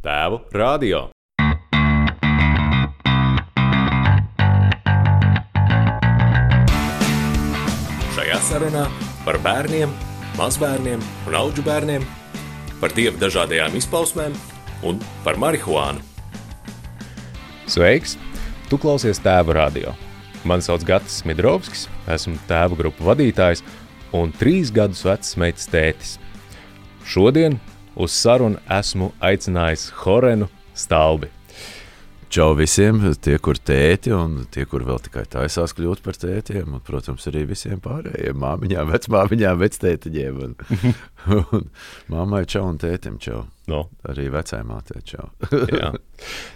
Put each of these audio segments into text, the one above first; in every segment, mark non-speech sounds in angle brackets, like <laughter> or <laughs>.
Tēvu radio. Šajā sarunā par bērniem, mazbērniem un augu bērniem, par dievu dažādajām izpausmēm un par marihuānu. Sveiks! Tu klausies tēva radio. Mani sauc Gatis Midrovskis, esmu tēva grupu vadītājs un trīs gadus vecs meitas tētis. Šodien uz sarunu esmu aicinājis Horenu Stalbi. Čau visiem, tie, kur tēti un tie, kur vēl tikai taisās kļūt par tētiem, un, protams, arī visiem pārējiem māmiņām, vecmāmiņām, vectētiņiem. Un, <laughs> un mammai čau un tētim čau. No. Arī vecai mātei čau. <laughs>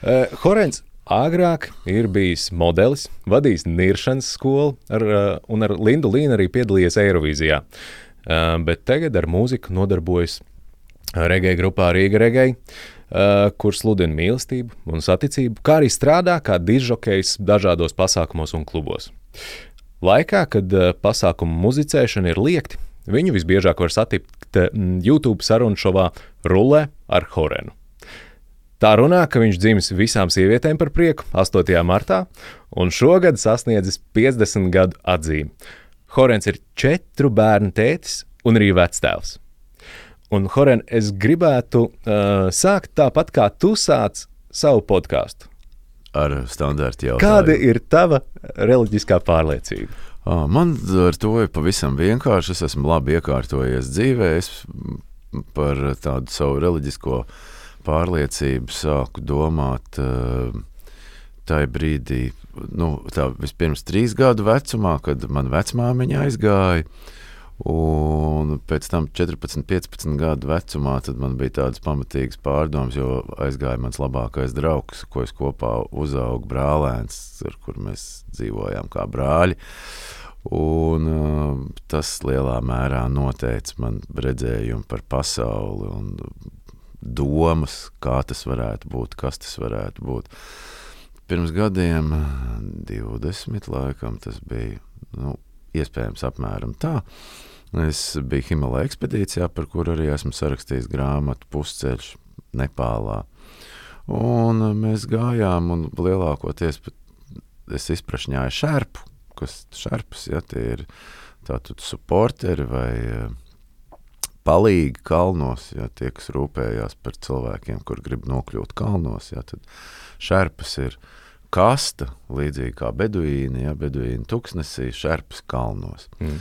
Uh, <laughs> Horens agrāk ir bijis modelis, vadījis niršanas skolu ar, uh, un ar Lindu Līnu arī piedalījies Eirovīzijā. Uh, bet tagad ar mūziku nodarbojas regēja grupā Rīga Regēja. Uh, kur sludina mīlestību un saticību, kā arī strādā kā dižokejs dažādos pasākumos un klubos. Laikā, kad uh, pasākumu muzicēšana ir liekti, viņu visbiežāk var satikt uh, YouTube sarunu šovā Rullē ar Horenu. Tā runā, ka viņš dzimis visām sievietēm par prieku 8. martā un šogad sasniedzis 50 gadu atzīmi. Horens ir četru bērnu tētis un arī vectēvs. Un, Horen, es gribētu uh, sākt tāpat, kā tu sāc savu podkāstu. Ar standarta jautājumu. Kāda ir tava reliģiskā pārliecība? Man ar to ir pavisam vienkārši. Es esmu labi iekārtojies dzīvē. Es par tādu savu reliģisko pārliecību sāku domāt tajā brīdī, nu, tā vispirms trīs gadu vecumā, kad man vecmāmiņa aizgāja. Un pēc tam, 14, 15 gadu vecumā, man bija tādas pamatīgas pārdomas, jo aizgāja mans labākais draugs, ko es kopā uzaugu brālēns, ar kuriem mēs dzīvojām kā brāļi. Un, uh, tas lielā mērā noteica man redzējumu par pasauli un domas, kā tas varētu būt, kas tas varētu būt. Pirms gadiem, 20 laikam, tas bija. Nu, iespējams, apmēram tā. Es biju Himalaya ekspedīcijā, par kuru arī esmu sarakstījis grāmatu Pusceļš Nepālā. Un mēs gājām, un lielākoties es izprašņāju šerpu, kas šerpas, ja tie ir tātad supporteri vai palīgi kalnos, ja tie, kas rūpējās par cilvēkiem, kur grib nokļūt kalnos, ja tad šerpas ir uh, kasta, līdzīgi kā beduīni, ja beduīni tuksnesī, šerpas kalnos. Mm.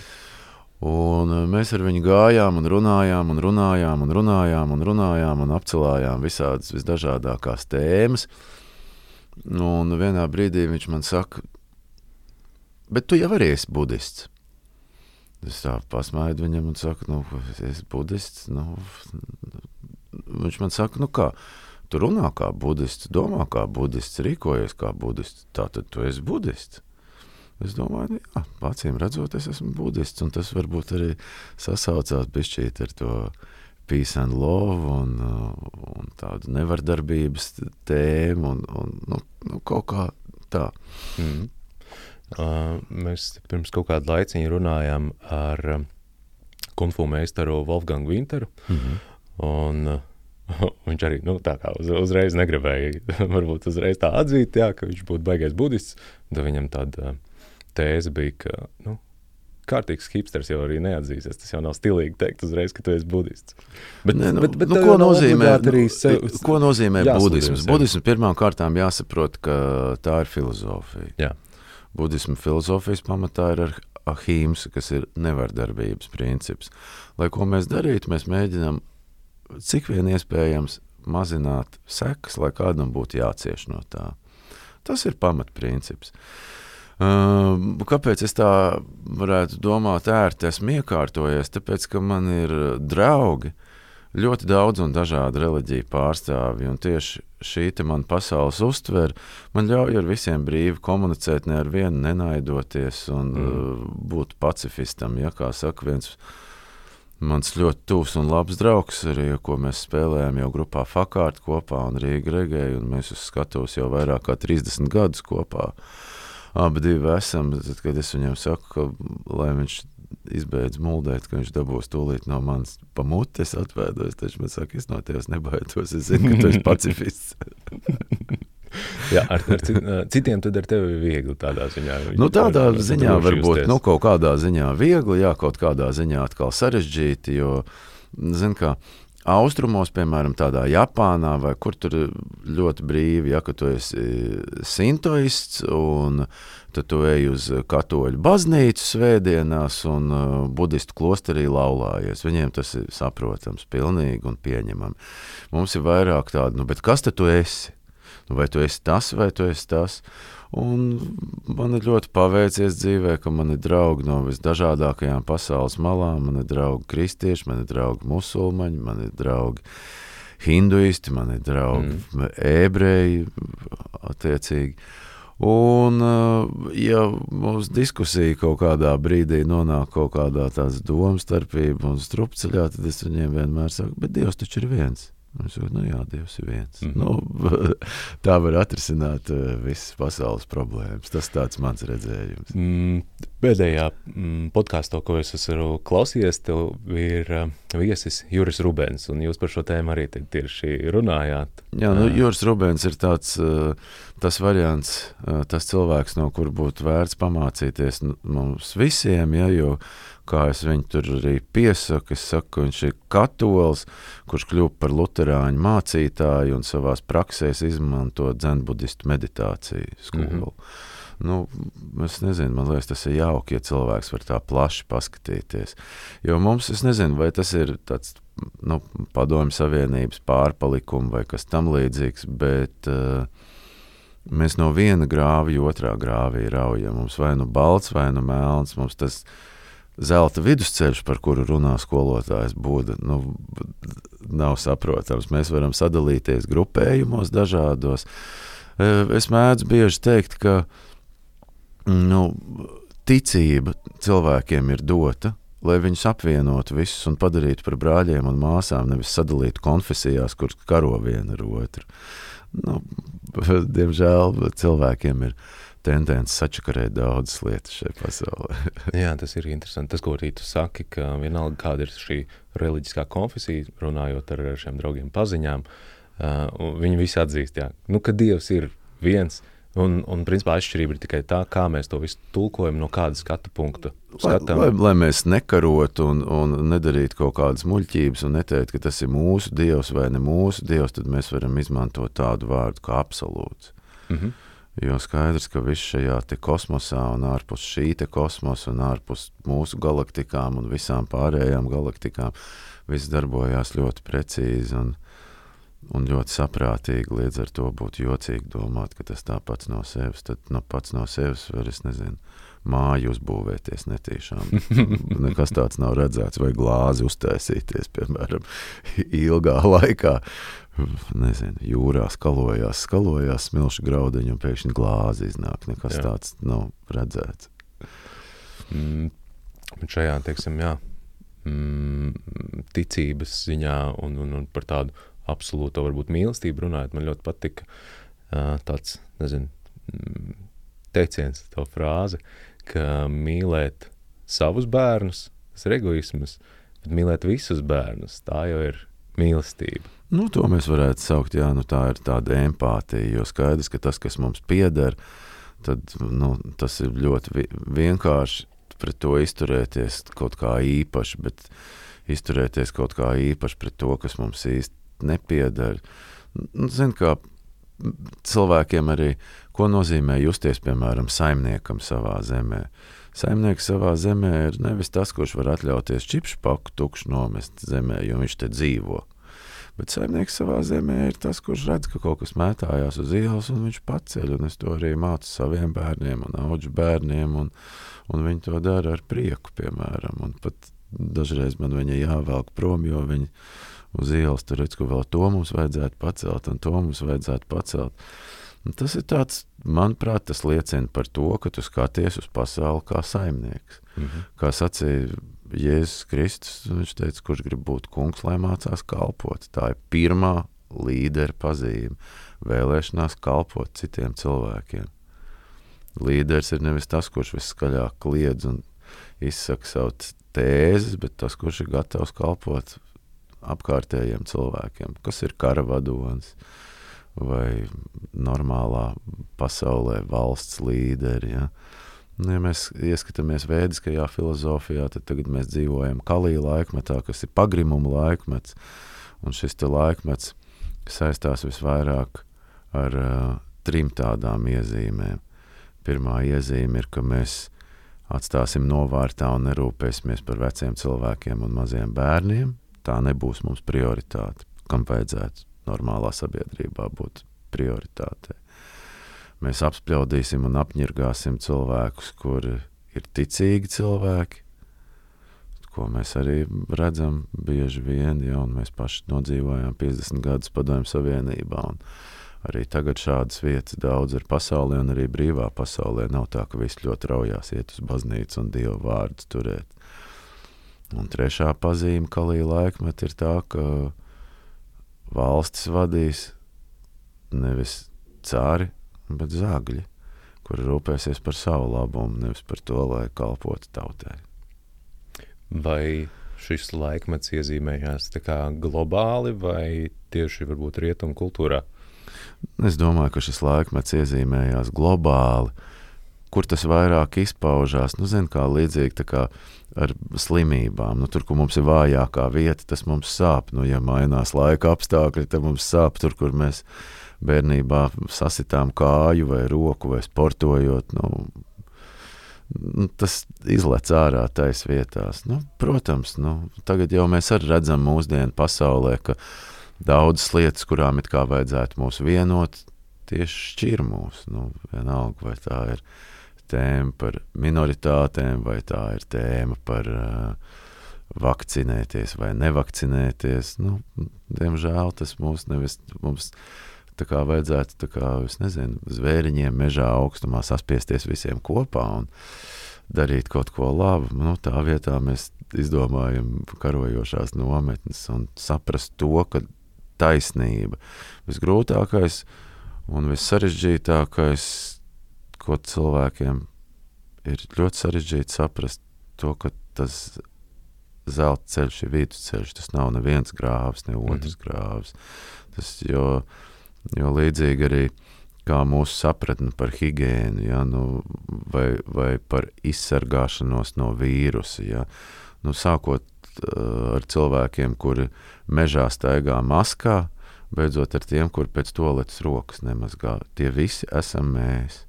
Un uh, mēs ar viņu gājām, un runājām, un runājām, un runājām, un, runājām, un apcelājām visādas visdažādākās tēmas. Un vienā brīdī viņš man saka, bet tu jau arī esi budists. Es tā pasmaidu viņam un saku, nu, es esmu budists. Nu, viņš man saka, nu kā, Tu runā kā budists, domā kā budists, rīkojies kā budists. Tā tad tu esi budists. Es domāju, nu, jā, acīm redzot, es esmu budists, un tas varbūt arī sasaucās bišķīt ar to peace and love un, un tādu nevardarbības tēmu un, un nu, nu, kaut kā tā. Mm. Uh, mēs pirms kaut kāda laiciņa runājām ar uh, kunfu meistaru Wolfgangu Winteru, mm -hmm. un uh, <laughs> Viņš arī nu, uz, uzreiz negribēja, <laughs> varbūt uzreiz tā atzīt, jā, ka viņš būtu baigais budists. Tad viņam tāda tēze bija, ka nu, kārtīgs hipsters jau arī neatzīsies. Tas jau nav stilīgi teikt uzreiz, ka tu esi budists. Bet, ne, nu, bet, bet, nu, ko, nozīmē, nu, sev, ko nozīmē budisms? Budisms pirmām kārtām jāsaprot, ka tā ir filozofija. Jā. Budisma filozofijas pamatā ir ahīms, kas ir nevardarbības princips. Lai ko mēs darītu, mēs mēģinām cik vien iespējams mazināt sekas, lai kādam būtu jācieš no tā. Tas ir pamatprincips. Uh, kāpēc es tā varētu domāt, ērti esmu iekārtojies? Tāpēc, ka man ir draugi, ļoti daudz un dažādu reliģiju pārstāvji, un tieši šī man pasaules uztver, man ļauj ar visiem brīvi komunicēt, ne ar vienu nenaidoties un mm. uh, būt pacifistam. Ja, kā saka viens Mans ļoti tuvs un labs draugs, arī, ko mēs spēlējām jau grupā Fakārta kopā un Rīga Regēja, un mēs uz skatuves jau vairāk kā 30 gadus kopā. abi divi esam. Tad, kad es viņam saku, ka, lai viņš izbeidz muldēt, ka viņš dabūs tūlīt no manis pa muti, es atvēdos, taču man saka, es no tevis nebaidos, es zinu, ka tu esi pacifists. <laughs> <laughs> Jā, ar, ar cit- citiem tad ar tevi ir viegli tādā ziņā. Nu, tādā Var- ziņā droši varbūt nu, kaut kādā ziņā viegli, jā, kaut kādā ziņā atkal sarežģīti. Jo, zin, kā, austrumos, piemēram, tādā Japānā, vai kur tur ļoti brīvi, ja tu esi sintoists un tad tu ej uz katoļu baznīcu svētdienās un budistu klosterī laulājies. Viņiem tas ir saprotams, pilnīgi un pieņemami. Mums ir vairāk tādu, nu, bet kas tad tu esi? Nu, vai tu esi tas, vai tu esi tas? Un man ir ļoti paveicies dzīvē, ka man ir draugi no visdažādākajām pasaules malām. Man ir draugi kristieši, man ir draugi musulmaņi, man ir draugi hinduisti, man ir draugi mm. ebreji, attiecīgi. Un, uh, ja mūsu diskusija kaut kādā brīdī nonāk kaut kādā tādas domstarpība un strupceļā, tad es viņiem vienmēr saku, bet Dievs taču ir viens. Es saku, nu jā, Dievs ir viens. Mm. -hmm. nu, <laughs> tā var atrisināt uh, visas pasaules problēmas. Tas tāds mans redzējums. Mm, pēdējā mm, podkāstā, ko es esmu klausījies, tev ir uh, viesis Juris Rubens, un jūs par šo tēmu arī tieši runājāt. Jā, nu, Jā. Juris Rubens ir tāds, uh, tas variants, uh, tas cilvēks, no kura būtu vērts pamācīties mums visiem. Ja, jo, kā es viņu tur arī piesaku, es saku, ka viņš ir katolis, kurš kļuva par luterāņu mācītāju un savā praksē izmanto dzenbudistu meditāciju skolu. Mm -hmm. Nu, es nezinu, man liekas, tas ir jauki, ja cilvēks var tā plaši paskatīties. Jo mums, es nezinu, vai tas ir tāds nu, padomju savienības pārpalikums vai kas tamlīdzīgs, bet uh, mēs no viena grāva otrā grāvī raujam. Mums vai nu balts, vai nu melns. Mums tas zelta vidusceļš, par kuru runā skolotājs, būda, nu, nav saprotams. Mēs varam sadalīties grupējumos dažādos. Eh, Es mēdzu bieži teikt, ka nu, ticība cilvēkiem ir dota, lai viņus apvienotu visus un padarītu par brāļiem un māsām, nevis sadalītu konfesijās, kuras karo viena ar otru. Nu, <laughs> diemžēl cilvēkiem ir tendence sačakarēt daudzas lietas šajā pasaulē. <laughs> Jā, tas ir interesanti. Tas, ko arī tu saki, ka vienalga kāda ir šī reliģiskā konfesija, runājot ar šiem draugiem paziņām, uh, viņi visi atzīst, jā, nu, ka Dievs ir viens. Un, un principā atšķirība ir tikai tā, kā mēs to visu tulkojam, no kāda skatu punkta Lai, skatām. lai, lai mēs nekarotu un, un nedarītu kaut kādas muļķības un neteiktu, ka tas ir mūsu dievs vai ne mūsu dievs, tad mēs varam izmantot tādu vārdu kā absolūts. Mhm. Jo skaidrs, ka viss šajā kosmosā un ārpus šī kosmosa un ārpus mūsu galaktikām un visām pārējām galaktikām viss darbojās ļoti precīzi un, un ļoti saprātīgi. Līdz ar to būtu jocīgi domāt, ka tas tā pats no sevis, tad no pats no sevis var, es nezinu, māju uzbūvēties netīšām. <laughs> Nekas tāds nav redzēts, vai glāzi uztaisīties, piemēram, ilgā laikā. Nezinu, jūrā skalojās, skalojās smilšu graudiņu, un pēkšņi glāzi iznāk. Nekas Jā. Jā. tāds nav redzēts. Mm, bet šajā, teiksim, jā, mm, ticības ziņā un, un, un par tādu absolūto varbūt mīlestību runājot, man ļoti patika uh, tāds, nezinu, mm, teiciens, tā frāze, ka mīlēt savus bērnus, tas ir egoisms, bet mīlēt visus bērnus, tā jau ir mīlestība. Nu, to mēs varētu saukt, jā, nu, tā ir tāda empātija. Jo skaidrs, ka tas, kas mums pieder, tad, nu, tas ir ļoti vi vienkārši pret to izturēties kaut kā īpaši, bet izturēties kaut kā īpaši pret to, kas mums īsti nepieder. Nu, Zinu, kā cilvēkiem arī, ko nozīmē justies, piemēram, saimniekam savā zemē. Saimnieks savā zemē ir nevis tas, kurš var atļauties čipšu paku tukšu nomest zemē, jo viņš te dzīvo. Bet saimnieks savā zemē ir tas, kurš redz, ka kaut kas mētājās uz ielas, un viņš paceļ. Un es to arī mācu saviem bērniem un augu bērniem, un, un viņi to dara ar prieku, piemēram. Un pat dažreiz man viņa jāvelk prom, jo viņi uz ielas tur redz, ka vēl to mums vajadzētu pacelt, un to mums vajadzētu pacelt. Un tas ir tāds, manuprāt, tas liecina par to, ka tu skaties uz pasauli kā saimnieks. Mhm. Kā sacīja Jēzus Kristus, viņš teica, kurš grib būt kungs, lai mācās kalpot. Tā ir pirmā līdera pazīme - vēlēšanās kalpot citiem cilvēkiem. līderis ir nevis tas, kurš viskaļāk kliedz un izsaka savu tēzes, bet tas, kurš ir gatavs kalpot apkārtējiem cilvēkiem, kas ir kara vadonis vai normālā pasaulē valsts līderi. Ja. Nu, ja mēs ieskatāmies vēdiskajā filozofijā, tad tagad mēs dzīvojam kalīja laikmetā, kas ir pagrimuma laikmets, un šis laikmets saistās visvairāk ar uh, trim tādām iezīmēm. Pirmā iezīme ir, ka mēs atstāsim novārtā un nerūpēsimies par veciem cilvēkiem un maziem bērniem. Tā nebūs mums prioritāte, kam vajadzētu normālā sabiedrībā būt prioritātei. Mēs apspriedīsim un apņirgāsim cilvēkus, kuri ir ticīgi cilvēki, ko mēs arī redzam bieži vien, ja mēs paši nodzīvojām 50 gadus Padomju Savienībā. Arī tagad šādas vietas daudz ir pasaulē, un arī brīvā pasaulē nav tā, ka viss ļoti raujās iet uz baznīcu un dievu vārdu turēt. Un trešā pazīme, ka līdz laikmet, ir tā, ka valstis vadīs nevis cāri, bet zagļi, kuri rūpēsies par savu labumu, nevis par to, lai kalpotu tautai. Vai šis laikmets iezīmējās globāli vai tieši varbūt rietumu kultūrā? Es domāju, ka šis laikmets iezīmējās globāli. Kur tas vairāk izpaužās, nu, zin, kā līdzīgi kā ar slimībām. Nu, tur, kur mums ir vājākā vieta, tas mums sāp. Nu, ja mainās laika apstākļi, tad mums sāp tur, kur mēs bērnībā sasitām kāju vai roku vai sportojot. Nu, nu, tas izlec ārā taisa vietās. Nu, protams, nu, tagad jau mēs arī redzam mūsdienu pasaulē, ka daudzas lietas, kurām it kā vajadzētu mūs vienot, tieši šķir mūs. Nu, vienalga, vai tā ir tēma par minoritātēm, vai tā ir tēma par uh, vakcinēties vai nevakcinēties. Nu, diemžēl tas mūs nevis mums tā kā vajadzētu, tā kā, es nezinu, zvēriņiem mežā augstumā saspiesties visiem kopā un darīt kaut ko labu. Nu, tā vietā mēs izdomājam karojošās nometnes un saprast to, ka taisnība visgrūtākais un vissarežģītākais ko cilvēkiem ir ļoti sarežģīti saprast, to, ka tas zelta ceļš ir vidusceļš. Tas nav neviens grāvs, ne otrs mm -hmm. grāvs. Tas, jo, jo līdzīgi arī kā mūsu sapratne par higiēnu, ja, nu, vai, vai par izsargāšanos no vīrusa. Ja. Nu, sākot uh, ar cilvēkiem, kuri mežā staigā maskā, beidzot ar tiem, kuri pēc toaletes rokas nemazgā. Tie visi esam mēs.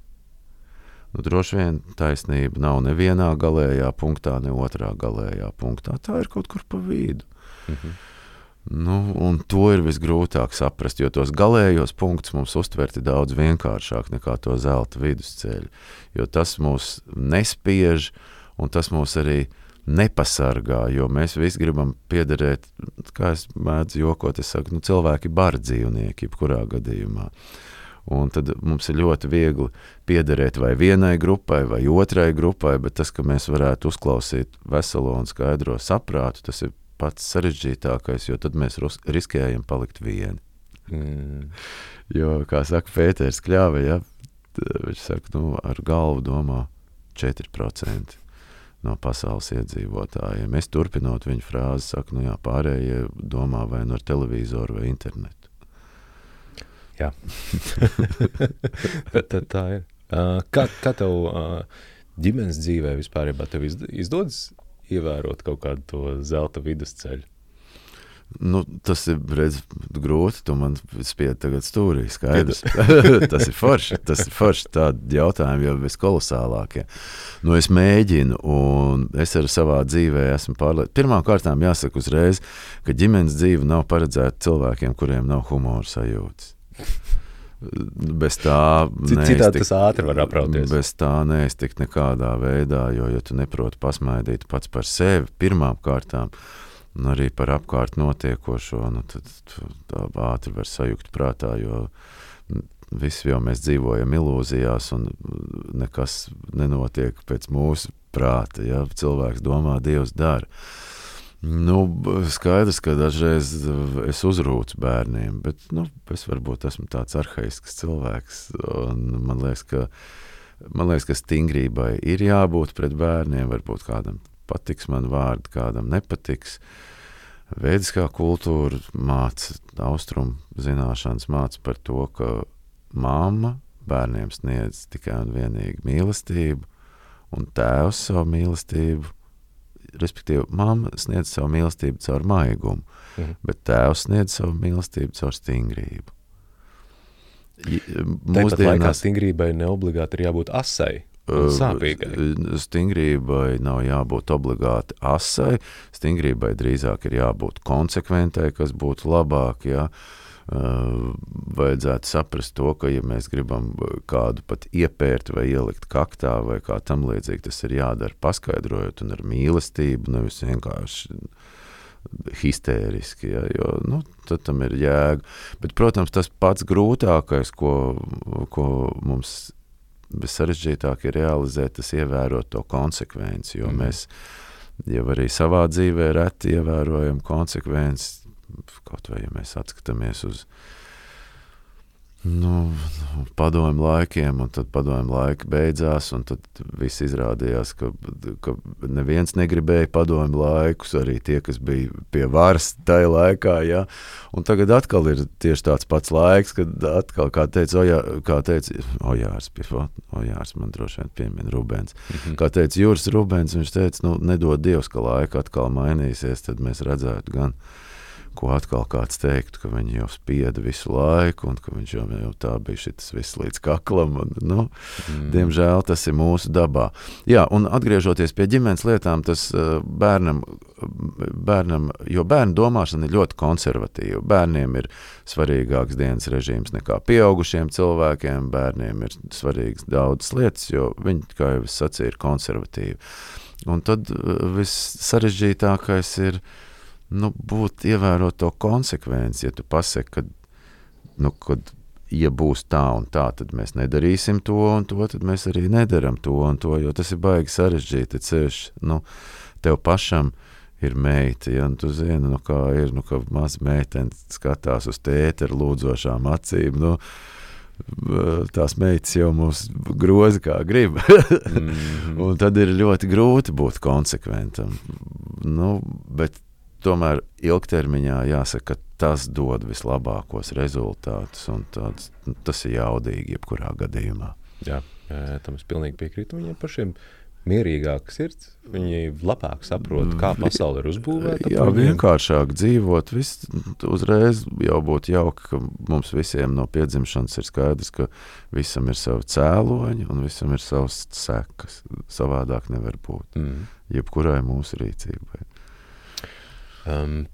Nu, droši vien taisnība nav nevienā galējā punktā, ne otrā galējā punktā. Tā ir kaut kur pa vidu. Mhm. Nu, to ir visgrūtāk saprast, jo tos galējos punktus mums uztverti daudz vienkāršāk nekā to zelta vidusceļu. Jo tas mūs nespiež, un tas mūs arī nepasargā, jo mēs visi gribam piederēt, kā es mēdzu jokot, es saku, nu, cilvēki ir bari dzīvnieki, jebkurā gadījumā. Uh, Un tad mums ir ļoti viegli piederēt vai vienai grupai, vai otrai grupai, bet tas, ka mēs varētu uzklausīt veselo un skaidro saprātu, tas ir pats sarežģītākais, jo tad mēs riskējam palikt vieni. Mm. Jo, kā saka Pēters Kļāve, ja, viņš saka, nu, ar galvu domā 4% no pasaules iedzīvotājiem. Es turpinot viņa frāzi, saku, nu jā, pārējie domā vai nu ar televizoru vai internetu. Jā, <laughs> tad tā ir. Uh, kā, kā tev uh, ģimenes dzīvē vispār tev izdodas ievērot kaut kādu to zelta vidusceļu? Nu, tas ir redz, grūti. Tu man spiedi tagad stūrī. Skaidrs. <laughs> tas ir forši. Tas ir forši. Tādi jautājumi jau viskolosālākie. Nu, es mēģinu, un es ar savā dzīvē esmu pārliecināts. Pirmkārt, jāsaka uzreiz, ka ģimenes dzīve nav paredzēta cilvēkiem, kuriem nav humora sajūtas. Bez tā citādi tas ātri var aprauties. Bez tā neiztikt nekādā veidā, jo, ja tu neproti pasmaidīt pats par sevi pirmām kārtām, un arī par apkārt notiekošo, nu, tad tā ātri var sajukt prātā, jo visi jau mēs dzīvojam ilūzijās, un nekas nenotiek pēc mūsu prāta. Ja? Cilvēks domā, Dievs dara. Nu, skaidrs, ka dažreiz es uzrūcu bērniem, bet nu, es varbūt esmu tāds arhaisks cilvēks. Man liekas, ka Man liekas, ka stingrībai ir jābūt pret bērniem. Varbūt kādam patiks man vārdi, kādam nepatiks. Vēdiskā kultūra māca, austrumu zināšanas māca par to, ka mamma bērniem sniedz tikai un vienīgi mīlestību, un tēvs savu mīlestību, respektīvi, mamma sniedz savu mīlestību caur maigumu, mhm. bet tēvs sniedz savu mīlestību caur stingrību. Mūsdienās laikā stingrībai neobligāti ir jābūt asai. Sāpīgai. Stingrībai nav jābūt obligāti asai, stingrībai drīzāk ir jābūt konsekventai, kas būtu labāk. Ja? Uh, vajadzētu saprast to, ka, ja mēs gribam kādu pat iepērt vai ielikt kaktā vai kā tam līdzīgi, tas ir jādara paskaidrojot un ar mīlestību, nevis vienkārši histēriski, ja, jo nu, tam ir jēga. Bet, protams, tas pats grūtākais, ko, ko mums sarežģītāk ir realizēt, tas ievērot to konsekvenci, jo mm. mēs jau arī savā dzīvē reti ievērojam konsekvenci, kaut vai ja mēs atskatāmies uz nu, padomju laikiem, un tad padomju laiki beidzās, un tad viss izrādījās, ka, ka neviens negribēja padomju laikus, arī tie, kas bija pie varas tajā laikā, ja? un tagad atkal ir tieši tāds pats laiks, kad atkal, kā teica, Ojā, kā teica Ojārs, pie, Ojārs man droši vien piemina Rubens, mm -hmm. kā teica Jūras Rubens, viņš teica, nu, nedod Dievs, ka laika atkal mainīsies, tad mēs redzētu gan, ko atkal kāds teiktu, ka viņi jau spieda visu laiku, un ka viņš jau, jau tā bija šis viss līdz kaklam. Un, nu, mm. Diemžēl tas ir mūsu dabā. Jā, un atgriežoties pie ģimenes lietām, tas uh, bērnam, bērnam, jo bērnu domāšana ir ļoti konservatīva. Bērniem ir svarīgāks dienas režīms nekā pieaugušiem cilvēkiem. Bērniem ir svarīgas daudzas lietas, jo viņi, kā jau es sacīju, ir konservatīvi. Un tad uh, viss sarežģītākais ir uh, nu, būt ievērot to konsekvenci. Ja tu pasaki, ka, nu, kad, ja būs tā un tā, tad mēs nedarīsim to un to, tad mēs arī nedaram to un to, jo tas ir baigi sarežģīti ceļš. Nu, tev pašam ir meita, ja nu, tu zini, nu, kā ir, nu, ka maza meitene skatās uz tēti ar lūdzošām acīm. Nu, tās meitas jau mūs groza kā grib. <laughs> mm -hmm. Un tad ir ļoti grūti būt konsekventam. Nu, bet tomēr ilgtermiņā jāsaka, ka tas dod vislabākos rezultātus, un tāds, nu, tas ir jaudīgi jebkurā gadījumā. Jā, tam es pilnīgi piekrītu viņiem pašiem. Mierīgāk sirds, viņi labāk saprot, kā pasaule ir uzbūvēta. Jā, vienkāršāk dzīvot. Viss uzreiz jau būtu jauki, ka mums visiem no piedzimšanas ir skaidrs, ka visam ir savi cēloņi un visam ir savas sekas. Savādāk nevar būt. Mm. Jebkurai mūsu rīcībai. Um,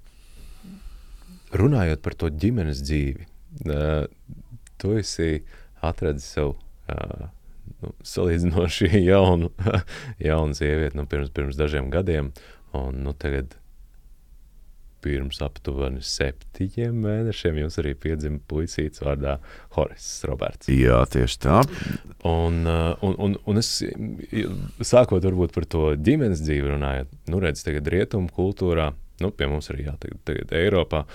runājot par to ģimenes dzīvi, uh, tu esi atradis sev uh, nu, salīdzinoši <laughs> jaunu, jaunu sievieti nu, pirms, pirms dažiem gadiem, un nu, tagad pirms aptuveni septiņiem mēnešiem jums arī piedzima puisīts vārdā Horis Roberts. Jā, tieši tā. Un, un, un, un es sākot varbūt par to ģimenes dzīvi runājot, nu redz, tagad rietumu kultūrā nu, pie mums arī jā, tagad, tagad Eiropā,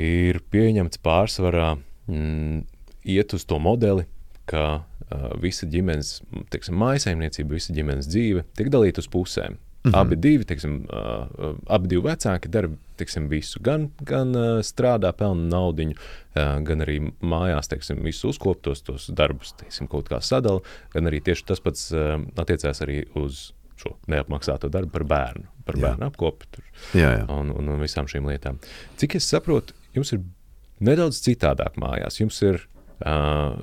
ir pieņemts pārsvarā mm, iet uz to modeli, ka uh, visa ģimenes, teiksim, mājasaimniecība, visa ģimenes dzīve tiek dalīta uz pusēm. Mm -hmm. Abi divi, teiksim, uh, abi divi vecāki dara teiksim, visu. Gan, gan uh, strādā, pelna naudu, uh, gan arī mājās teiksim, visu uzkoptos tos darbus teiksim, kaut kā sadala. Gan arī tieši tas pats uh, attiecās arī uz šo neapmaksāto darbu par bērnu, par jā. bērnu apkopi tur, jā, jā. Un, un, un visām šīm lietām. Cik es saprotu, jums ir nedaudz citādāk mājās. Jums ir uh,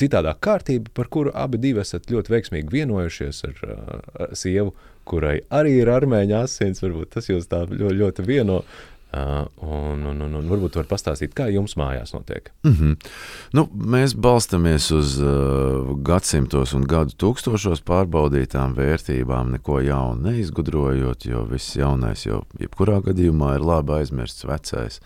citādāk kārtība, par kuru abi divi esat ļoti veiksmīgi vienojušies ar, uh, ar sievu, kurai arī ir armēņa asins. Varbūt tas jūs tā ļoti, ļoti vieno. Uh, un, un, un, un varbūt var pastāstīt, kā jums mājās notiek. Mm -hmm. nu, mēs balstāmies uz uh, gadsimtos un gadu tūkstošos pārbaudītām vērtībām, neko jaunu neizgudrojot, jo viss jaunais jau jebkurā gadījumā ir labi aizmirsts vecais.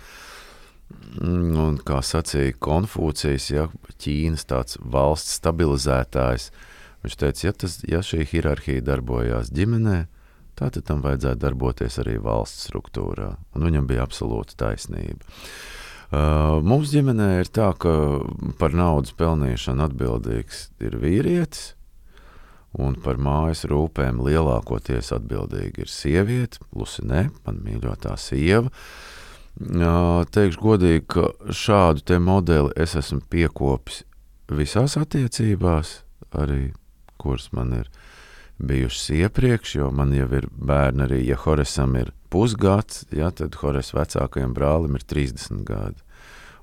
Un, kā sacīja Konfūcijas, ja, Ķīnas tāds valsts stabilizētājs, viņš teica, ja, tas, ja šī hierarhija darbojās ģimenē, Tātad tam vajadzētu darboties arī valsts struktūrā, un viņam bija absolūta taisnība. Uh, mums ģimenē ir tā, ka par naudas pelnīšanu atbildīgs ir vīrietis, un par mājas rūpēm lielākoties atbildīga ir sieviete, Lusinē, man mīļotā sieva. Uh, teikšu godīgi, ka šādu modeli es esmu piekopis visās attiecībās, arī kuras man ir bijušas iepriekš, jo man jau ir bērni arī, ja Horesam ir pusgads, ja, tad Hores vecākajam brālim ir 30 gadi.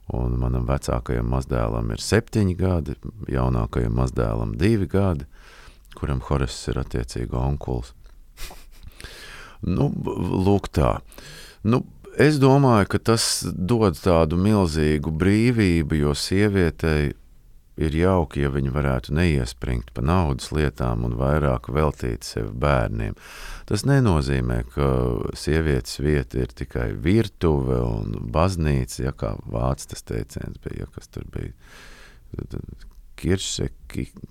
Un manam vecākajam mazdēlam ir 7 gadi, jaunākajam mazdēlam 2 gadi, kuram Hores ir attiecīgi onkulis. <laughs> nu, lūk tā. Nu, es domāju, ka tas dod tādu milzīgu brīvību, jo sievietei ir jauki, ja viņi varētu neiespringt pa naudas lietām un vairāk veltīt sev bērniem. Tas nenozīmē, ka sievietes vieta ir tikai virtuve un baznīca, ja kā vācu tas teiciens bija, ja, kas tur bija. Kirše,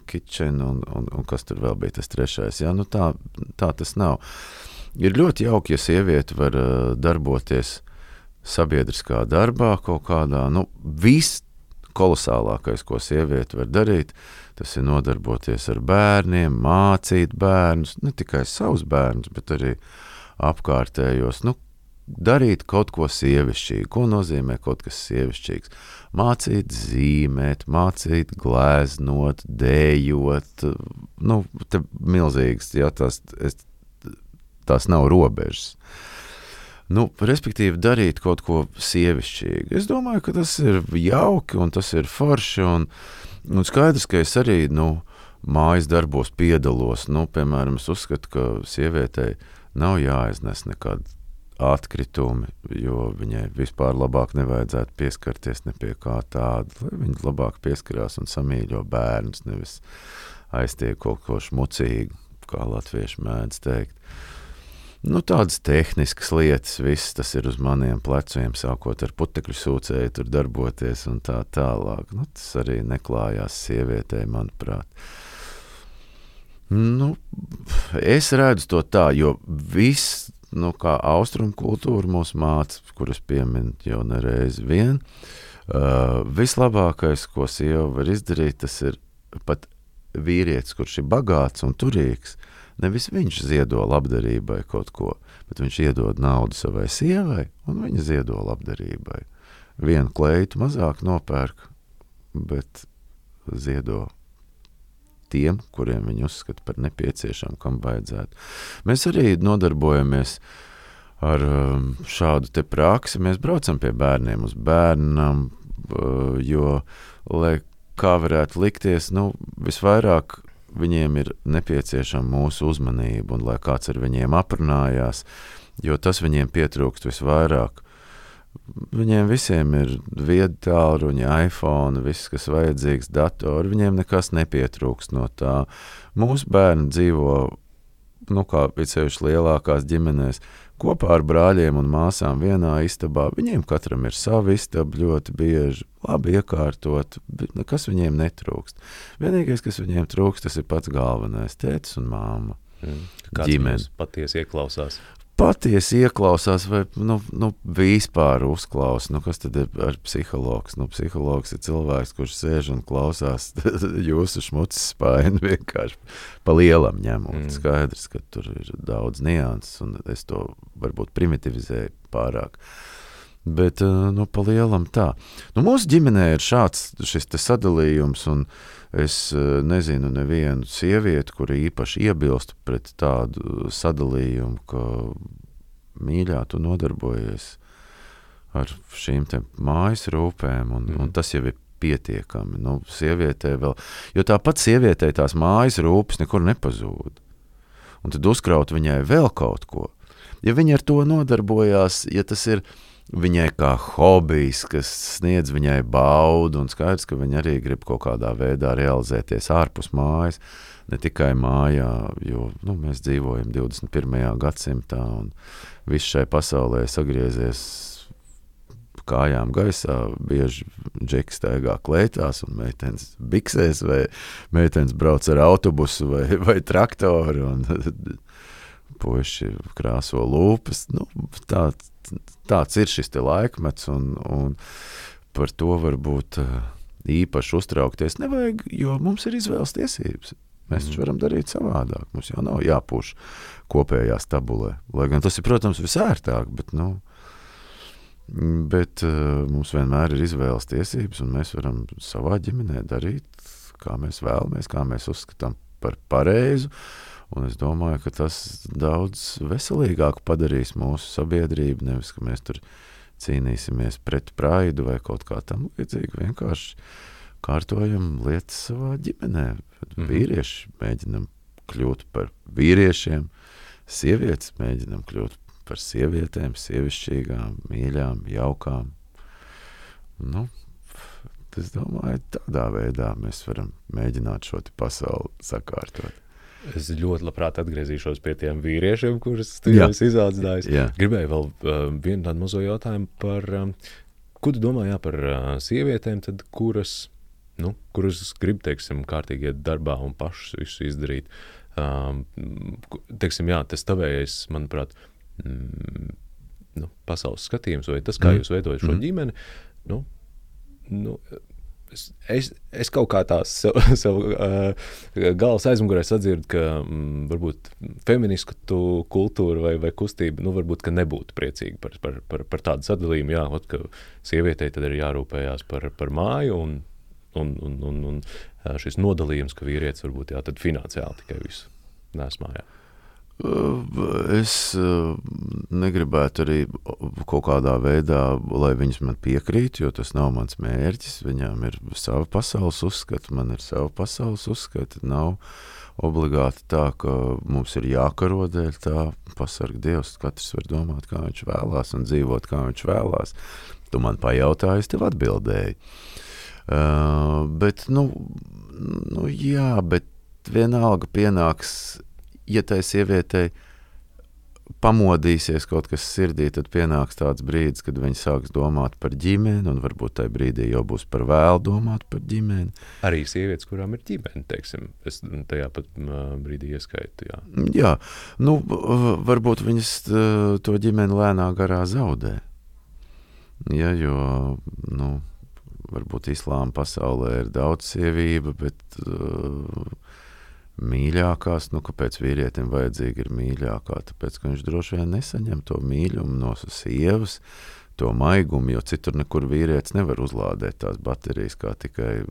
kitchen un, un, un kas tur vēl bija tas trešais. Ja? Nu tā, tā tas nav. Ir ļoti jauki, ja sieviete var uh, darboties sabiedriskā darbā kaut kādā, nu, viss kolosālākais, ko sieviete var darīt, tas ir nodarboties ar bērniem, mācīt bērnus, ne tikai savus bērnus, bet arī apkārtējos. Nu, darīt kaut ko sievišķīgu. Ko nozīmē kaut kas sievišķīgs? Mācīt, zīmēt, mācīt, glēznot, dējot. Nu, ir milzīgs, ja tās, es, tās nav robežas. Nu, respektīvi, darīt kaut ko sievišķīgu. Es domāju, ka tas ir jauki un tas ir forši. Un, un skaidrs, ka es arī nu, mājas darbos piedalos. Nu, piemēram, es uzskatu, ka sievietei nav jāiznes nekāda atkritumi, jo viņai vispār labāk nevajadzētu pieskarties ne pie kā tāda, lai viņa labāk pieskarās un samīļo bērnus, nevis aiztiek kaut ko šmucīgu, kā latvieši mēdz teikt. Nu, tādas tehniskas lietas, viss tas ir uz maniem pleciem, sākot ar putekļu sūcēju, tur darboties un tā tālāk. Nu, tas arī neklājās sievietei, manuprāt. Nu, es redzu to tā, jo viss, nu, kā austrumu kultūra mūs māca, kuras piemin jau nereiz vien, uh, vislabākais, ko sieva var izdarīt, tas ir pat vīrietis, kurš ir bagāts un turīgs, Nevis viņš ziedo labdarībai kaut ko, bet viņš iedod naudu savai sievai, un viņa ziedo labdarībai. Vienu kleitu mazāk nopērk, bet ziedo tiem, kuriem viņi uzskata par nepieciešamu, kam vajadzētu. Mēs arī nodarbojamies ar um, šādu te praksi. Mēs braucam pie bērniem uz bērnam, uh, jo, lai kā varētu likties, nu, visvairāk viņiem ir nepieciešama mūsu uzmanība un lai kāds ar viņiem aprunājās, jo tas viņiem pietrūkst visvairāk. Viņiem visiem ir viedi tālruņi, iPhone, viss, kas vajadzīgs, datori. Viņiem nekas nepietrūkst no tā. Mūsu bērni dzīvo, nu, kā pēc lielākās ģimenēs, kopā ar brāļiem un māsām vienā istabā. Viņiem katram ir sava istaba, ļoti bieži, labi iekārtot, nekas viņiem netrūkst. Vienīgais, kas viņiem trūkst, tas ir pats galvenais - tēvs un māma. Mm. Kāds ģimene patiesi ieklausās? Patiesi ieklausās, vai nu, nu, vispār uzklausa. Nu, kas tad ir ar psihologs? Nu, psihologs ir cilvēks, kurš sēž un klausās <laughs> jūsu šmucis spēļu vienkārši pa lielam ņemot. Mm. Skaidrs, ka tur ir daudz nianses, un es to varbūt primitivizēju pārāk. Bet nu, pa lielam tā. Nu, mūsu ģimenē ir šāds sadalījums. Un, uh, Es eh, nezinu nevienu sievieti, kura īpaši iebilst pret tādu sadalījumu, ka mīļā tu nodarbojies ar šīm mājas rūpēm, un, mm. un tas jau ir pietiekami. Nu, sievietē vēl, jo tāpat sievietē tās mājas rūpes nekur nepazūd. Un tad uzkraut viņai vēl kaut ko. Ja viņa ar to nodarbojās, ja tas ir viņai kā hobijs, kas sniedz viņai baudu, un skaidrs, ka viņa arī grib kaut kādā veidā realizēties ārpus mājas, ne tikai mājā, jo nu, mēs dzīvojam 21. gadsimtā, un viss šai pasaulē sagriezies kājām gaisā, bieži džeki staigā klētās, un meitenes biksēs, vai meitenes brauc ar autobusu vai, vai traktoru. Un, <laughs> puiši krāso lūpas. Nu, tā, tāds ir šis laikmets, un, un par to varbūt uh, īpaši uztraukties nevajag, jo mums ir izvēles tiesības. Mēs taču mm. varam darīt savādāk. Mums jau nav jāpūš kopējā stabulē. Lai gan tas ir, protams, visērtāk, bet, nu, bet uh, mums vienmēr ir izvēles tiesības, un mēs varam savā ģimenē darīt, kā mēs vēlamies, kā mēs uzskatām par pareizu. Un es domāju, ka tas daudz veselīgāk padarīs mūsu sabiedrību. Nevis, ka mēs tur cīnīsimies pret praidu vai kaut kā tam līdzīga. Vienkārši kārtojam lietas savā ģimenē. Mhm. Vīrieši mēģinam kļūt par vīriešiem, sievietes mēģinam kļūt par sievietēm, sievišķīgām, mīļām, jaukām. Nu, es domāju, tādā veidā mēs varam mēģināt šo pasauli sakārtot. Es ļoti labprāt atgriezīšos pie tiem vīriešiem, kurus studijās izaudzināju. Gribēju vēl uh, vienu tādu mazo jautājumu par, um, ko tu domā jā, par uh, sievietēm, tad, kuras, nu, kuras grib, teiksim, kārtīgi iet darbā un pašas visu izdarīt. Um, teiksim, jā, tas tavējais, manuprāt, mm, nu, pasaules skatījums vai tas, kā mm. jūs veidojat šo mm. ģimeni, nu, nu, es, es, kaut kā tās sev, <laughs> sev uh, galvas aizmugurē sadzirdu, ka mm, varbūt feministu kultūra vai, vai kustība nu, varbūt nebūtu priecīga par, par, par, par tādu sadalījumu. Jā, ot, ka sievietei tad ir jārūpējās par, par māju un, un, un, un, un šis nodalījums, ka vīrietis varbūt jā, finansiāli tikai visu nes mājā. Es negribētu arī kaut kādā veidā, lai viņas man piekrīt, jo tas nav mans mērķis. Viņām ir sava pasaules uzskata, man ir sava pasaules uzskata. Nav obligāti tā, ka mums ir jākaro dēļ tā, pasarg Dievs. Katrs var domāt, kā viņš vēlās un dzīvot, kā viņš vēlās. Tu man pajautāji, es tev atbildēju. Uh, bet, nu, nu, jā, bet vienalga pienāks ja tai sievietei pamodīsies kaut kas sirdī, tad pienāks tāds brīdis, kad viņa sāks domāt par ģimeni, un varbūt tajā brīdī jau būs par vēlu domāt par ģimeni. Arī sievietes, kurām ir ģimene, teiksim, es tajā pat brīdī ieskaitu. Jā, jā nu, varbūt viņas to ģimeni lēnā garā zaudē. Ja, jo, nu, varbūt islāma pasaulē ir daudz sievību, bet uh, mīļākās, nu, kāpēc vīrietim vajadzīga ir mīļākā? Tāpēc, ka viņš droši vien nesaņem to mīlumu no sievas, to maigumu, jo citur nekur vīrietis nevar uzlādēt tās baterijas, kā tikai,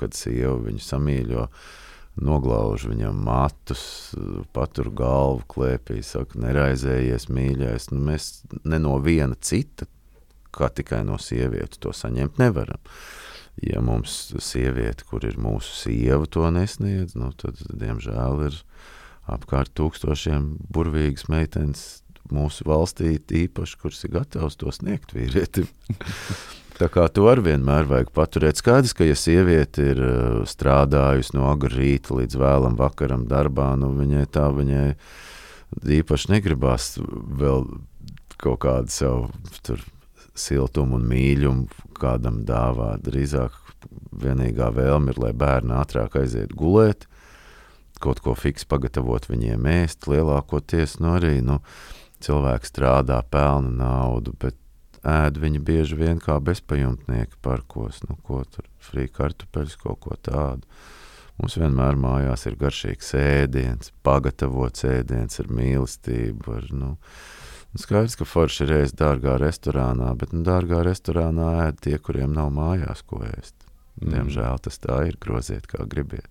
kad sieva viņu samīļo, noglauž viņam matus, patur galvu klēpī, saka, neraizējies, mīļais. Nu, mēs ne no viena cita, kā tikai no sievietes, to saņemt nevaram. Uh, ja mums sieviete, kur ir mūsu sieva, to nesniedz, nu, tad, diemžēl, ir apkārt tūkstošiem burvīgas meitenes mūsu valstī, īpaši, kuras ir gatavas to sniegt vīrietim. <laughs> Tā kā to arī vienmēr vajag paturēt. Skaidrs, ka, ja sieviete ir uh, strādājusi no agrā rīta līdz vēlam vakaram darbā, nu viņai tā viņai īpaši negribās vēl kaut kādu savu tur siltumu un mīļumu kādam dāvāt. Drīzāk vienīgā vēlme ir, lai bērni ātrāk aiziet gulēt, kaut ko fiks pagatavot viņiem ēst. Lielākoties nu, arī nu, cilvēki strādā, pelna naudu, bet ēd viņi bieži vien kā bezpajumtnieki parkos, nu, ko tur frī kartupeļus, kaut ko tādu. Mums vienmēr mājās ir garšīgs ēdiens, pagatavots ēdiens ar mīlestību. Ar, nu, Skaidrs, ka forši ir ēst dārgā restorānā, bet nu, dārgā restorānā ēd tie, kuriem nav mājās ko ēst. Mm. Diemžēl tas tā ir, groziet, kā gribiet.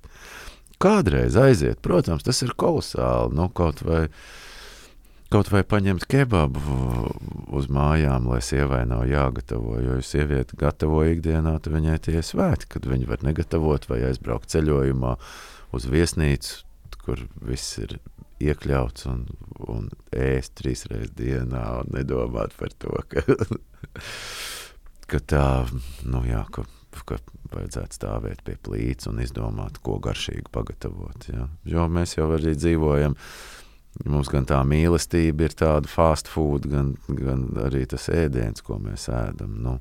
Kādreiz aiziet, protams, tas ir kolosāli. Nu, kaut vai, kaut vai paņemt kebabu uz mājām, lai sievai nav jāgatavo. Jo, ja sieviete gatavo ikdienā, tad viņai tie ir svēti, kad viņa var negatavot vai aizbraukt ceļojumā uz viesnīcu, kur viss ir iekļauts un, un ēst trīs reizes dienā un nedomāt par to, ka, <laughs> ka tā, nu jā, ka, ka vajadzētu stāvēt pie plīts un izdomāt, ko garšīgi pagatavot. Ja? Jo mēs jau arī dzīvojam, mums gan tā mīlestība ir tāda fast food, gan, gan arī tas ēdiens, ko mēs ēdam. Nu,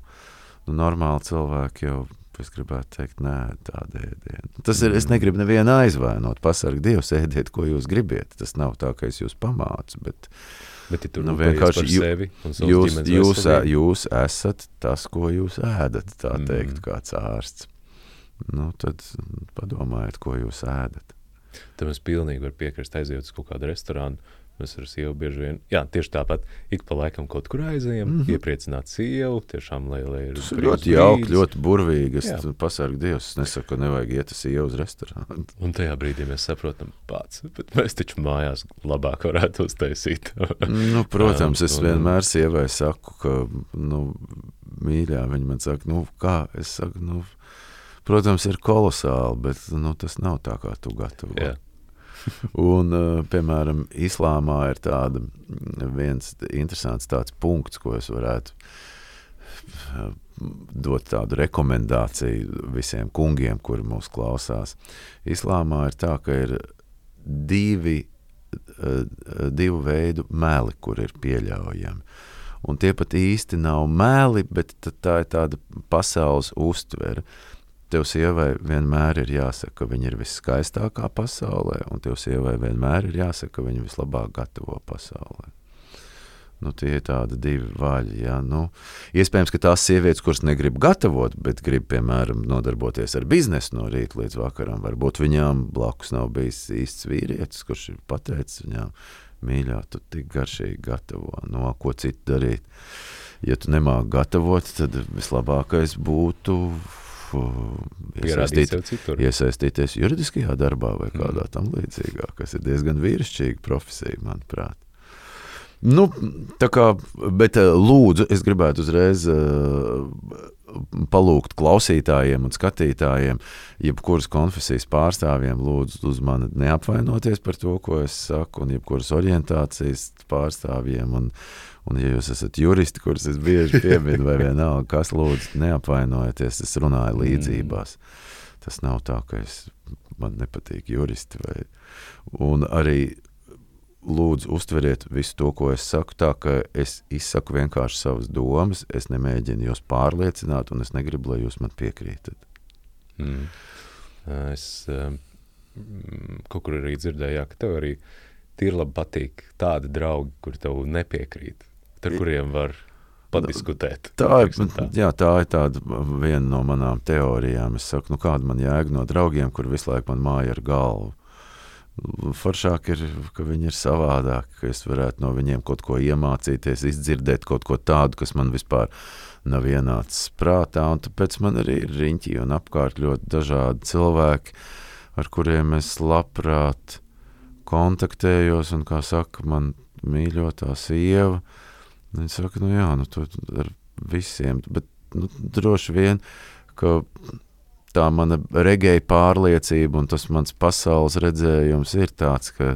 nu, normāli cilvēki jau Es gribētu teikt, nē, tāda ēdiena. Tas ir. Es negribu nevienu aizvainot. Pasargi Dievs, ēdiet, ko jūs gribat. Tas nav tā, ka es jūs pamācu. Bet, Bet, ja Nu, vienkārši jū- jūs, jūs, jūs esat tas, ko jūs ēdat. Tā Mm. teikt, kāds ārsts. Nu, tad padomājiet, ko jūs ēdat. tam es pilnīgi varu piekrist. Aiziet uz kaut kādu restorānu. Mēs ar sievu bieži vien, jā, tieši tāpat ik pa laikam kaut kur aizējām, mm. -hmm. iepriecināt sievu, tiešām, lai, lai ir Tas ir ļoti jauki, ļoti burvīgi. Es pasargu Dievs, es nesaku, ka nevajag iet uz ielas restorānu. <laughs> Un tajā brīdī mēs saprotam, pats, bet mēs taču mājās labāk varētu uztaisīt. <laughs> Nu, protams, es vienmēr sievai saku, ka, nu, mīļā, viņa man saka, nu, kā, es saku, nu, protams, ir kolosāli, bet, nu, tas nav tā, kā tu gatavo. jā, Un, uh, piemēram, islāmā ir tāda, mm, viens interesants tāds punkts, ko es varētu uh, dot tādu rekomendāciju visiem kungiem, kuri mūs klausās. Islāmā ir tā, ka ir divi, uh, divu veidu meli, kur ir pieļaujami. Un tie pat īsti nav meli, bet tā ir tāda pasaules uztvere. Tev sievai vienmēr ir jāsaka, ka viņa ir viskaistākā pasaulē, un tev sievai vienmēr ir jāsaka, ka viņa vislabāk gatavo pasaulē. Nu, tie ir tādi divi vaļi. Ja? Nu, iespējams, ka tās sievietes, kuras negrib gatavot, bet grib, piemēram, nodarboties ar biznesu no rīta līdz vakaram, varbūt viņām blakus nav bijis īsts vīrietis, kurš ir pateicis viņām, mīļā, tu tik garšīgi gatavo, no ko citu darīt. Ja tu nemāki gatavot, tad vislabākais būtu iesaistīt iesaistīties juridiskajā darbā vai Mm. kādā tam līdzīgā, kas ir diezgan vīrišķīga profesija, manuprāt. Nu, tā kā, bet eh, lūdzu, es gribētu uzreiz uh, palūgt klausītājiem un skatītājiem, jebkuras konfesijas pārstāvjiem, lūdzu, uz mani neapvainoties par to, ko es saku, un jebkuras orientācijas pārstāvjiem. Un, un, ja jūs esat juristi, kurus es bieži pieminu, vai vienalga, kas lūdzu, neapvainojieties, es runāju līdzībās. Tas nav tā, ka es, man nepatīk juristi. Vai, un arī lūdzu, uztveriet visu to, ko es saku, tā ka es izsaku vienkārši savas domas. Es nemēģinu jūs pārliecināt, un es negribu, lai jūs man piekrītat. Mm. Es um, mm, kaut kur arī dzirdēju, jā, ka tev arī tīri patīk tādi draugi, kur tev nepiekrīt, ar kuriem var padiskutēt. Tā tā. jā, tā ir tāda viena no manām teorijām. Es saku, nu, kāda man jēga no draugiem, kur visu laiku man māja ar galvu. Foršāk ir, ka viņi ir savādāki, ka es varētu no viņiem kaut ko iemācīties, izdzirdēt kaut ko tādu, kas man vispār nav ienācis prātā. Tāpēc man arī ir riņķi un apkārt ļoti dažādi cilvēki, ar kuriem es labprāt kontaktējos. Un, kā saka, man mīļotā sieva, viņa saka, nu jā, nu, tu ar visiem, bet nu, droši vien, ka tā mana regēja pārliecība un tas mans pasaules redzējums ir tāds, ka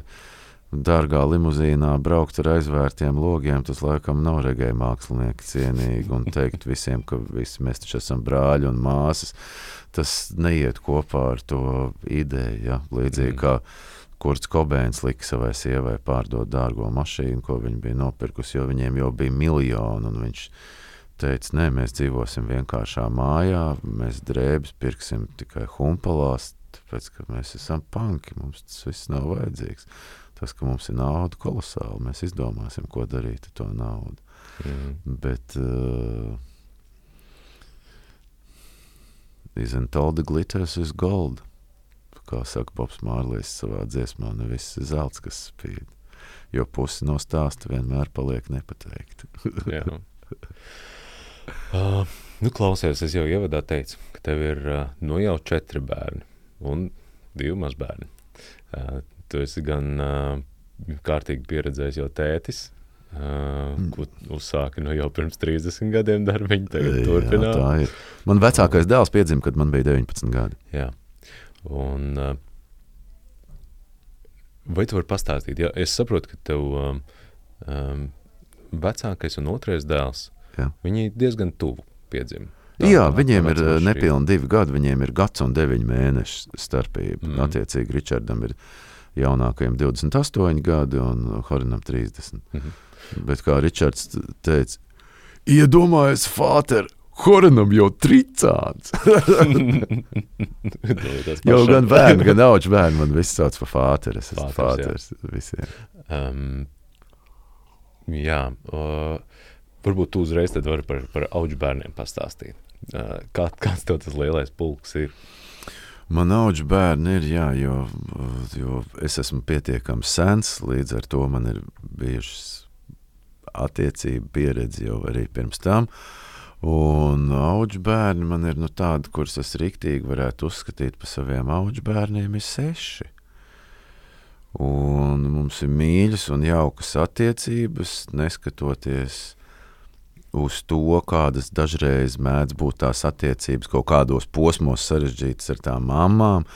dārgā limuzīnā braukt ar aizvērtiem logiem, tas laikam nav regēja mākslinieki cienīgi un teikt visiem, ka visi mēs taču esam brāļi un māsas, tas neiet kopā ar to ideju, ja? līdzīgi Mm. kā Kurts Kobēns lika savai sievai pārdot dārgo mašīnu, ko viņa bija nopirkusi, jo viņiem jau bija miljoni, viņš teica, nē, mēs dzīvosim vienkāršā mājā, mēs drēbes pirksim tikai humpalās, tāpēc, ka mēs esam panki, mums tas viss nav vajadzīgs. Tas, ka mums ir nauda kolosāli, mēs izdomāsim, ko darīt ar to naudu. Mm. Bet uh, isn't all the glitters is gold? Kā saka Bobs Mārlīs savā dziesmā, nevis zelts, kas spīd. Jo pusi no stāsta vienmēr paliek nepateikta. Uh, nu, klausies, es jau ievadā teicu, ka tev ir uh, nu jau četri bērni un divi mazbērni. Uh, tu esi gan uh, kārtīgi pieredzējis jau tētis, uh, ko uzsāki nu jau pirms 30 gadiem darbiņu, Jā, turpināt. tā ir. Man vecākais dēls piedzima, kad man bija 19 gadi. Jā. Un, uh, vai tu vari pastāstīt? Jā, es saprotu, ka tev um, um, vecākais un otrais dēls, Jā. viņi diezgan tuvu piedzima. Jā, viņiem ir nepilni divi gadi, viņiem ir gads un deviņi mēneši starpība. Mm. Mm. Attiecīgi, Ričardam ir jaunākajam 28 gadi un Horinam 30. Mhm. Bet kā Ričards teica, iedomājies, Fāter, Horanam jau tricāns. <laughs> jau gan bērni, gan auģi bērni man viss sauc par fāteru. Es esmu fāters visiem. Um, jā, uh, varbūt tu uzreiz vari par, par auģu bērniem pastāstīt. Uh, kā, kāds tev tas lielais pulks ir? Man auģu bērni ir, jā, jo, jo es esmu pietiekami sens, līdz ar to man ir bijušas attiecība pieredze jau arī pirms tam. Uh, Un augu bērni man ir nu, tādi, kurus es rīktīgi varētu uzskatīt par saviem augu bērniem, ir seši. Un mums ir mīļas un jaukas attiecības, neskatoties uz to, kādas dažreiz mēdz būt tās attiecības, kaut kādos posmos sarežģītas ar tām mamām,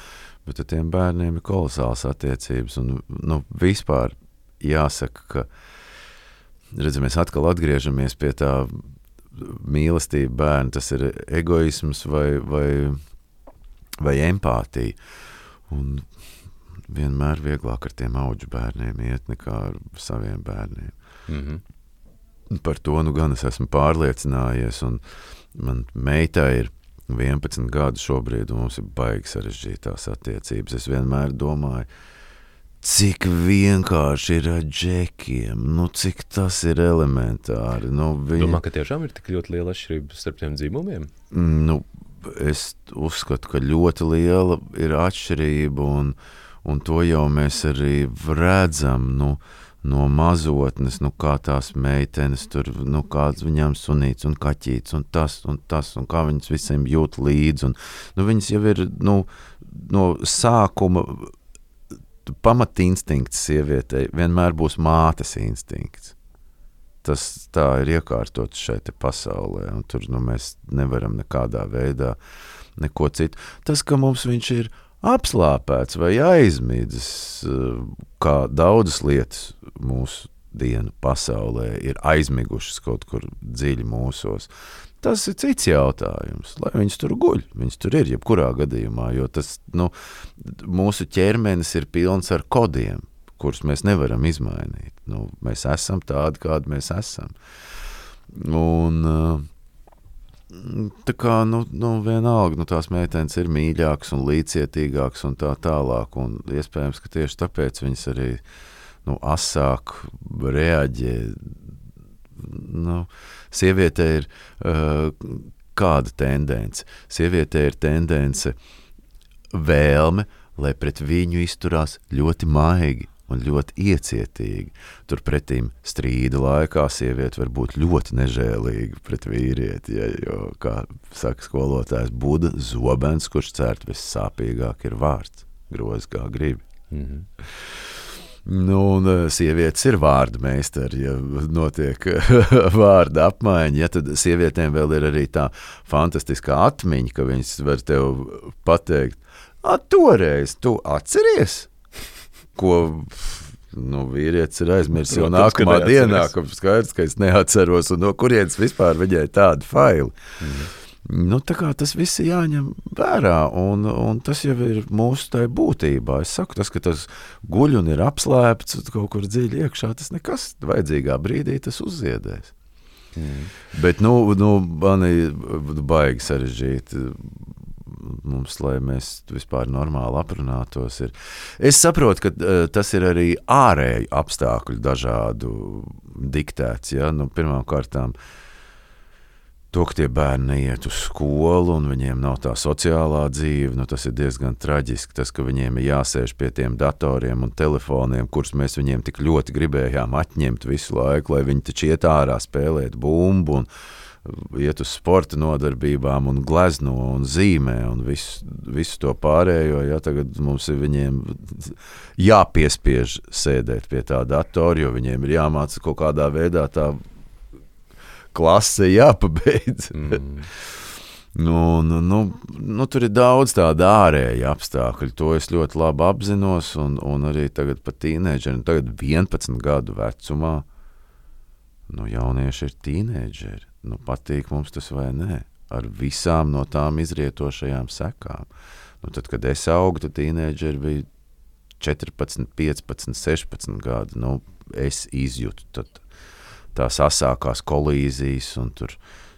bet ar tiem bērniem ir kolosāls attiecības. Un, nu, vispār jāsaka, ka redzi, mēs atkal atgriežamies pie tā mīlestība bērni, tas ir egoisms vai, vai, vai empātija. Un vienmēr vieglāk ar tiem augu bērniem iet nekā ar saviem bērniem. Mm -hmm. Par to nu gan es esmu pārliecinājies, un man meitai ir 11 gadi šobrīd, un mums ir baigi sarežģītās attiecības. Es vienmēr domāju, Cik vienkārši ir ar džekiem, nu, cik tas ir elementāri. Nu, viņi... Domā, ka tiešām ir tik ļoti liela atšķirība starp tiem dzimumiem? Nu, es uzskatu, ka ļoti liela ir atšķirība, un, un to jau mēs arī redzam. Nu, no mazotnes, nu, kā tās meitenes, tur, nu, kāds viņām sunīts un kaķīts, un tas, un tas, un kā viņas visiem jūt līdzi. Un, nu, viņas jau ir nu, no sākuma pamatinstinkts sievietei vienmēr būs mātes instinkts. Tas tā ir iekārtots šeit pasaulē, un tur nu, mēs nevaram nekādā veidā neko citu. Tas, ka mums viņš ir apslāpēts vai aizmidzis, kā daudzas lietas mūsu dienu pasaulē ir aizmigušas kaut kur dziļi mūsos. Tas ir cits jautājums. Lai viņas tur guļ, viņas tur ir jebkurā gadījumā, jo tas, nu, mūsu ķermenis ir pilns ar kodiem, kurus mēs nevaram izmainīt. Nu, mēs esam tādi, kādi mēs esam. Un, tā kā, nu, nu vienalga, nu, tās meitenes ir mīļākas un līdzcietīgākas un tā tālāk, un iespējams, ka tieši tāpēc viņas arī nu, asāk reaģē. Nu, Sievietē ir uh, kāda tendence? Sievietē ir tendence vēlme, lai pret viņu izturās ļoti maigi un ļoti iecietīgi. Turpretī strīda laikā sieviete var būt ļoti nežēlīga pret vīrieti. Ja, jo, kā saka skolotājs, būda zobens, kurš cērt vissāpīgāk ir vārds, groz kā gribi. Mm -hmm. Nu, un eh, sievietes ir vārdu meistari, ja notiek <laughs> vārda apmaiņa. Ja, tad sievietēm vēl ir arī tā fantastiskā atmiņa, ka viņas var tev pateikt, toreiz tu atceries, ko nu, vīrietis ir aizmirsis jau nākamā dienā, kad skaidrs, ka es neatceros, un no kurienes vispār viņai tāda faila. Mm. Nu, tas viss ir jāņem vērā, un, un tas jau ir mūsu tai būtībā. Es saku, tas, ka tas guļ un ir apslēpts kaut kur dziļi iekšā, tas nekas vajadzīgā brīdī tas uzziedēs. Mm. Bet, nu, nu man ir baigi sarežģīti mums, lai mēs vispār normāli aprunātos. Ir. Es saprotu, ka uh, tas ir arī ārēju apstākļu dažādu diktēts. Ja? Nu, Pirmkārt, uh, To, ka tie bērni neiet uz skolu un viņiem nav tā sociālā dzīve, nu, tas ir diezgan traģiski. Tas, ka viņiem ir jāsēž pie tiem datoriem un telefoniem, kurus mēs viņiem tik ļoti gribējām atņemt visu laiku, lai viņi taču iet ārā spēlēt bumbu un iet uz sporta nodarbībām un glezno un zīmē un visu, visu to pārējo. Ja, tagad mums ir jāpiespiež sēdēt pie tā datora, jo viņiem ir jāmāca kaut kādā veidā tā klase jāpabeidz. Mm. <laughs> Nu, nu, nu, nu, tur ir daudz tādu ārēju apstākļu. To es ļoti labi apzinos. Un, un arī tagad, pat tīneģeri, tagad 11 gadu vecumā, nu, jaunieši ir tīneģeri. Nu, patīk mums tas vai nē, ar visām no tām izrietošajām sekām. Nu, tad, kad es augu, tad tīneģeri bija 14, 15, 16 gadi. Nu, es izjūtu tad tās asākās kolīzijas, un tur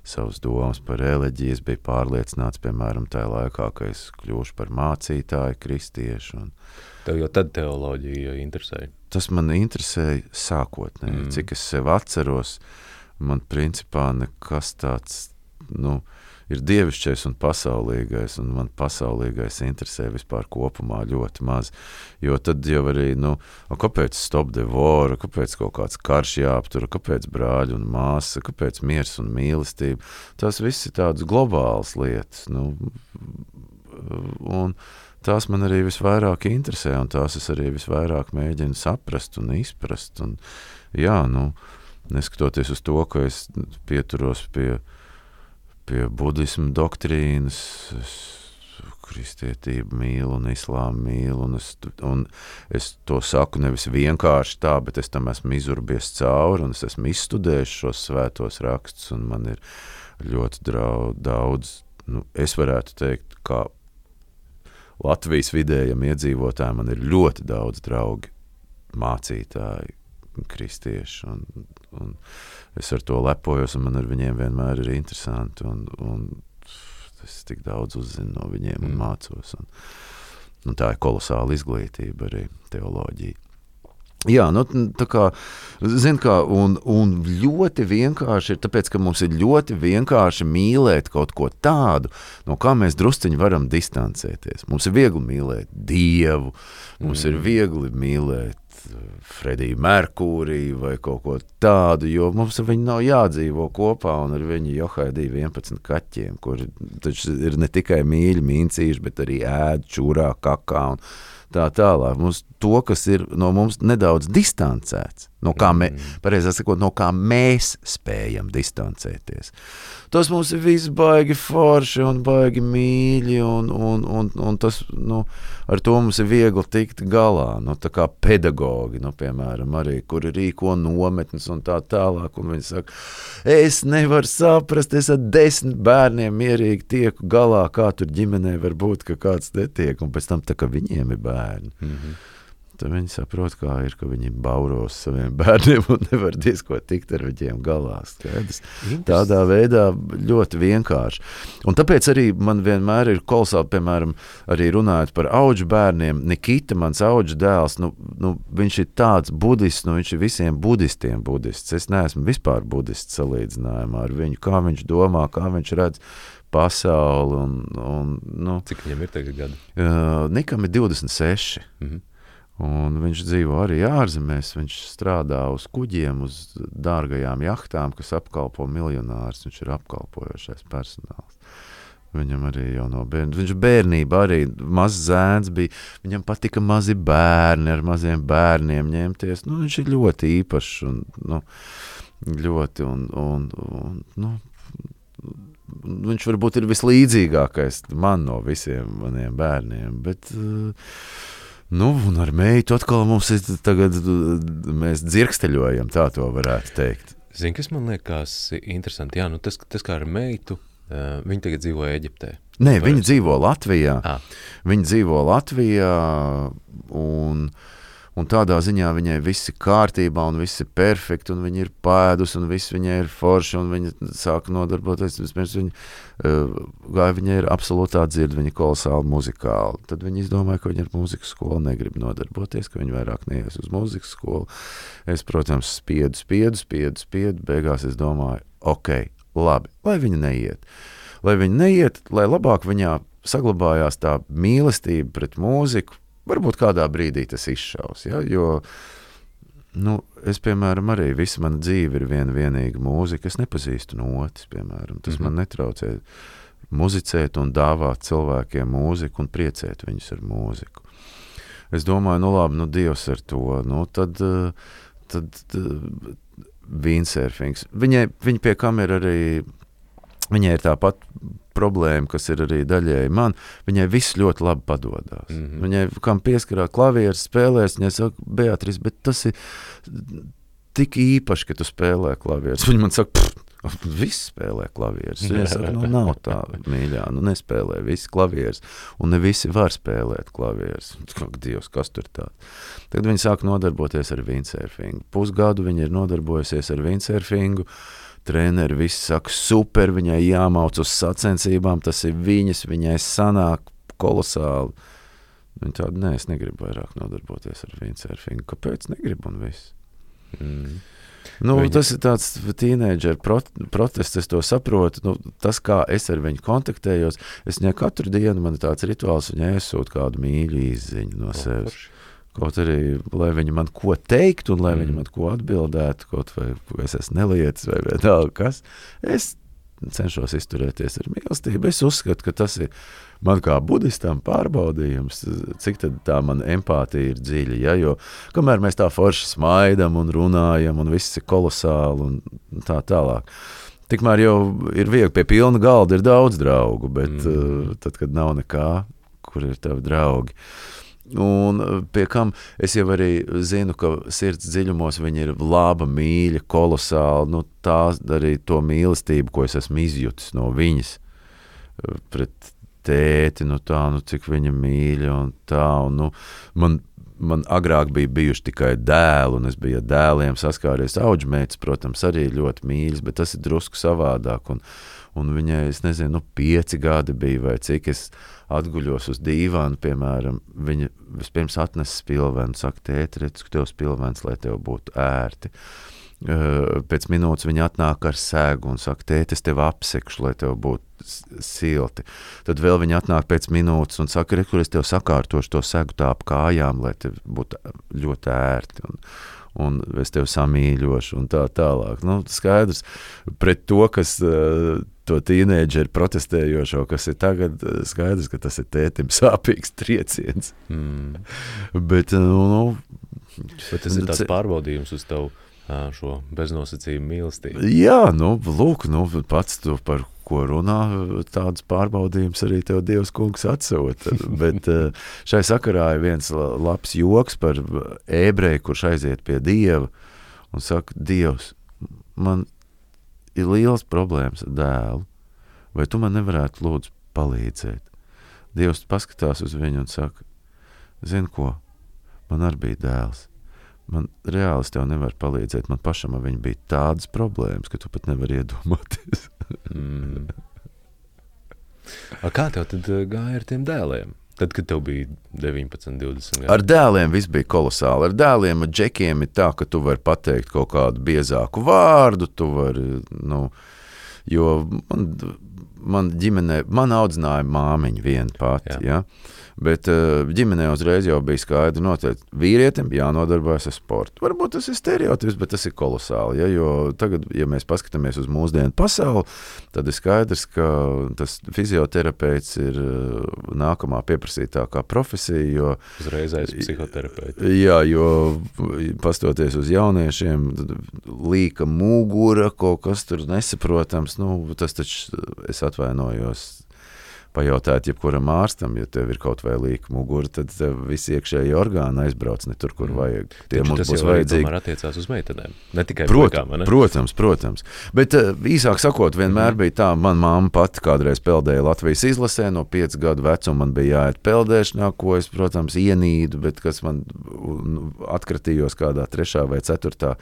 savas domas par reliģiju. Es biju pārliecināts, piemēram, tajā laikā, ka es kļūšu par mācītāju, kristiešu. Un, Tev jau tad teoloģija interesēja. tas man interesēja sākotnēji, mm. cik es sev atceros. Man principā nekas tāds nu, ir dievišķais un pasaulīgais, un man pasaulīgais interesē vispār kopumā ļoti maz. Jo tad jau arī, nu, kāpēc stop the war, kāpēc kaut kāds karš jāaptur, kāpēc brāļi un māsa, kāpēc miers un mīlestība. Tas viss ir tādas globālas lietas. Nu, un, tās man arī visvairāk interesē, un tās es arī visvairāk mēģinu saprast un izprast. Un, jā, nu, neskatoties uz to, ka es pieturos pie, pie budismu doktrīnas, es kristietību mīlu un islāmu mīlu, un es, un es to saku nevis vienkārši tā, bet es tam esmu izurbies cauri, un es esmu izstudējis šos svētos rakstus, man ir ļoti drau, daudz, nu, es varētu teikt, kā Latvijas vidējam iedzīvotājam man ir ļoti daudz draugi, mācītāji, kristieši. Un, un es ar to lepojos, un man ar viņiem vienmēr ir interesanti. Un, un es tik daudz uzzinu no viņiem un Mm. mācos. Un, un tā ir kolosāla izglītība arī teoloģija. Jā, nu, tā kā, zin kā, un, un ļoti vienkārši ir, tāpēc, ka mums ir ļoti vienkārši mīlēt kaut ko tādu, no kā mēs drusciņi varam distancēties. Mums ir viegli mīlēt Dievu, mums mm. ir viegli mīlēt Frediju Merkūriju vai kaut ko tādu, jo mums ar viņu nav jādzīvo kopā un ar viņu johaidīja 11 kaķiem, kur taču ir ne tikai mīļi, mīncīši, bet arī ēd, čūrā, kakā un tā tālāk. Mums to, kas ir no mums nedaudz distancēts, no kā, mē, pareizāk sakot, no kā mēs spējam distancēties. Tas mums ir viss baigi forši un baigi mīļi, un, un, un, un tas, nu, ar to mums ir viegli tikt galā. Nu, tā kā pedagogi, nu, piemēram, arī, kuri rīko nometnes un tā tālāk, un viņi saka, es nevaru saprast, es ar desmit bērniem mierīgi tieku galā, kā tur ģimenē var būt, ka kāds netiek, un pēc tam tā, ka viņiem ir bērni. Mm -hmm. Tad viņi saprot, kā ir, ka viņi bauros saviem <laughs> bērniem un nevar diezko tikt ar viņiem galā. Skaidrs. Tādā veidā ļoti vienkārši. Un tāpēc arī man vienmēr ir kolosāli, piemēram, arī runājot par augu bērniem. Nikita, mans augu dēls, nu, nu, viņš ir tāds budists, nu, viņš ir visiem budistiem budists. Es neesmu vispār budists salīdzinājumā ar viņu, kā viņš domā, kā viņš redz pasauli. Un, un, nu, Cik viņam ir tagad gadi? uh, Nikam ir 26. Mm -hmm. Un viņš dzīvo arī ārzemēs. Viņš strādā uz kuģiem, uz dārgajām jachtām, kas apkalpo miljonārus. Viņš ir apkalpojošais personāls. Viņam arī jau no bērna. Viņš bērnībā arī mazs zēns bija. Viņam patika mazi bērni ar maziem bērniem ņemties. Nu, viņš ir ļoti īpašs un nu, ļoti. Un, un, un, nu, viņš varbūt ir vislīdzīgākais man no visiem maniem bērniem. Bet, uh, Nu, un ar meitu atkal mums ir tagad, mēs dzirksteļojam, tā to varētu teikt. Zini, kas man liekas interesanti? Jā, nu tas, tas kā ar meitu, uh, viņa tagad dzīvo Eģiptē. Nē, viņi dzīvo Latvijā. Ah. Viņi dzīvo Latvijā, un, un tādā ziņā viņai viss ir kārtībā, un viss ir perfekti, un viņa ir pēdus, un viss viņai ir forši, un viņa sāk nodarboties. Vispirms viņa uh, viņai ir absolūtā dzirde, viņa ir kolosāli muzikāli. Tad viņi izdomāja, ka viņa ar mūzikas skolu negrib nodarboties, ka viņa vairāk neies uz mūzikas skolu. Es, protams, spiedu, spiedu, spiedu, spiedu. Beigās es domāju, ok, labi, lai viņa neiet. Lai viņa neiet, lai labāk viņā saglabājās tā mīlestība pret mūziku. Varbūt kādā brīdī tas izšaus. Ja? Jo nu, es, piemēram, arī visu manu dzīvi ir viena vienīga mūzika. Es nepazīstu notis, piemēram. Tas mm -hmm. man netraucē muzicēt un dāvāt cilvēkiem mūziku un priecēt viņus ar mūziku. Es domāju, nu labi, nu Dievs ar to. Nu, tad, tad, tad vīnsurfings. Viņai, viņa pie kam ir arī, viņai ir tāpat problēma, kas ir arī daļēji man. Viņai viss ļoti labi padodas. Mm. -hmm. Viņai, kam pieskarās klavieres, spēlēs, viņa saka, Beatrice, bet tas ir tik īpaši, ka tu spēlē klavierus. Viņa man saka, pff, Viss spēlē klavierus. Viņa <laughs> saka, nu, nav tā, mīļā, nu, nespēlē visi klavierus. Un ne visi var spēlēt klavierus. Dievs, kas tur tāds? Tad viņi sāk nodarboties ar windsurfingu. Pusgadu viņi ir nodarbojusies ar windsurfingu. Treneri visi saka, super, viņai jāmauc uz sacensībām, tas ir viņas, viņai sanāk kolosāli. Viņa tāda, nē, es negribu vairāk nodarboties ar windsurfingu. Kāpēc? Negribu un viss. Mm. Nu, viņa... Tas ir tāds teenageru prot protests, es to saprotu. Nu, tas, kā es ar viņu kontaktējos, es viņai katru dienu man ir tāds rituāls, viņai iesūtu kādu mīļu izziņu no sevis. Kaut arī, lai viņi man ko teiktu, un lai mm. viņi man ko atbildētu, kaut vai es esmu nelietis vai vienalga kas, es cenšos izturēties ar mīlestību. Es uzskatu, ka tas ir man kā budistam pārbaudījums, cik tā mana empātija ir dziļa. Ja? Jo kamēr mēs tā forši smaidām un runājam, un viss ir kolosāli un tā tālāk. Tikmēr jau ir viegli pie pilna galda, ir daudz draugu, bet mm. uh, tad, kad nav nekā, kur ir tavi draugi. Un pie kam es jau arī zinu, ka sirds dziļumos viņa ir laba, mīļa, kolosāla. Nu, tā arī to mīlestību, ko es esmu izjutis no viņas pret tēti, nu tā, nu cik viņa mīļa un tā. Un, nu, man, man agrāk bija bijuši tikai dēli, un es biju ar dēliem saskāries. Auģmēts, protams, arī ļoti mīļš, bet tas ir drusku savādāk. Un, un viņai, es nezinu, nu, pieci gadi bija vai cik es atguļos uz dīvānu, piemēram, viņa vispirms atnesa spilvenu, saka, tēti, redz, ka tev spilvens, lai tev būtu ērti. Uh, Pēc minūtes viņa atnāk ar sēgu un saka, tēti, es tevi apsekšu, lai tev būtu silti. Tad vēl viņa atnāk pēc minūtes un saka, re, kur es tev sakārtošu to segu tā ap kājām, lai tev būtu ļoti ērti. Un, un es tevi samīļošu, un tā tālāk. Nu, skaidrs, pret to, kas to tīneģeru protestējošo, kas ir tagad, skaidrs, ka tas ir tētim <laughs> sāpīgs trieciens. Mm. <laughs> Bet, nu, nu, Bet tas ir tāds pārbaudījums uz tavu šo beznosacījumu mīlestību. Jā, nu, lūk, nu, pats tu par ko runā, tādus pārbaudījumus arī tev Dievs kungs atsūta. <laughs> Bet šai sakarā ir viens labs joks par ebreju, kurš aiziet pie Dieva un saka, Dievs, man ir liels problēmas ar dēlu, vai tu man nevarētu lūdzu palīdzēt? Dievs paskatās uz viņu un saka, zini ko, man arī bija dēls man reāli tev nevaru palīdzēt. Man pašam ar viņu bija tādas problēmas, ka tu pat nevari iedomāties. <laughs> mm. A kā tev tad eh, gāja ar tiem dēliem? Tad, kad tev bija 19, 20 gadi. Ar dēliem viss bija kolosāli. Ar dēliem, ar džekiem ir tā, ka tu vari pateikt kaut kādu biezāku vārdu. Vari, nu, jo man, man ģimenē, man audzināja māmiņa viena pati. Ja? Bet uh, ģimenē uzreiz jau bija skaidrs, noteikti vīrietim jānodarbojas ar sportu. Varbūt tas ir stereotips, bet tas ir kolosāli. Ja, jo tagad, ja mēs paskatāmies uz mūsdienu pasauli, tad ir skaidrs, ka tas fizioterapeits ir uh, nākamā pieprasītākā profesija. Jo, uzreiz aiz psihoterapeita. Jā, jo pastoties uz jauniešiem, līka mugura, kaut kas tur nesaprotams. Nu, tas taču es atvainojos pajautāt, jebkuram ārstam, ja tev ir kaut vai līka mugura, tad visi iekšēji orgāni aizbrauc ne tur, kur mm. vajag. Tie mums būs vajadzīgi. Tas attiecās uz meitenēm, ne tikai protams, puikām, ne? protams, protams. Bet uh, īsāk sakot, vienmēr mm. bija tā, man mamma pati kādreiz peldēja Latvijas izlasē, no 5 gadu vecuma man bija jāiet peldēšanā, ko es, protams, ienīdu, bet kas man atkritījos kādā trešā vai ceturtā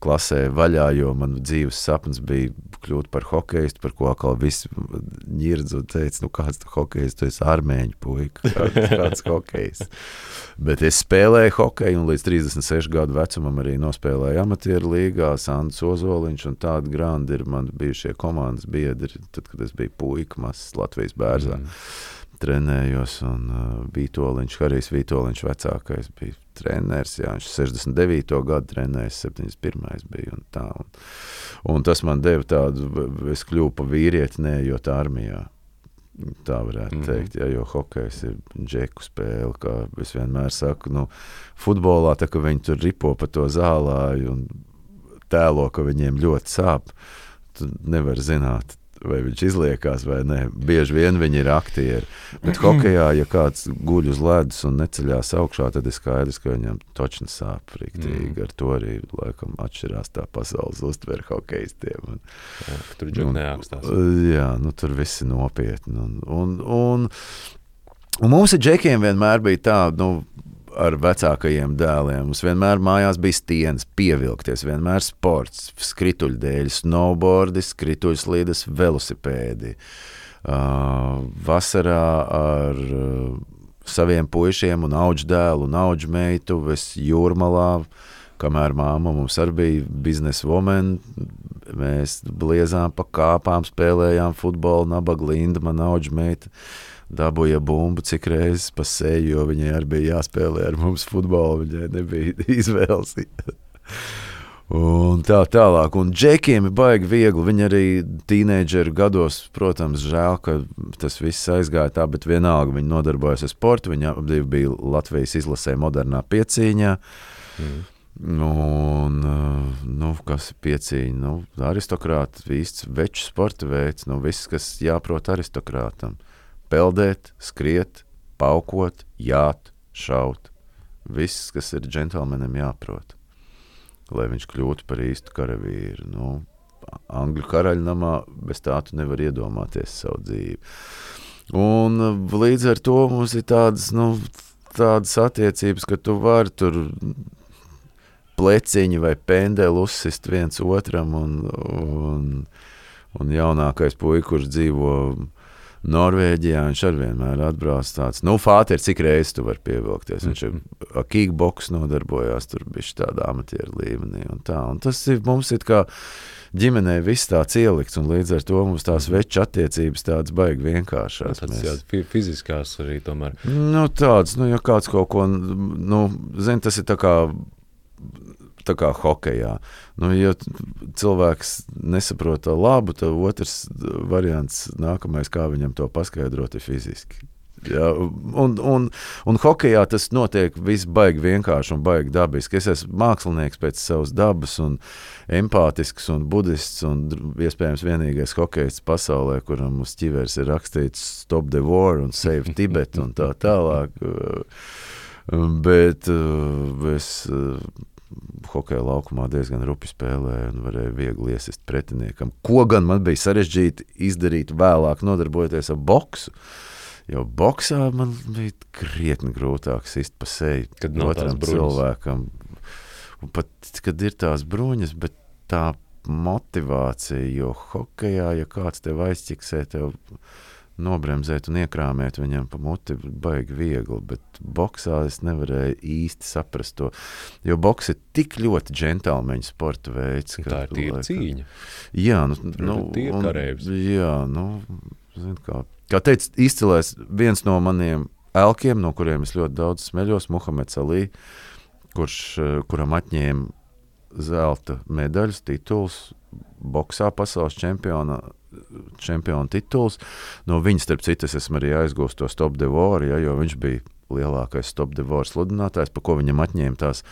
klasē vaļā, jo man dzīves sapnis bija kļūt par hokeistu, par ko atkal viss ņirdz un teica, nu kāds tu hokejs, tu esi armēņu puika, <laughs> kāds, kāds hokejs. Bet es spēlēju hokeju un līdz 36 gadu vecumam arī nospēlēju amatieru līgā, Sandrs Ozoliņš un tādi grandi ir man bijušie komandas biedri, tad, kad es biju puika mazs Latvijas bērzā. Mm trenējos, un uh, Vitoļņš, Harijs Vitoļņš vecākais bija treneris, jā, viņš 69. gadu trenējis, 71. bija un tā. Un, un tas man deva tādu, es kļuvu pa vīrieti, neejot armijā. Tā varētu mm -hmm. teikt, ja, jo hokejs ir džeku spēle. Kā es vienmēr saku, nu, futbolā tā, ka viņi tur ripo pa to zālāju un tēlo, ka viņiem ļoti sāp. Tu nevari zināt, vai viņš izliekās vai nē. Bieži vien viņi ir aktieri. Bet hokeja, ja kāds guļ uz ledus un neceļās augšā, tad ir skaidrs, ka viņam točni sāp rīktīgi. Mm. Ar to arī laikam atšķirās tā pasaules uztvere hokeistiem. Un, jā, tur jau neapstās. Jā, nu tur viss ir nopietni. Un, un, un, un mums ar džekiem vienmēr bija tā, nu, ar vecākajiem dēliem. Mums vienmēr mājās bija stieņas, pievilkties, vienmēr sports, skrituļdēļ, snowboardi, skrituļslīdes, velosipēdi. Uh, vasarā ar uh, saviem puišiem un auģu dēlu un auģu meitu es jūrmalā, kamēr māma mums arī bija biznesa woman, mēs bliezām pa kāpām, spēlējām futbolu, nabaga linda, man auģu meita. Uh, dabūja bumbu cik reizes pa seju, jo viņai arī bija jāspēlē ar mums futbolu. Viņai nebija <laughs> izvēles. Un tā tālāk, un džekiem ir baigi viegli. Viņi arī tīneģeru gados, protams, žēl, ka tas viss aizgāja tā, bet vienalga viņi nodarbojas ar sportu. Viņi abi bija Latvijas izlasē modernā piecīņā. Mm. Un, nu, kas ir piecīņa? Nu, aristokrāts, īsts veču sporta veids, nu, viss, kas jāprot aristokrātam peldēt, skriet, paukot, jāt, šaut. Viss, kas ir džentlmenim jāprot, lai viņš kļūtu par īstu karavīru. Nu, Angļu karaļnamā bez tā tu nevari iedomāties savu dzīvi. Un līdz ar to mums ir tādas, nu, tādas attiecības, ka tu vari tur pleciņu vai pendeli uzsist viens otram, un, un, un jaunākais puisis, kurš dzīvo Norvēģijā viņš arī vienmēr atbrauc tāds, nu, Fāter, cik reizes tu vari pievilkties. Viņš ir kickboks nodarbojās, tur bija tādā amatieru līmenī un tā. Un tas ir mums ir kā ģimenē viss tāds ielikts, un līdz ar to mums tās mhm. veču attiecības tādas baigi vienkāršās. Tas jā, fiziskās arī tomēr. Nu, tāds, nu, ja kāds kaut ko, nu, zin, tas ir tā kā tā kā hokeja. Nu, ja cilvēks nesaprot to labu, tad otrs variants, nākamais, kā viņam to paskaidrot, ir fiziski. Ja, un, un, un hokeja tas notiek viss baigi vienkārši un baigi dabiski. Es esmu mākslinieks pēc savas dabas, un empātisks un budists, un iespējams vienīgais hokejs pasaulē, kuram uz ķiveres ir rakstīts Stop the War un Save <laughs> Tibet un tā tālāk. Bet es hokeja laukumā diezgan rupi spēlēja un varēja viegli iesist pretiniekam. Ko gan man bija sarežģīti izdarīt vēlāk, nodarbojoties ar boksu. Jo boxā man bija krietni grūtāk sist pa seju kad otram cilvēkam. Un pat kad ir tās bruņas, bet tā motivācija, jo hokeja, ja kāds tev aizķiksē, tev nobremzēt un iekrāmēt viņam pa muti baigi viegli, bet boxā es nevarēju īsti saprast to, jo boks ir tik ļoti džentlmeņa sporta veids. Ka, tā ir tīra cīņa. Jā, nu, nu karēvis. Jā, nu, zin kā, kā teica izcilais viens no maniem elkiem, no kuriem es ļoti daudz smeļos, Muhameds Alī, kurš, kuram atņēma zelta medaļas tituls boxā pasaules čempiona čempionu tituls. No viņa, starp citu, es esmu arī aizgūstis to stop devoru, ja, jo viņš bija lielākais stop devoru sludinātājs, par ko viņam atņēma tās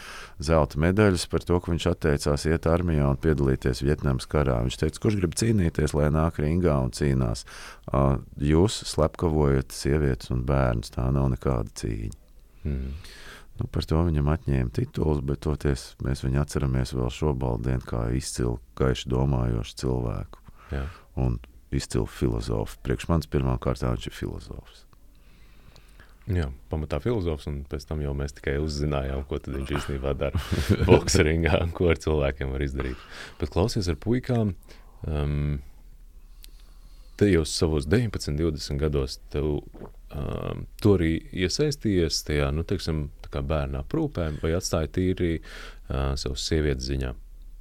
zelta medaļas, par to, ka viņš atteicās iet armijā un piedalīties Vietnamas karā. Viņš teica, kurš grib cīnīties, lai nāk ringā un cīnās. Jūs slepkavojat sievietes un bērnus, tā nav nekāda cīņa. Mm. Nu, par to viņam atņēma titulus, bet toties mēs viņu atceramies vēl šobrīd kā izcilu, gaiši domājošu cilvēku. Jā un izcilu filozofu. Priekš manis pirmkārt viņš ir filozofs. Jā, pamatā filozofs, un pēc tam jau mēs tikai uzzinājām, ko viņš īstenībā dara boxeringā, ko ar cilvēkiem var izdarīt. Bet klausies ar puikām, um, jau savos 19, 20 gados, tev um, tu arī iesaistījies tajā, nu, teiksim, bērnā aprūpē, vai atstāji tīri uh, savas sievietes ziņā?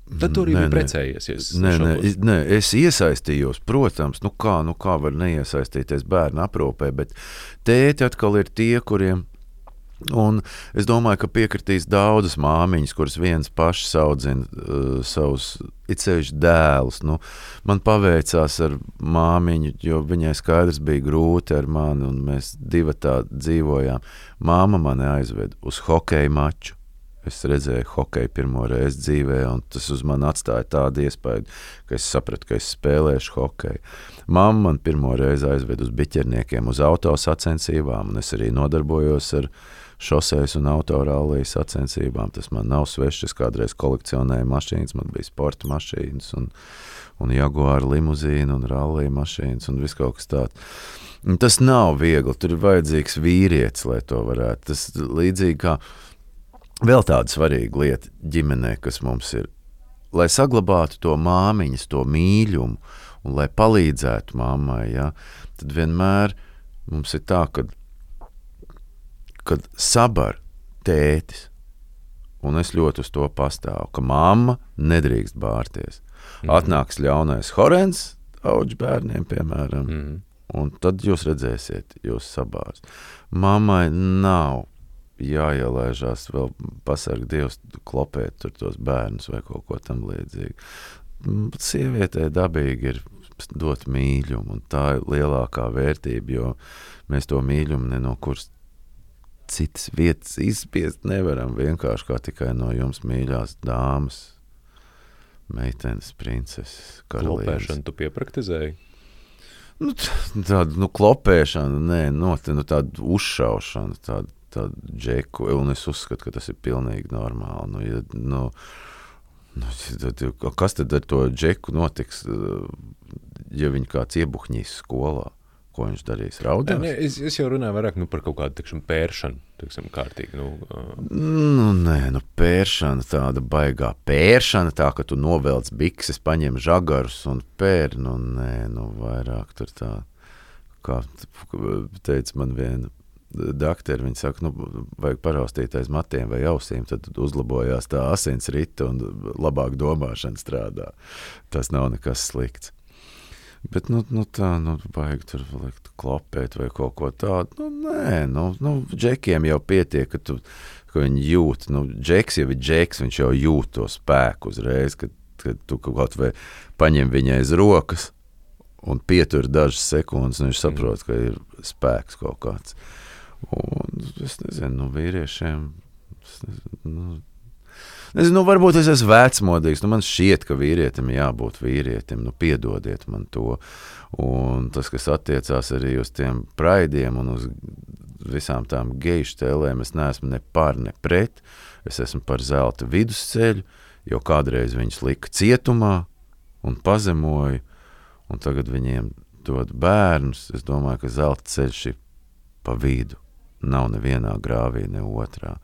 Tad tur arī bija precējies. Nē, nē, nē, es iesaistījos, protams, nu kā, nu kā var neiesaistīties bērnu aprūpē, bet tēti atkal ir tie, kuriem. Un es domāju, ka piekritīs daudzas māmiņas, kuras viens pašs audzina uh, savus itsevišķi dēlus. Nu, man paveicās ar māmiņu, jo viņai skaidrs bija grūti ar mani, un mēs divi tā dzīvojām. Māma mani aizveda uz hokeja maču. Es redzēju hokeju pirmo reizi dzīvē, un tas uz mani atstāja tādu iespēju, ka es sapratu, ka es spēlēšu hokeju. Mamma man pirmo reizi aizved uz biķerniekiem, uz autosacensībām, un es arī nodarbojos ar šoseis un autorālijas sacensībām. Tas man nav svešs. Es kādreiz kolekcionēju mašīnas, man bija sporta mašīnas, un, un Jaguāra limuzīna, un rallija mašīnas, un viss kaut kas tāds. Tas nav viegli. Tur ir vajadzīgs vīrietis, lai to varētu. Tas līdzīgi kā Vēl tāda svarīga lieta ģimenē, kas mums ir, lai saglabātu to māmiņas, to mīlumu, un lai palīdzētu mammai, ja, tad vienmēr mums ir tā, ka kad sabar tētis, un es ļoti uz to pastāvu, ka mamma nedrīkst bārties. Mm. Atnāks ļaunais horens auģu bērniem, piemēram, mm. un tad jūs redzēsiet, jūs sabārs. Mammai nav jāielaižās, vēl pasargāt Dievs, klopēt tos bērnus vai kaut ko tamlīdzīgu. Sievietē dabīgi ir dot mīlumu, un tā ir lielākā vērtība, jo mēs to mīlumu ne no kuras citas vietas izspiest nevaram. Vienkārši kā tikai no jums mīļās dāmas, meitenes, princeses, karalienes. Klopēšanu tu piepraktizēji? Nu, tāda nu, klopēšana, nē, no, nu, tāda uzšaušana, tāda tādu džeku, un es uzskatu, ka tas ir pilnīgi normāli. Nu, ja, nu, nu, kas tad ar to džeku notiks, ja viņi kāds iebuhņīs skolā? Ko viņš darīs? Raudās? Nē, es, es jau runāju vairāk nu, par kaut kādu tikšanu, pēršanu. Tiksim, kārtīgi, nu, uh... nu, nē, nu, pēršana, tāda baigā pēršana, tā ka tu novelc bikses, paņem žagarus un pēr. Nu, nē, nu, vairāk tur tā, kā teica man viena Dakteris viņa saka, nu, vajag paraustīt aiz matiem vai ausīm, tad uzlabojās tā asins rita un labāk domāšana strādā. Tas nav nekas slikts. Bet nu, nu, tā, nu, vajag tur likt, klopēt vai kaut ko tādu. Nu, nē, nu, nu, džekiem jau pietiek, ka, tu, ka viņi jūt. Nu, džeks jau ir džeks, viņš jau jūt to spēku uzreiz, kad, kad tu kaut vai paņem viņai aiz rokas un pietur dažas sekundes, un viņš saprot, ka ir spēks kaut kāds. Un es nezinu, nu, vīriešiem. Nezinu, nu, nezinu, nu, varbūt es esmu vecmodīgs. Nu, man šķiet, ka vīrietim jābūt vīrietim. Nu, piedodiet man to. Un tas, kas attiecās arī uz tiem praidiem un uz visām tām geju tēlēm, es neesmu ne par, ne pret. Es esmu par zelta vidusceļu, jo kādreiz viņus lika cietumā un pazemoja, un tagad viņiem dod bērnus. Es domāju, ka zelta ceļš ir pa vidu nav nevienā grāvī, ne otrā.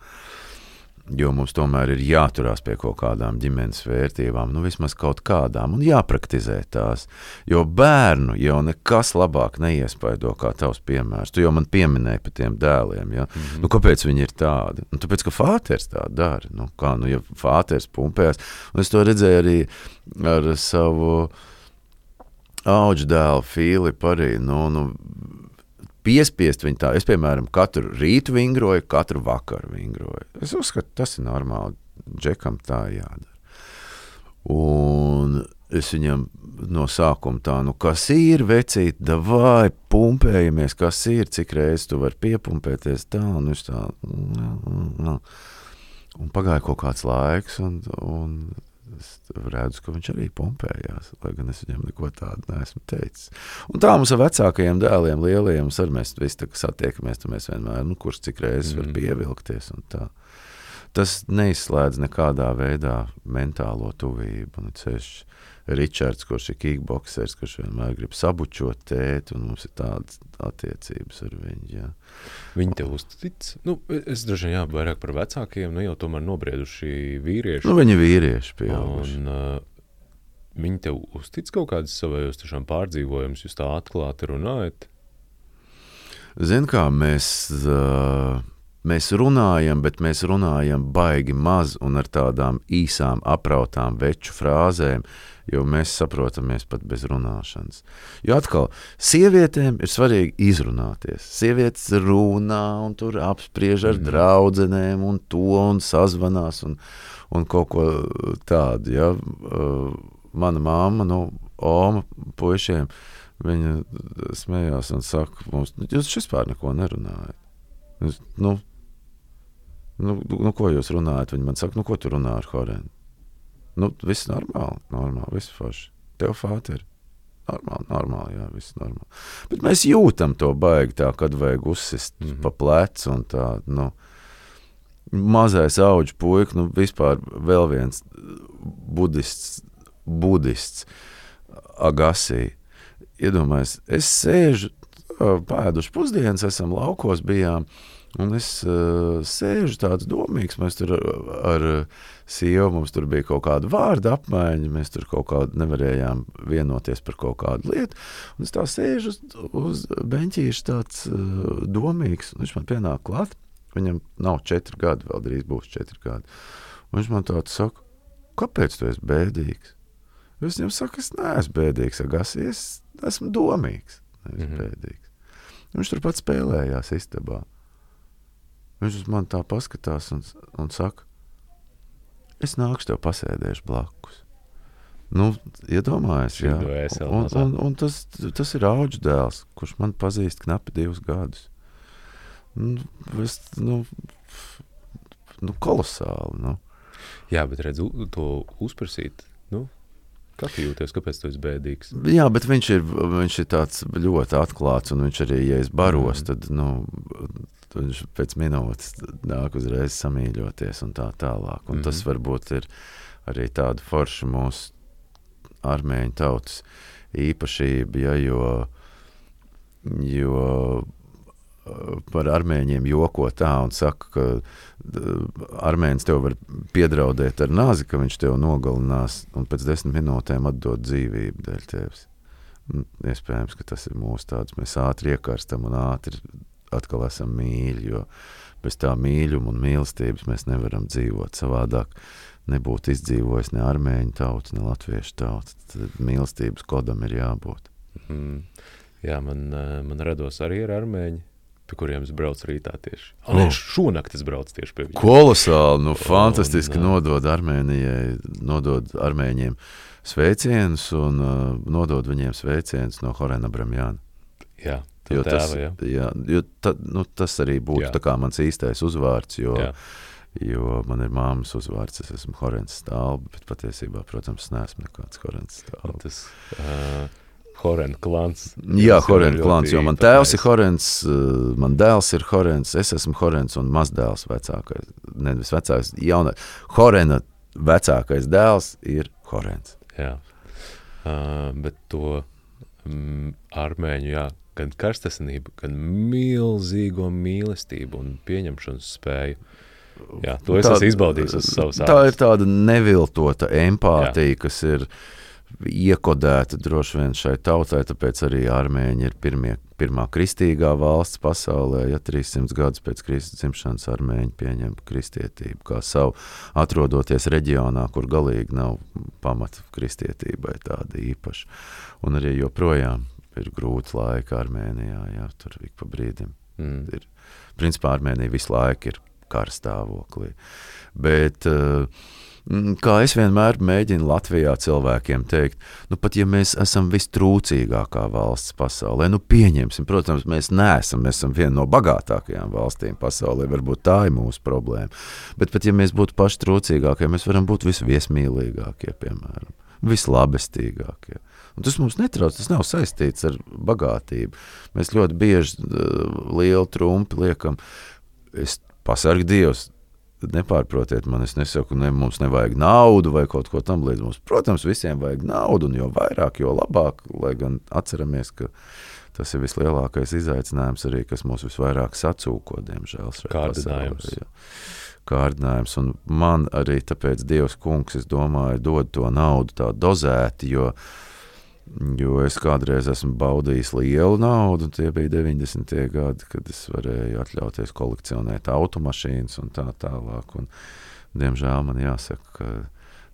Jo mums tomēr ir jāturās pie kaut kādām ģimenes vērtībām, nu vismaz kaut kādām, un jāpraktizē tās. Jo bērnu jau nekas labāk neiespaido kā tavs piemērs. Tu jau man pieminēji par tiem dēliem. Ja? Mm -hmm. nu, kāpēc viņi ir tādi? Nu, tāpēc, ka Fāters tā dara. Nu, kā, nu, ja Fāters pumpēs, un es to redzēju arī ar savu auģu dēlu Filipu. Nu, nu, piespiest viņu tā. Es, piemēram, katru rītu vingroju, katru vakaru vingroju. Es uzskatu, tas ir normāli. Džekam tā jādara. Un es viņam no sākuma tā, nu, kas ir vecīt, vai pumpējamies, kas ir, cik reizes tu vari piepumpēties tā, un viņš tā. Un pagāja kaut kāds laiks, un, un es redzu, ka viņš arī pompējās, lai gan es viņam neko tādu neesmu teicis. Un tā mums ar vecākajiem dēliem, lielajiem, ar mēs visi satiekamies, tad mēs vienmēr, nu, kurš cik reizes mm. var pievilkties. Tas neizslēdz nekādā veidā mentālo tuvību. Un ceļš Ričards, kurš ir kickboxers, kurš vienmēr grib sabučot tēti, un mums ir tādas attiecības ar viņu. Jā. Viņi tev uztic. Nu, es droši vien jā, vairāk par vecākiem, nu jau tomēr nobrieduši vīrieši. Nu, viņi ir vīrieši pieauguši. Un, uh, viņi tev uztic kaut kādas savējos pārdzīvojumus, jūs tā atklāti runājat? Zini, kā mēs. Uh, Mēs runājam, bet mēs runājam baigi maz un ar tādām īsām, aprautām veču frāzēm, jo mēs saprotamies pat bez runāšanas. Jo atkal, sievietēm ir svarīgi izrunāties. Sievietes runā un tur apspriež ar mm. draudzenēm un to un sazvanās un, un kaut ko tādu. Ja? Uh, mana māma, nu, Oma, puišiem, viņa smējās un saka, mums, jūs vispār neko nerunājat. Nu, Nu, nu, ko jūs runājat? Viņi man saka, nu, ko tu runā ar Horēnu? Nu, viss normāli, normāli, viss forši. Tev fāte ir. Normāli, normāli, jā, viss normāli. Bet mēs jūtam to baigi tā, kad vajag uzsist mm -hmm. pa plecu un tā, nu, mazais auģu puika, nu, vispār vēl viens budists, budists Agasī. Iedomājies, es sēžu, pēduši pusdienas, esam laukos bijām, un es uh, sēžu tāds domīgs, mēs tur ar, ar sievu, mums tur bija kaut kāda vārda apmaiņa, mēs tur kaut kā nevarējām vienoties par kaut kādu lietu. Un es tā sēžu uz, uz beņķīša, tāds uh, domīgs, un viņš man pienāk klāt. Viņam nav četri gadi, vēl drīz būs četri gadi. Un viņš man tāds saka, kāpēc tu esi bēdīgs? Es viņam saku, es neesmu bēdīgs, Agassi, es esmu domīgs, nevis mm -hmm. bēdīgs. Un viņš turpat spēlējās istabā. Viņš uz mani tā paskatās un, un saka, es nākšu tev pasēdēšu blakus. Nu, iedomājies, jā. Un, un, un tas, tas ir auģis dēls, kurš man pazīst knapi divus gadus. Nu, es, nu, nu, kolosāli. Nu. Jā, bet redzu, to uzprasīt. Nu, Kā tu jūties, kāpēc tu esi bēdīgs? Jā, bet viņš ir, viņš ir tāds ļoti atklāts, un viņš arī, ja es baros, mm. tad, nu, viņš pēc minūtes nāk uzreiz samīļoties un tā tālāk. Un mm -hmm. tas mhm. varbūt ir arī tāda forša mūsu armēņu tautas īpašība, ja, jo, jo par armēņiem joko tā un saka, ka armēnis tev var piedraudēt ar nāzi, ka viņš tev nogalinās un pēc desmit minūtēm atdot dzīvību dēļ tevis. Iespējams, ka tas ir mūsu tāds, mēs ātri iekarstam un ātri atkal esam mīļi, jo bez tā mīlestības un mīlestības mēs nevaram dzīvot savādāk. Nebūtu izdzīvojis ne armēņu tauta, ne latviešu tauta. Tad mīlestības kodam ir jābūt. Mm. Jā, man, eh, man rados arī ar armēņu, pie kuriem es braucu rītā tieši. Oh. Nē, šonakt es braucu tieši pie viņiem. Kolosāli, nu fantastiski un, nodod Armēnijai, nodod armēņiem sveicienus un uh, nodod viņiem sveicienus no Horena Bramjāna. Jā, Jo tēva, tas, jā. Jā, jo ta, nu, tas arī būtu mans īstais uzvārds. Jo, jā. Jo man ir māmas uzvārds, es esmu Horants Stāvs, bet patiesībā, protams, neesmu nekāds Horants Stāvs. Tas uh, Horants klāns. Jā, Horants klāns, jo man tēvs ir Horants, uh, man dēls ir Horants, es esmu Horants un mazdēls vecākais, nevis vecākais, jauna. Horena vecākais dēls ir Horants. Jā, uh, bet to mm, armēņu, jā, gan karstasinību, gan milzīgo mīlestību un pieņemšanas spēju. Jā, to es tā, esmu izbaudījis uz savas ārpus. Tā ir tāda neviltota empātija, Jā. kas ir iekodēta droši vien šai tautai, tāpēc arī armēņi ir pirmie, pirmā kristīgā valsts pasaulē. Ja 300 gadus pēc Kristus dzimšanas armēņi pieņem kristietību kā savu, atrodoties reģionā, kur galīgi nav pamata kristietībai tāda īpaša. Un arī joprojām ir grūti laiki Armēnijā. Jā, tur ik pa brīdim mm. ir. Principā Armēnija visu laiku ir karstāvoklī. Bet, uh, Kā es vienmēr mēģinu Latvijā cilvēkiem teikt, nu, pat ja mēs esam vistrūcīgākā valsts pasaulē, nu, pieņemsim, protams, mēs neesam, mēs esam viena no bagātākajām valstīm pasaulē, varbūt tā ir mūsu problēma. Bet pat ja mēs būtu paši trūcīgākie, mēs varam būt visviesmīlīgākie, piemēram, vislabestīgākie. Un tas mums netrauc, tas nav saistīts ar bagātību. Mēs ļoti bieži uh, lielu trumpi liekam, es pasargu Dievs. Nepārprotiet man, es nesaku, ne, mums nevajag naudu vai kaut ko tamlīdzīgu. Protams, visiem vajag naudu, un jo vairāk, jo labāk. Lai gan atceramies, ka tas ir vislielākais izaicinājums arī, kas mūs visvairāk sacūko, diemžēl. Kārdinājums. Kārdinājums. Un man arī tāpēc Dievs kungs, es domāju, dod to naudu tā dozēti, jo Jo es kādreiz esmu baudījis lielu naudu, un tie bija 90. gadi, kad es varēju atļauties kolekcionēt automašīnas un tā tālāk. Un, diemžēl man jāsaka, ka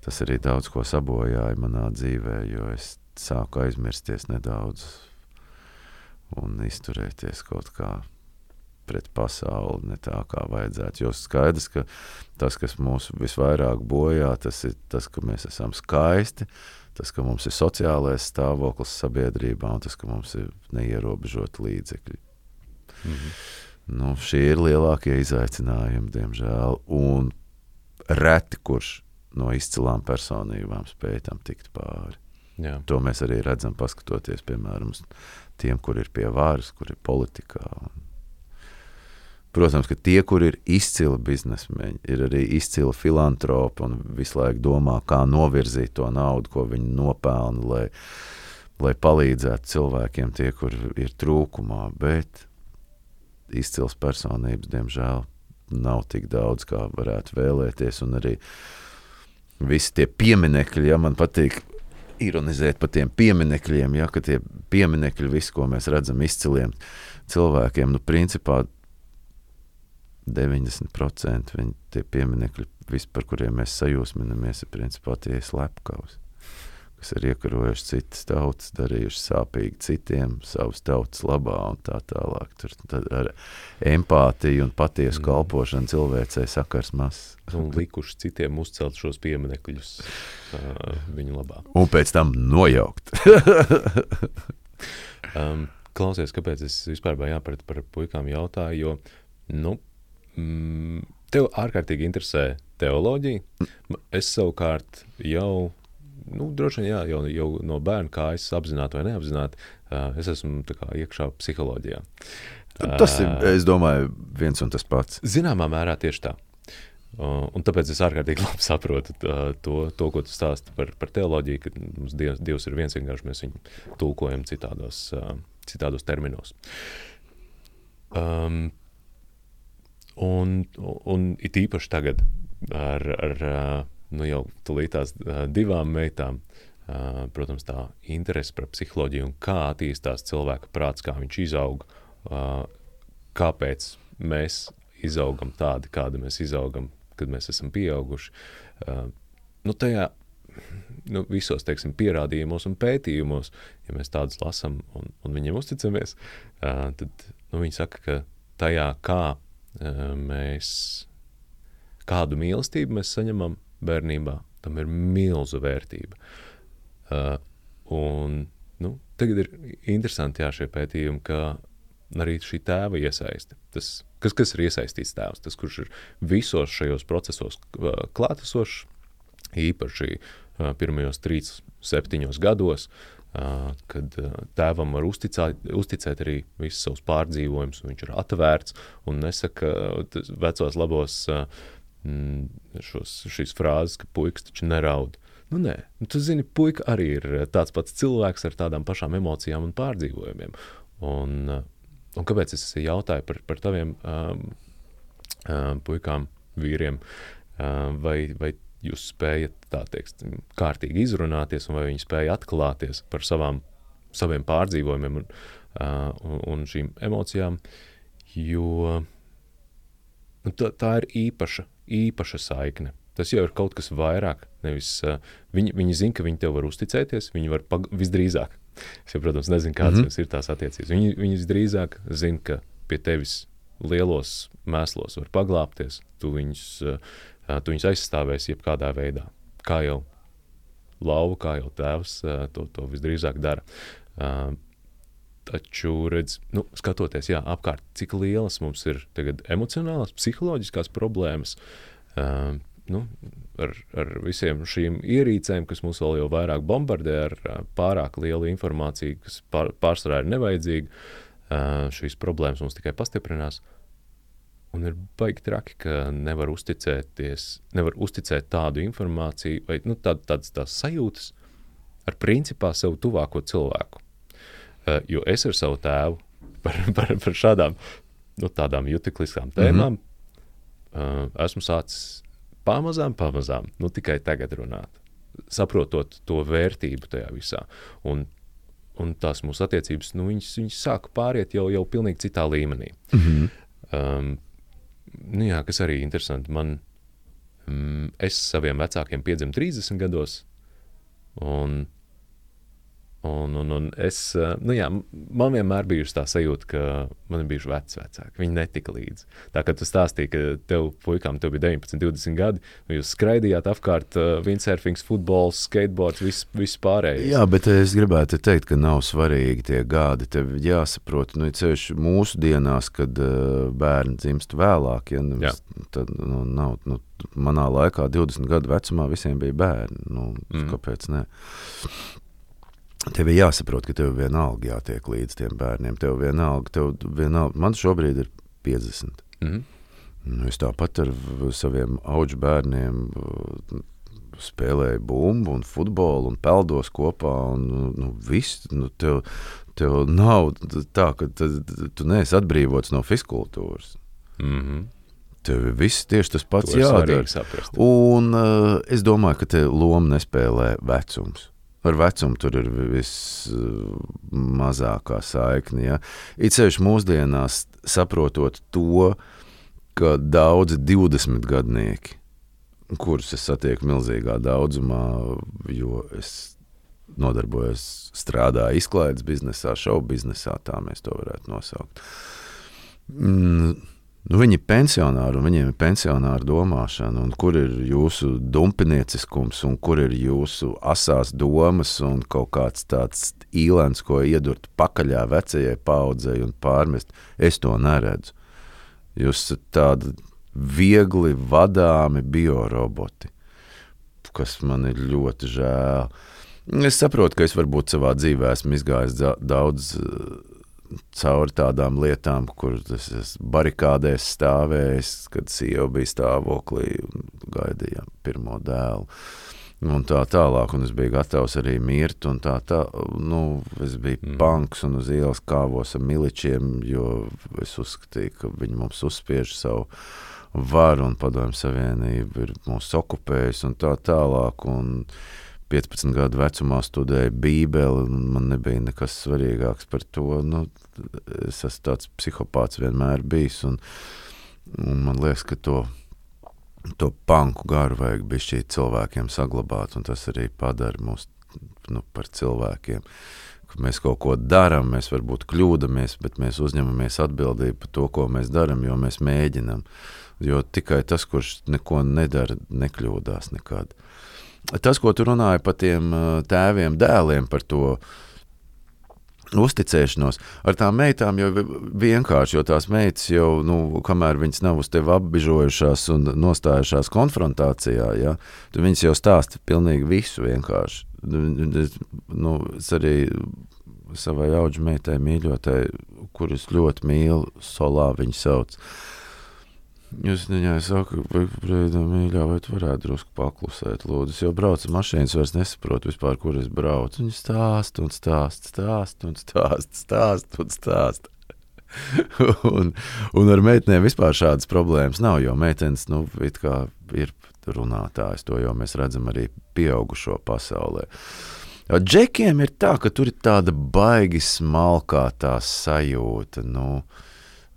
tas arī daudz ko sabojāja manā dzīvē, jo es sāku aizmirsties nedaudz un izturēties kaut kā pret pasauli, ne tā kā vajadzētu. Jo skaidrs, ka tas, kas mūs visvairāk bojā, tas ir tas, ka mēs esam skaisti tas, ka mums ir sociālais stāvoklis sabiedrībā un tas, ka mums ir neierobežoti līdzekļi. -hmm. Nu, šie ir lielākie izaicinājumi, diemžēl. Un reti kurš no izcilām personībām spēj tam tikt pāri. Jā. To mēs arī redzam, paskatoties, piemēram, uz tiem, kur ir pie varas, kur ir politikā. Protams, ka tie, kur ir izcili biznesmeņi, ir arī izcili filantropi un visu laiku domā, kā novirzīt to naudu, ko viņi nopelna, lai, lai palīdzētu cilvēkiem, tie, kur ir trūkumā. Bet izcils personības, diemžēl, nav tik daudz, kā varētu vēlēties. Un arī visi tie pieminekļi, ja man patīk ironizēt par tiem pieminekļiem, ja tie pieminekļi, visu, ko mēs redzam izciliem cilvēkiem, nu, principā 90% viņi tie pieminekļi, visi, par kuriem mēs sajūsminamies, ir principā tie slepkavas kas ir iekarojuši citas tautas, darījuši sāpīgi citiem, savas tautas labā un tā tālāk. Tur ar empātiju un patiesu mm. kalpošanu cilvēcei sakars mazs. Un likuši citiem uzcelt šos pieminekļus uh, viņu labā. Un pēc tam nojaukt. <laughs> um, klausies, kāpēc es vispār jā, par, par puikām jautāju, jo, nu, mm, tev ārkārtīgi interesē teoloģija. Es savukārt jau nu, droši vien jā, jau, jau no bērna kā es apzināti vai neapzināti, uh, es esmu kā, iekšā psiholoģijā. Tas ir, es domāju, viens un tas pats. Zināmā mērā tieši tā. Uh, un tāpēc es ārkārtīgi <laughs> labi saprotu uh, to, to, ko tu stāsti par, par teoloģiju, ka mums dievs, dievs ir viens vienkārši mēs viņu tulkojam citādos, uh, citādos terminos. Um, un, un it īpaši tagad ar, ar nu, jau tās divām meitām. Protams, tā interese par psiholoģiju un kā attīstās cilvēka prāts, kā viņš izaug, kāpēc mēs izaugam tādi, kādi mēs izaugam, kad mēs esam pieauguši. Nu, tajā nu, visos teiksim, pierādījumos un pētījumos, ja mēs tādus lasām un, un viņiem uzticamies, tad nu, viņi saka, ka tajā, kā mēs, kādu mīlestību mēs saņemam, bērnībā, tam ir milzu vērtība. Uh, un, nu, tagad ir interesanti jā, šie pētījumi, ka arī šī tēva iesaiste. Tas, kas, kas ir iesaistīts tēvs, tas, kurš ir visos šajos procesos uh, klātesošs, īpaši pirmajos trīs, septiņos gados, uh, kad uh, tēvam var uzticēt, uzticēt arī visus savus pārdzīvojumus, viņš ir atvērts un nesaka uh, vecos labos uh, mm, šos, šīs frāzes, ka puikas taču neraud. Nu, nē, nu, tu zini, puika arī ir tāds pats cilvēks ar tādām pašām emocijām un pārdzīvojumiem. Un, uh, un kāpēc es jautāju par, par taviem um, um, puikām, vīriem, um, vai, vai jūs spējat tā teikt, kārtīgi izrunāties, un vai viņi spēja atklāties par savām, saviem pārdzīvojumiem un, un, un šīm emocijām, jo nu, tā, tā ir īpaša īpaša saikne. Tas jau ir kaut kas vairāk. Nevis, uh, viņi, viņi zina, ka viņi tev var uzticēties. Viņi var visdrīzāk. Es jau, protams, nezinu, kādas mm -hmm. ir tās attiecības. Viņi, viņi visdrīzāk zina, ka pie tevis lielos mēslos var paglāpties. Tu viņus, uh, tu viņus aizstāvēsi jebkādā veidā. Kā jau lauva, kā jau tēvs uh, to, to visdrīzāk dara. Uh, Taču, redz, nu, skatoties jā, apkārt, cik lielas mums ir emocionālās, psiholoģiskās problēmas, uh, nu, ar, ar visiem šīm ierīcēm, kas mūs vēl jau vairāk bombardē ar uh, pārāk lielu informāciju, kas pār, pārsvarā ir nevajadzīga, uh, šīs problēmas mums tikai pastiprinās. Un ir baigi traki, ka nevar uzticēties, nevar uzticēt tādu informāciju vai nu, tād, tādas tās sajūtas ar principā sev tuvāko cilvēku. Uh, jo es ar savu tēvu <laughs> par, par, par šādām nu, tādām jutekliskām tēmām mm -hmm. uh, esmu sācis pamazām, pamazām, nu, tikai tagad runāt. Saprotot to vērtību tajā visā. Un, un tās mūsu attiecības, nu, viņas, viņas sāka pāriet jau, jau pilnīgi citā līmenī. Mm -hmm. um, nu, jā, kas arī interesanti. Man, mm, es saviem vecākiem piedzimu 30 gados, un Un, un, un es, eh, nu jā, man vienmēr bija tā sajūta, ka man ir bijuši veci vecāki. Viņi netika līdzi. Tā kā tu stāstīji, ka tev, puikām, tev bija 19, 20 gadi, un jūs skraidījāt apkārt uh, windsurfings, futbols, skateboards, viss, viss pārējais. Jā, bet es gribētu teikt, ka nav svarīgi tie gadi. Tev jāsaprot, nu, ceļš mūsu dienās, kad uh, bērni dzimst vēlāk, ja, nu, Jā. tad nu, nav. Nu, manā laikā, 20 gadu vecumā, visiem bija bērni. Nu, Mm. Kāpēc ne? Tev ir jāsaprot, ka tev vienalga jātiek līdz tiem bērniem. Tev vienalga, tev vienalga. Man šobrīd ir 50. Mhm. Nu, es tāpat ar saviem augu bērniem uh, spēlēju bumbu un futbolu un peldos kopā. Un, nu, viss, nu, tev, tev nav tā, ka tu, neesi atbrīvots no fiskultūras. Mhm. Tev ir viss tieši tas pats jādara. Un uh, es domāju, ka te loma nespēlē vecums. Ar vecumu tur ir vismazākā saikne. Ja? It sevišķi mūsdienās saprotot to, ka daudzi 20 gadnieki, kurus es satieku milzīgā daudzumā, jo es nodarbojos, strādāju izklaides biznesā, šovu biznesā, tā mēs to varētu nosaukt. Mm, Nu, viņi ir pensionāri, un viņiem ir pensionāra domāšana, kur ir jūsu dumpinieciskums, un kur ir jūsu asās domas, un kaut kāds tāds īlens, ko iedurt pakaļā vecajai paudzei un pārmest. Es to neredzu. Jūs esat tādi viegli vadāmi bioroboti, kas man ir ļoti žēl. Es saprotu, ka es varbūt savā dzīvē esmu izgājis daudz cauri tādām lietām, kur es esmu barikādēs stāvējis, kad sieva bija stāvoklī un gaidīja pirmo dēlu. Un tā tālāk, un es biju gatavs arī mirt. un Tā, tā, nu, es biju Mm. banks un uz ielas kāvos ar miličiem, jo es uzskatīju, ka viņi mums uzspiež savu varu, un Padomju Savienība ir mūs okupējusi un tā tālāk. Un 15 gadu vecumā studēju Bībeli, un man nebija nekas svarīgāks par to. Nu, es esmu tāds psihopāts vienmēr bijis, un, un man liekas, ka to, to panku garu vajag bišķīt cilvēkiem saglabāt, un tas arī padara mūs nu, par cilvēkiem. Ka mēs kaut ko darām, mēs varbūt kļūdāmies, bet mēs uzņemamies atbildību par to, ko mēs darām, jo mēs mēģinām. Jo tikai tas, kurš neko nedara, nekļūdās nekad. Tas, ko tu runāji par tiem ā, tēviem, dēliem, par to uzticēšanos, ar tām meitām jau vi- vienkārši, jo tās meitas jau, nu, kamēr viņas nav uz tevi apbižojušās un nostājušās konfrontācijā, ja, tad viņas jau stāsta pilnīgi visu vienkārši. Nu, es- Nu, arī savai auģu meitai mīļotai, kuras ļoti mīlu, solā viņu sauc. Jūs viņai sakat, brīdā mīļā, vai tu varētu drusku paklusēt, lūdzu. Es jau braucu mašīnas, vairs nesaprotu vispār, kur es braucu. Viņa stāsta un stāsta, stāsta un stāsta, stāsta un stāsta. <laughs> un, un ar meitenēm vispār šādas problēmas nav, jo meitenes, nu, ir runātājs, to jau mēs redzam arī pieaugušo pasaulē. Džekiem ir tā, ka tur ir tāda baigi smalkā tā sajūta, nu,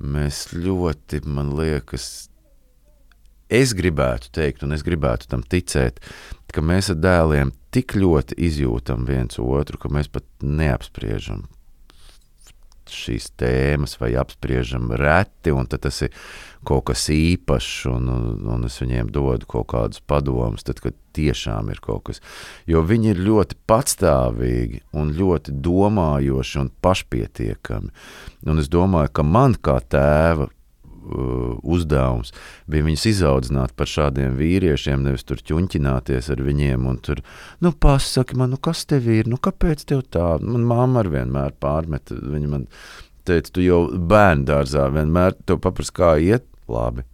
mēs ļoti, man liekas, es gribētu teikt, un es gribētu tam ticēt, ka mēs ar dēliem tik ļoti izjūtam viens otru, ka mēs pat neapspriežam šīs tēmas vai apspriežam reti, tas ir kaut kas īpašs, un, un, un es viņiem dodu kaut kādus padomus, tad, kad tiešām ir kaut kas. Jo viņi ir ļoti patstāvīgi un ļoti domājoši un pašpietiekami. Un es domāju, ka man kā tēva uh, uzdevums bija viņus izaudzināt par šādiem vīriešiem, nevis tur ķuņķināties ar viņiem. Un tur, nu, pasaki man, nu, kas tev ir, nu, kāpēc tev tā? Man mamma arī vienmēr pārmet. Viņa man teica, tu jau bērnu dārzā vienmēr te paprasti, kā iet labi.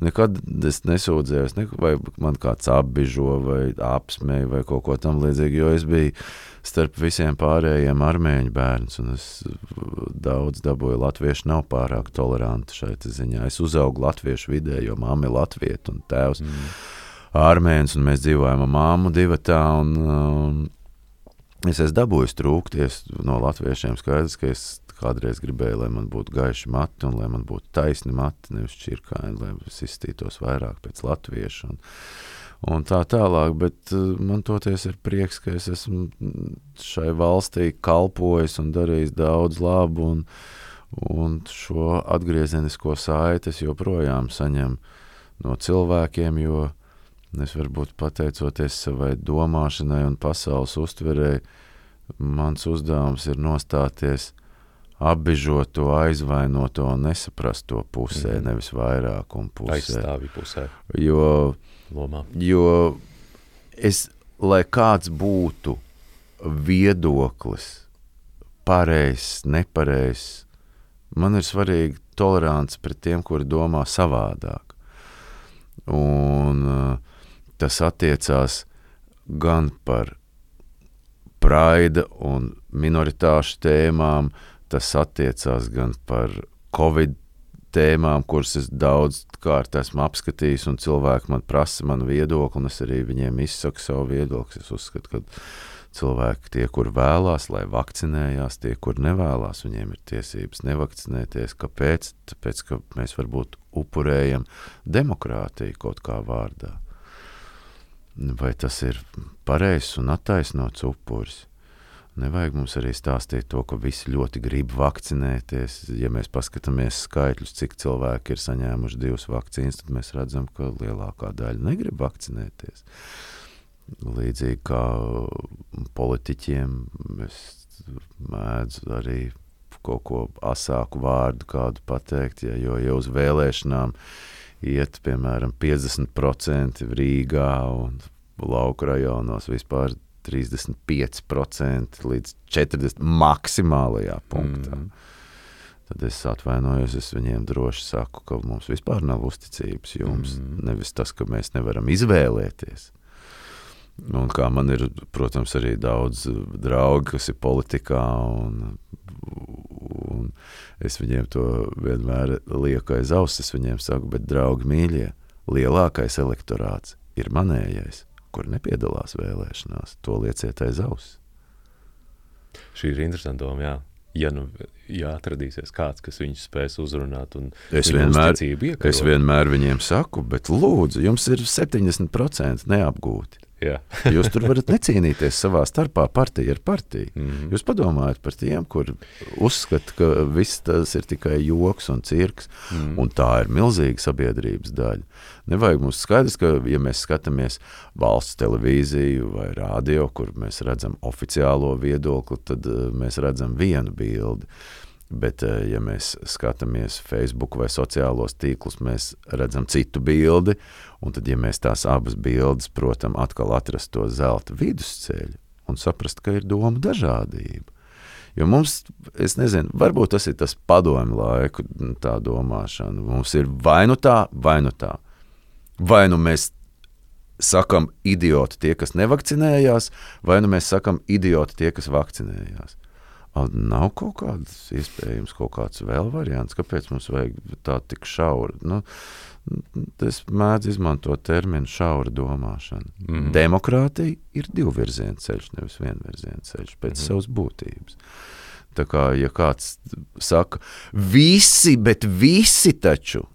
Nekad es nesūdzējos, ne, vai man kāds apbižo, vai apsmēja, vai kaut ko tamlīdzīgu, jo es biju starp visiem pārējiem armēņu bērns, un es daudz dabūju. Latvieši nav pārāk toleranti šai ziņā. Es uzaugu latviešu vidē, jo mamma ir latvieta un tēvs mm. armēns, un mēs dzīvojam ar māmu divatā. Un, um, es esmu dabūjis trūkties no latviešiem. Skaidrs, ka es kādreiz gribēju, lai man būtu gaiši mati un lai man būtu taisni mati, nevis čirkaini, lai es izstītos vairāk pēc latviešu. Un, un tā tālāk, bet uh, man toties ir prieks, ka es esmu šai valstī kalpojis un darījis daudz labu, un, un šo atgriezenisko saiti es joprojām saņemu no cilvēkiem, jo es varbūt pateicoties savai domāšanai un pasaules uztverēji, mans uzdevums ir nostāties apbižoto, aizvainoto un nesaprasto pusē, mm. nevis vairākuma pusē. Aizstāvju pusē. Jo, Lomā. jo es, lai kāds būtu viedoklis, pareizs, nepareizs, man ir svarīga tolerants pret tiem, kuri domā savādāk. Un uh, tas attiecās gan par praida un minoritāšu tēmām, tas attiecās gan par covid tēmām, kuras es daudz kārt esmu apskatījis, un cilvēki man prasa manu viedokli, un es arī viņiem izsaku savu viedokli. Es uzskatu, ka cilvēki, tie, kur vēlās, lai vakcinējās, tie, kur nevēlas, viņiem ir tiesības nevakcinēties. Kāpēc? Tāpēc, ka mēs varbūt upurējam demokrātiju kaut kā vārdā. Vai tas ir pareizs un attaisnots upuris? Nevajag mums arī stāstīt to, ka visi ļoti grib vakcinēties. Ja mēs paskatāmies skaitļus, cik cilvēki ir saņēmuši divas vakcīnas, tad mēs redzam, ka lielākā daļa negrib vakcinēties. Līdzīgi kā politiķiem, es mēdzu arī kaut ko asāku vārdu kādu pateikt, ja, jo jau uz vēlēšanām iet, piemēram, 50% Rīgā un lauku rajonos vispār 35% līdz 40% maksimālajā punktā. Mm. Tad es atvainojos, es viņiem droši saku, ka mums vispār nav uzticības jums. Mm. Nevis tas, ka mēs nevaram izvēlēties. Un kā man ir, protams, arī daudz draugu, kas ir politikā, un, un es viņiem to vienmēr lieku aiz auss. Es viņiem saku, bet, draugi, mīļie, lielākais elektorāts ir manējais kur nepiedalās vēlēšanās, to lieciet aiz auss. Šī ir interesanta doma. Jā. Ja nu ja atradīsies kāds, kas viņus spēs uzrunāt, un es vienmēr, es vienmēr viņiem saku, bet lūdzu, jums ir 70% neapgūti. <laughs> Jūs tur varat necīnīties savā starpā, partija ar partiju. Mm -hmm. Jūs padomājat par tiem, kur uzskata, ka viss tas ir tikai joks un cirks, mm -hmm. un tā ir milzīga sabiedrības daļa. Nevajag mums skaidrs, ka, ja mēs skatāmies valsts televīziju vai radio, kur mēs redzam oficiālo viedokli, tad uh, mēs redzam vienu bildi. Bet, eh, ja mēs skatāmies Facebook vai sociālos tīklus, mēs redzam citu bildi. Un tad, ja mēs tās abas bildes, protams, atkal atrast to zelta vidusceļu un saprast, ka ir doma dažādība. Jo mums, es nezinu, varbūt tas ir tas padomju laiku, tā domāšana. Mums ir vai nu tā, vai nu tā. Vai nu mēs sakam idioti tie, kas nevakcinējās, vai nu mēs sakam idioti tie, kas vakcinējās. Nav kaut kāds iespējams, kaut kāds vēl variants, kāpēc mums vajag tā tik šaura. Nu, es mēdzu izmantot terminu šaura domāšana. Mm -hmm. Demokrātija ir divvirziena ceļš, nevis vienvirziena ceļš pēc mm -hmm. savas būtības. Tā kā ja kāds saka, visi, bet visi taču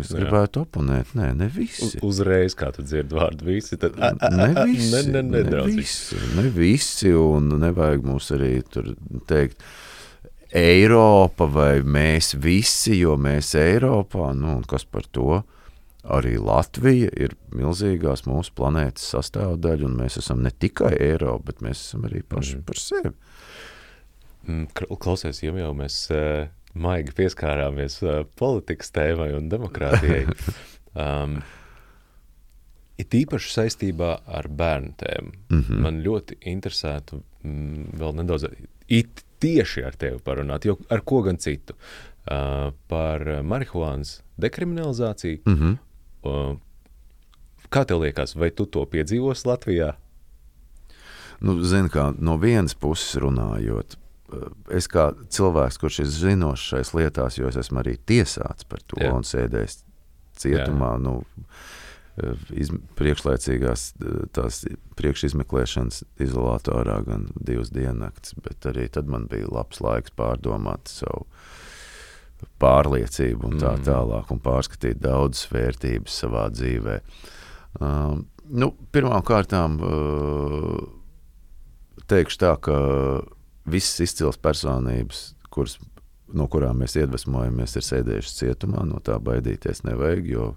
es gribētu oponēt, nē, ne visi. Uzreiz, kā tu dzirdi vārdu, visi. Tad, a, a, a, ne visi, ne, ne, ne, ne visi, ne visi, un nevajag mums arī tur teikt, Eiropa vai mēs visi, jo mēs Eiropā, nu, un kas par to? Arī Latvija ir milzīgās mūsu planētas sastāvdaļa, un mēs esam ne tikai Eiropa, bet mēs esam arī paši mm. par sevi. Mm, klausies, jau jau mēs uh, maigi pieskārāmies uh, politikas tēmai un demokrātijai. <laughs> um, it īpaši saistībā ar bērnu tēmu. Mm -hmm. Man ļoti interesētu mm, vēl nedaudz it tieši ar tevi parunāt, jo ar ko gan citu. Uh, par marihuānas dekriminalizāciju. Mm -hmm. uh, kā tev liekas, vai tu to piedzīvos Latvijā? Nu, zini, kā no vienas puses runājot, es kā cilvēks, kurš ir zinošs šajās lietās, jo es esmu arī tiesāts par to Jā. un sēdējis cietumā. Jā. Nu, iz, priekšlaicīgās tās priekšizmeklēšanas izolatorā gan divas diennakts, bet arī tad man bija labs laiks pārdomāt savu pārliecību un tā mm. tālāk un pārskatīt daudzas vērtības savā dzīvē. Um, nu, pirmām kārtām uh, teikšu tā, ka visas izcils personības, kuras no kurām mēs iedvesmojamies, ir sēdējuši cietumā. No tā baidīties nevajag, jo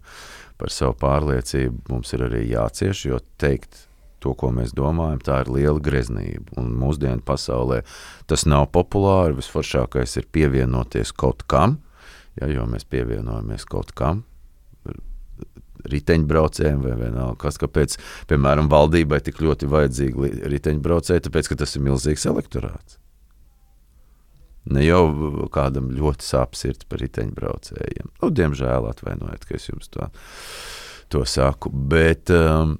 par savu pārliecību mums ir arī jācieš, jo teikt to, ko mēs domājam, tā ir liela greznība. Un mūsdienu pasaulē tas nav populāri. Visforšākais ir pievienoties kaut kam, ja, jo mēs pievienojamies kaut kam. Riteņbraucējiem vai vienalga, kas kāpēc, piemēram, valdībai tik ļoti vajadzīgi riteņbraucēji, tāpēc, ka tas ir milzīgs elektorāts. Ne jau kādam ļoti sāp sirds par riteņbraucējiem. Nu, diemžēl atvainojiet, ka es jums to, to saku. Bet, um,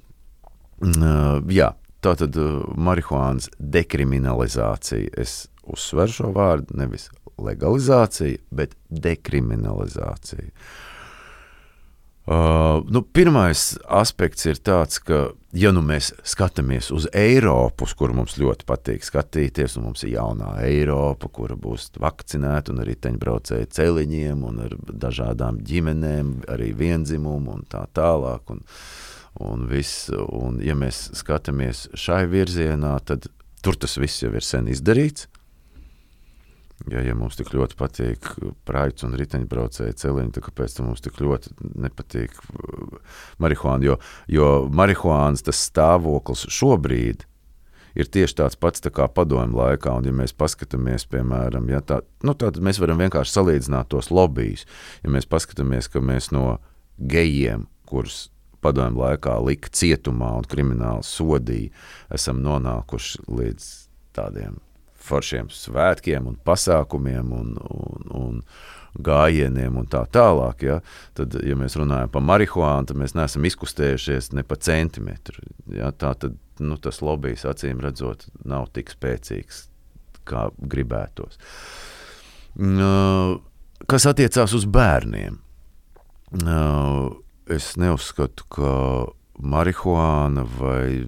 uh, jā, tā tad uh, marihuānas dekriminalizācija. Es uzsveru šo vārdu, nevis legalizācija, bet dekriminalizācija. Uh, nu, pirmais aspekts ir tāds, ka, ja nu mēs skatāmies uz Eiropu, uz kuru mums ļoti patīk skatīties, un mums ir jaunā Eiropa, kura būs vakcinēta un arī teņbraucēji celiņiem, un ar dažādām ģimenēm, arī vienzimumu un tā tālāk. Un, un, viss, un ja mēs skatāmies šai virzienā, tad tur tas viss jau ir sen izdarīts. Ja, ja mums tik ļoti patīk prāts un riteņbraucēji celiņi, tad kāpēc mums tik ļoti nepatīk uh, marihuāna? Jo, jo marihuānas stāvoklis šobrīd ir tieši tāds pats tā kā padomju laikā. Un, ja mēs paskatāmies, piemēram, ja tā, nu, tad mēs varam vienkārši salīdzināt tos lobbyus. Ja mēs paskatāmies, ka mēs no gejiem, kurus padomju laikā lika cietumā un krimināli sodīja, esam nonākuši līdz tādiem foršiem svētkiem un pasākumiem un, un, un gājieniem un tā tālāk. Ja? Tad, ja mēs runājam par marihuānu, tad mēs neesam izkustējušies ne pa centimetru. Ja? Tā tad nu, tas lobbyis acīm redzot nav tik spēcīgs, kā gribētos. Kas attiecās uz bērniem? Es neuzskatu, ka marihuāna vai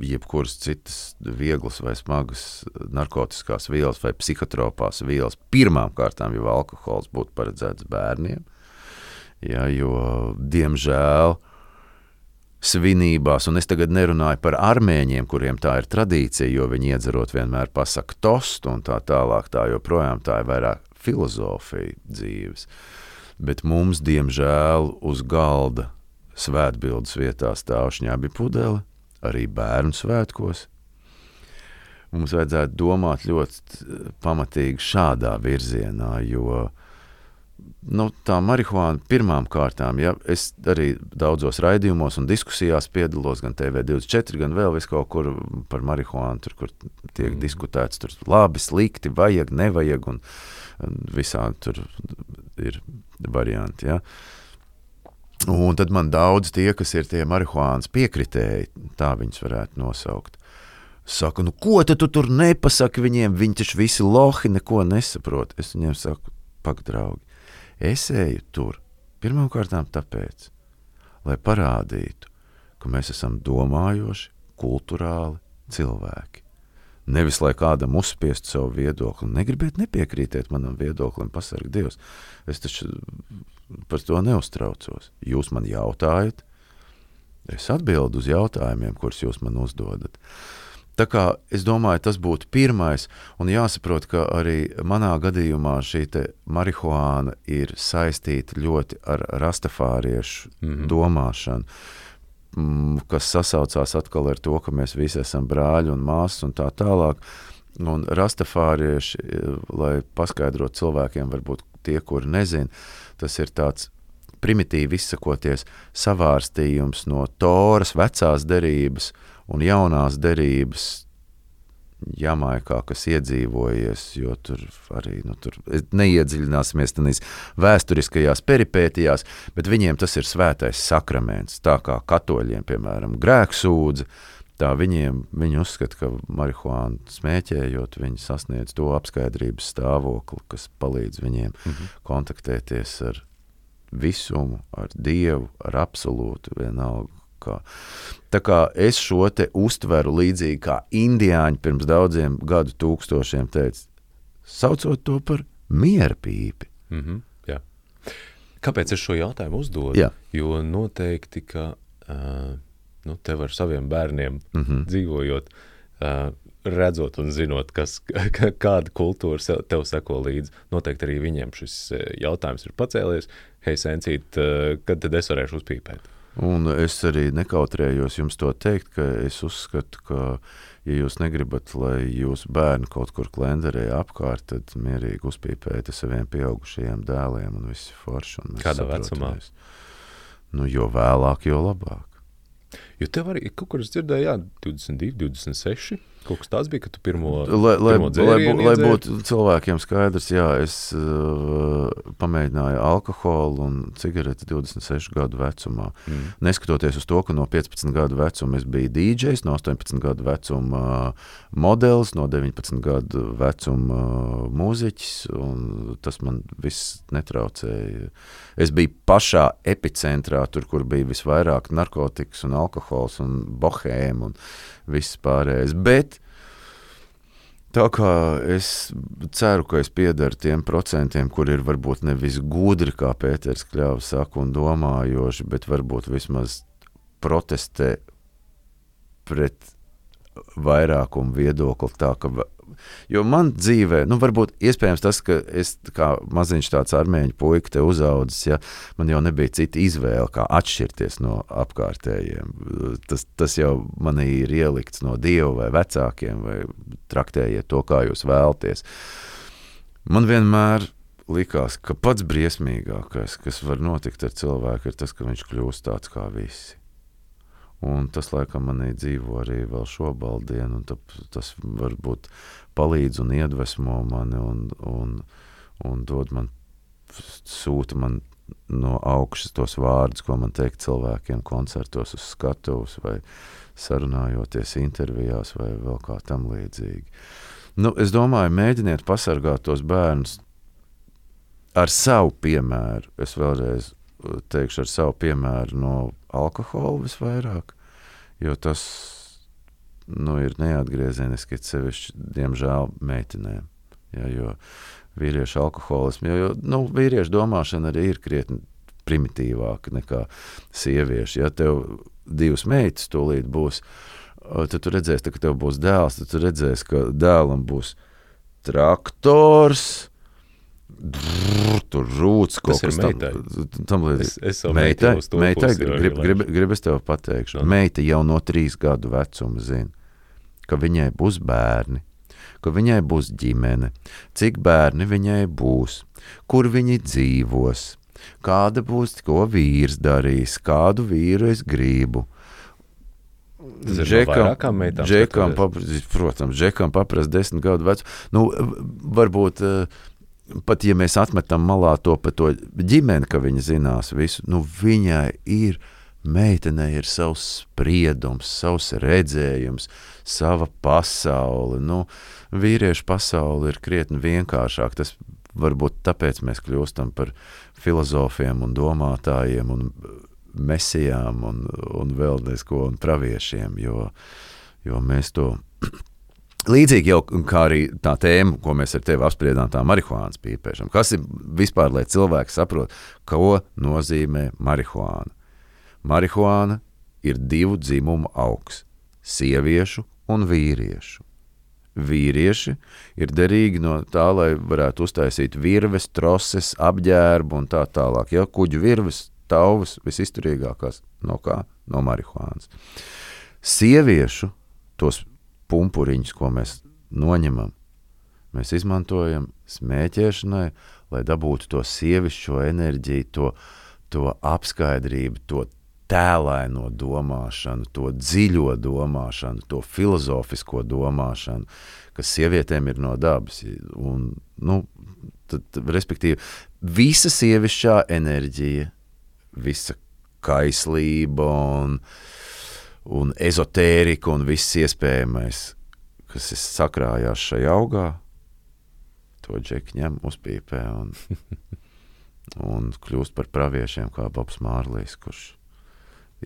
jebkuras citas vieglas vai smagas narkotikas vielas vai psihotropās vielas. Pirmām kārtām jau alkohols būtu paredzēts bērniem. Ja, jo, diemžēl, svinībās, un es tagad nerunāju par armēņiem, kuriem tā ir tradīcija, jo viņi iedzerot vienmēr pasaka tostu un tā tālāk, tā joprojām tā ir vairāk filozofija dzīves. Bet mums, diemžēl, uz galda svētbildes vietā stāv šņabi pudeli, arī bērnu svētkos. Mums vajadzētu domāt ļoti pamatīgi šādā virzienā, jo nu, tā marihuāna pirmām kārtām, ja es arī daudzos raidījumos un diskusijās piedalos, gan TV24, gan vēl vis kaut kur par marihuānu, tur, kur tiek mm. diskutēts, tur labi, slikti, vajag, nevajag, un, un visādi tur ir varianti. Ja. Uh, Un tad man daudz tie, kas ir tie marihuānas piekritēji, tā viņus varētu nosaukt. Saka, nu ko tu tur nepasaki viņiem, viņi taču visi lohi neko nesaprot. Es viņiem saku, pak, draugi, es eju tur pirmkārt tāpēc, lai parādītu, ka mēs esam domājoši, kultūrāli cilvēki. Nevis lai kādam uzspiestu savu viedokli, negribiet nepiekrītiet manam viedoklim, pasargā Dievs. Es taču par to neuztraucos. Jūs man jautājat, es atbildu uz jautājumiem, kurus jūs man uzdodat. Tā kā es domāju, tas būtu pirmais, un jāsaprot, ka arī manā gadījumā šī marihuāna ir saistīta ļoti ar rastafāriešu mm -hmm. domāšanu, kas sasaucās atkal ar to, ka mēs visi esam brāļi un māsas un tā tālāk. Un rastafārieši, lai paskaidrotu cilvēkiem, varbūt tie, kuri nezina, Tas ir tāds primitīvi izsakoties savārstījums no Toras vecās derības un jaunās derības Jamaikā, kas iedzīvojies, jo tur arī nu, tur neiedziļināsimies tajās vēsturiskajās peripētijās, bet viņiem tas ir svētais sakraments. Tā kā katoļiem, piemēram, grēksūdzi, tā viņiem viņi uzskata, ka marihuānu smēķējot, viņi sasniedz to apskaidrības stāvokli, kas palīdz viņiem mm -hmm. kontaktēties ar visumu, ar dievu, ar absolūtu vienalga. Kā. Tā kā es šo te uztveru līdzīgi kā indiāņi pirms daudziem gadu tūkstošiem teica, saucot to par miera pīpi. Mm -hmm, jā. Kāpēc es šo jautājumu uzdodu? Jā. Jo noteikti, ka uh, nu, tev ar saviem bērniem mm -hmm. dzīvojot, uh, redzot un zinot, kas, <laughs> kāda kultūra sev, tev seko līdzi, noteikti arī viņiem šis jautājums ir pacēlies. Hei, sencīt, uh, kad tad es varēšu uzpīpēt? Un es arī nekautrējos jums to teikt, ka es uzskatu, ka ja jūs negribat, lai jūsu bērni kaut kur klenderē apkārt, tad mierīgi uzpīpējiet saviem pieaugušajiem dēliem un viss forši. Un Kādā vecumā? Nu, jo vēlāk, jo labāk. Jo tev arī kaut kur es dzirdēju, jā, 22, 26. Kaut kas tāds bija, ka tu pirmo, lai, lai, pirmo lai, dzērienu lai būtu cilvēkiem skaidrs, jā, es uh, pamēģināju alkoholu un cigareti 26 gadu vecumā. Mm. Neskatoties uz to, ka no 15 gadu vecuma es biju DJs, no 18 gadu vecuma uh, modelis, no 19 gadu vecuma uh, mūziķis, un tas man viss netraucēja. Es biju pašā epicentrā, tur, kur bija visvairāk narkotikas un alkohols un bohēma un viss pārējais. Bet tā kā es ceru, ka es piedaru tiem procentiem, kur ir varbūt nevis gudri, kā Pēters Kļāvs saka, un domājoši, bet varbūt vismaz protestē pret vairākumu viedokli tā, ka Jo man dzīvē, nu, varbūt iespējams tas, ka es kā maziņš tāds armēņu puika te uzaudzis, ja man jau nebija cita izvēle, kā atšķirties no apkārtējiem. Tas, tas jau manī ir ielikts no dieva vai vecākiem, vai traktējiet to, kā jūs vēlaties. Man vienmēr likās, ka pats briesmīgākais, kas var notikt ar cilvēku, ir tas, ka viņš kļūst tāds kā visi. Un tas, laikam, manī dzīvo arī vēl šobrīd, un tas varbūt palīdz un iedvesmo mani un, un, un dod man, sūta man no augšas tos vārdus, ko man teikt cilvēkiem koncertos uz skatuves vai sarunājoties intervijās vai vēl kā tam līdzīgi. Nu, es domāju, mēģiniet pasargāt tos bērnus ar savu piemēru. Es vēlreiz teikšu, ar savu piemēru no alkohola visvairāk, jo tas nu, ir neatgriezeniski, sevišķi, diemžēl, meitenēm. Ja, jo vīriešu alkoholismu, jo, jo nu, vīriešu domāšana arī ir krietni primitīvāka nekā sieviešu. Ja tev divas meitas tūlīt būs, tad tu redzēsi, ka tev būs dēls, tad tu redzēsi, ka dēlam būs traktors, Drrr, tur rūts kaut kas meitai. tam, tam līdzīgs. Es, es Meitai, meitai grib, grib, grib es tev pateikšu, Nu. meita jau no trīs gadu vecuma zina, ka viņai būs bērni, ka viņai būs ģimene, cik bērni viņai būs, kur viņi dzīvos, kāda būs, ko vīrs darīs, kādu vīru es gribu. Ir no Džekam, papras, protams, Džekam paprast desmit gadu vecu. Nu, varbūt eh, pat ja mēs atmetam malā to par to ģimeni, ka viņa zinās visu, nu viņai ir, meitenei ir savs spriedums, savs redzējums, sava pasaule. Nu, vīriešu pasaule ir krietni vienkāršāka. Tas varbūt tāpēc mēs kļūstam par filozofiem un domātājiem un mesijām un, un vēl nesko un praviešiem, jo, jo mēs to Līdzīgi jau kā arī tā tēma, ko mēs ar tevi apspriedām, tā marihuānas pīpēšana. Kas ir vispār, lai cilvēki saprotu, ko nozīmē marihuāna? Marihuāna ir divu dzimumu augs - sieviešu un vīriešu. Vīrieši ir derīgi no tā, lai varētu uztaisīt virves, troses, apģērbu un tā tālāk. Ja kuģu virves, tauvas, visizturīgākās no kā? No marihuānas. Sieviešu tos pumpuriņus, ko mēs noņemam, mēs izmantojam smēķēšanai, lai dabūtu to sievišķo enerģiju, to, to apskaidrību, to tēlaino domāšanu, to dziļo domāšanu, to filozofisko domāšanu, kas sievietēm ir no dabas. Un, nu, tad, respektīvi, visa sievišķā enerģija, visa kaislība un, un ezotērika un viss iespējamais, kas ir sakrājās šajā augā, to džeki ņem uzpīpē un, <laughs> un kļūst par praviešiem, kā Bobs Mārlīs, kurš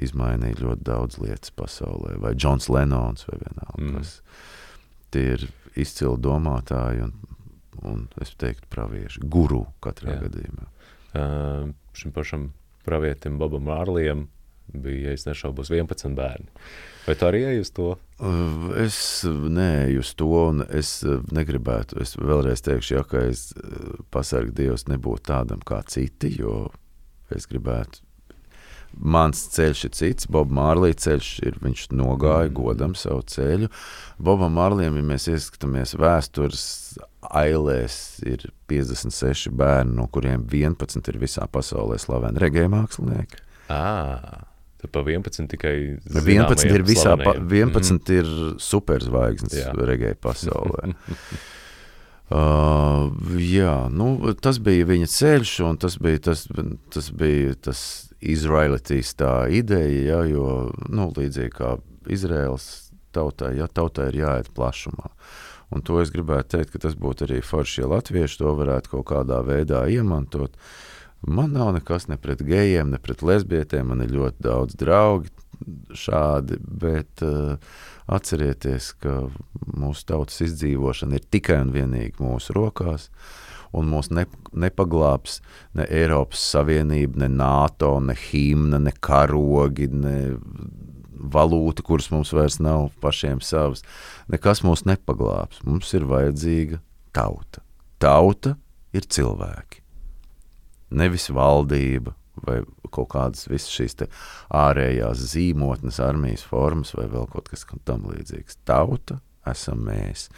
izmainīja ļoti daudz lietas pasaulē, vai Džons Lenons, vai vienalga. Mm. kas. Tie ir izcili domātāji un, un es teiktu, pravieši, guru katrā Jā. gadījumā. Uh, šim pašam pravietim Bobam Mārlijam bija, ja nešaubos, 11 bērni. Vai tu arī ej uz to? Es neeju uz to, un es negribētu. Es vēlreiz teikšu, ja, ka es uh, pasargu Dievs nebūtu tādam kā citi, jo es gribētu. Mans ceļš ir cits, Boba Mārlīja ceļš ir. Viņš nogāja Mm. godam savu ceļu. Bobam Mārlījam, ja mēs ieskatāmies vēstures ailēs, ir 56 bērni, no kuriem 11 ir visā pasaulē slaveni regēja mākslinieki. À, tad pa 11 tikai 11 ir visā, pa, slavenajiem. 11 ir superzvaigznes regēja pasaulē. <laughs> Uh, jā, nu, tas bija viņa ceļš, un tas bija tas, tas, bija tas Izraēlitīs tā ideja, ja, jo nu, līdzīgi kā Izraels tautai, ja tautai ir jāiet plašumā. Un to es gribētu teikt, ka tas būtu arī forši, ja latvieši to varētu kaut kādā veidā iemantot. Man nav nekas ne pret gejiem, ne pret lesbietēm, man ir ļoti daudz draugi šādi, bet uh, atcerieties, ka mūsu tautas izdzīvošana ir tikai un vienīgi mūsu rokās, un mūs ne, nepaglābs ne Eiropas Savienība, ne NATO, ne himna, ne karogi, ne valūta, kuras mums vairs nav pašiem savas. Nekas mūs nepaglābs. Mums ir vajadzīga tauta. Tauta ir cilvēki. Nevis valdība vai kaut kādas visas šīs ārējās zīmotnes, armijas formas vai vēl kaut kas tam līdzīgs. Tauta esam mēs.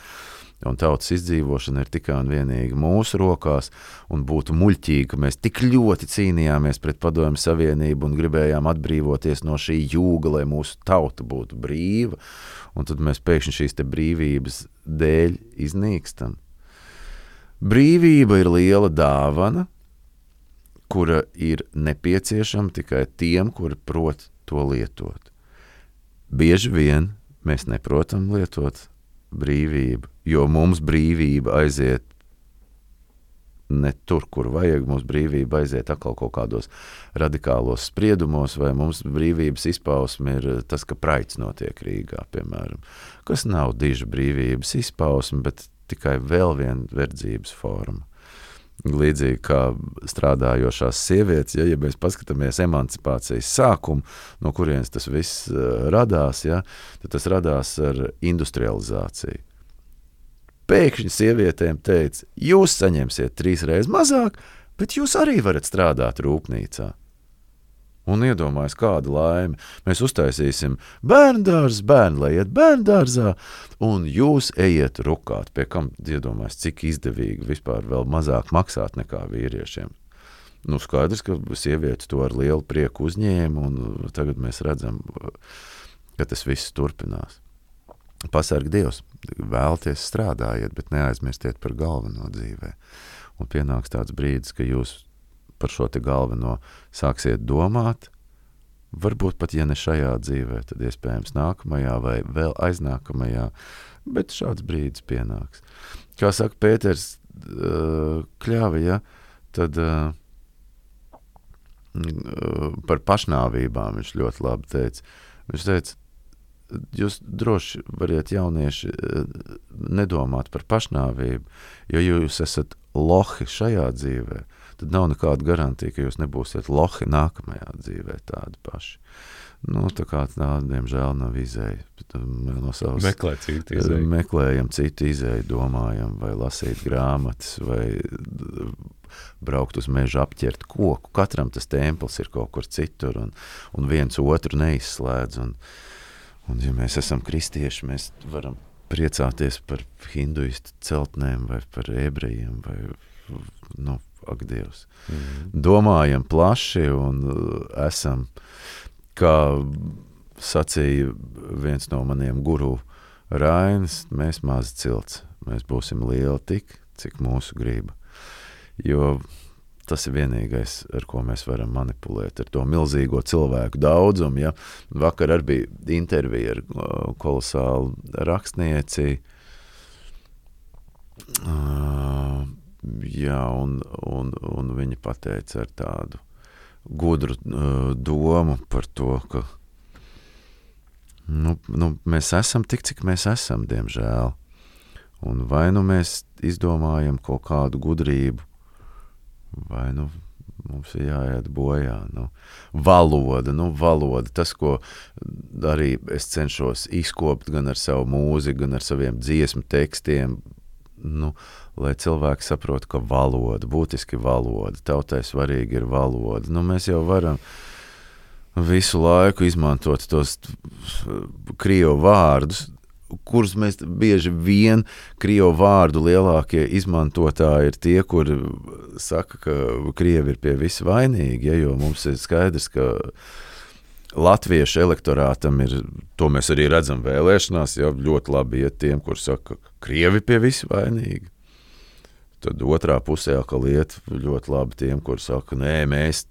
Un tautas izdzīvošana ir tikai un vienīgi mūsu rokās, būtu muļķīgi, ka mēs tik ļoti cīnījāmies pret Padomju Savienību un gribējām atbrīvoties no šī jūga, lai mūsu tauta būtu brīva, un tad mēs pēkšņi šīs brīvības dēļ iznīkstam. Brīvība ir liela dāvana, kura ir nepieciešama tikai tiem, kuri prot to lietot. Bieži vien mēs neprotam lietot brīvību, jo mums brīvība aiziet ne tur, kur vajag. Mums brīvība aiziet atkal kaut kādos radikālos spriedumos, vai mums brīvības izpausme ir tas, ka praids notiek Rīgā, piemēram. Kas nav diža brīvības izpausme, bet tikai vēl viena verdzības forma. Līdzīgi kā strādājošās sievietes, ja, ja mēs paskatāmies emancipācijas sākumu, no kurienes tas viss uh, radās, ja, tad tas radās ar industrializāciju. Pēkšņi sievietēm teica, jūs saņemsiet trīs reizes mazāk, bet jūs arī varat strādāt rūpnīcā. Un iedomājieties, kāda laime. Mēs uztaisīsim bērnu dārzu, bērnu lai iet bērnu dārzā, un jūs ejiet rukāt. Pie kam iedomājieties, cik izdevīgi vispār vēl mazāk maksāt nekā vīriešiem. Nu, skaidrs, ka sievietes to ar lielu prieku uzņēma, un tagad mēs redzam, ka tas viss turpinās. Pasargi Dievs, vēlties strādājiet, bet neaizmirstiet par galveno dzīvē. Un pienāks tāds brīdis, ka jūs par šo galveno sāksiet domāt. Varbūt pat, ja ne šajā dzīvē, tad iespējams nākamajā vai vēl aiznākamajā, bet šāds brīdis pienāks. Kā saka Pēters Kļāvi, ja, tad uh, par pašnāvībām viņš ļoti labi teica. Viņš teica, jūs droši variet jaunieši nedomāt par pašnāvību, jo jūs esat lohi šajā dzīvē, tad nav nekāda garantija, ka jūs nebūsiet lohi nākamajā dzīvē tādi paši. Nu, tā kā tā, diemžēl, nav izēja. No savas, Meklēt citu izēju. Meklējam citu izēju, domājam, vai lasīt grāmatas, vai braukt uz mežu, apķert koku. Katram tas templis ir kaut kur citur, un, un viens otru neizslēdz. Un, un, ja mēs esam kristieši, mēs varam priecāties par hinduistu celtnēm vai par ebrejiem. Vai, nu, ak, Dievs. Mm. Domājam plaši un esam, kā sacīja viens no maniem guru Rainis, mēs mazi cilts. Mēs būsim lieli tik, cik mūsu grība. Jo tas ir vienīgais, ar ko mēs varam manipulēt, ar to milzīgo cilvēku daudzumu. Ja? Vakar arī bija intervija ar kolosālu rakstnieci. Uh, jā, un, un, un viņa pateica ar tādu gudru uh, domu par to, ka nu, nu, mēs esam tik, cik mēs esam, diemžēl. Un vai nu mēs izdomājam kaut kādu gudrību, vai nu mums ir jāiet bojā. Nu, valoda, nu, valoda, tas, ko arī es cenšos izkopt gan ar savu mūziku, gan ar saviem dziesmu tekstiem, nu, lai cilvēki saprotu, ka valoda, būtiski valoda, tautai svarīgi ir valoda. Nu, mēs jau varam visu laiku izmantot tos krievu vārdus, kurus mēs bieži vien krievu vārdu lielākie izmantotāji ir tie, kur saka, ka krievi ir pie visa vainīgi, ja, jo mums ir skaidrs, ka latviešu elektorātam ir, to mēs arī redzam vēlēšanās, jau ļoti labi iet tiem, kur saka, ka krievi pie visa vainīgi. Tad otrā pusē atkal iet ļoti labi tiem, kur saka, nē, mēs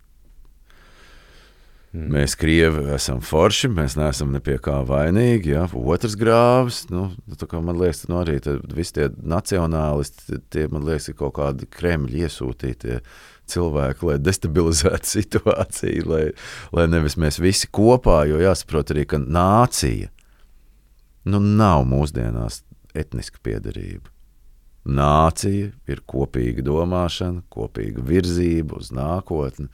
Mm. Mēs, krievi, esam forši, mēs neesam ne pie kā vainīgi. Ja? Otrs grāvs, nu, man liekas, nu, arī visi tie nacionālisti, tie man liekas, ir kaut kādi Kremļa iesūtītie cilvēki, lai destabilizētu <laughs> situāciju, lai, lai nevis mēs visi kopā, jo jāsaprot arī, ka nācija nu, nav mūsdienās etniska piedarība. Nācija ir kopīga domāšana, kopīga virzība uz nākotni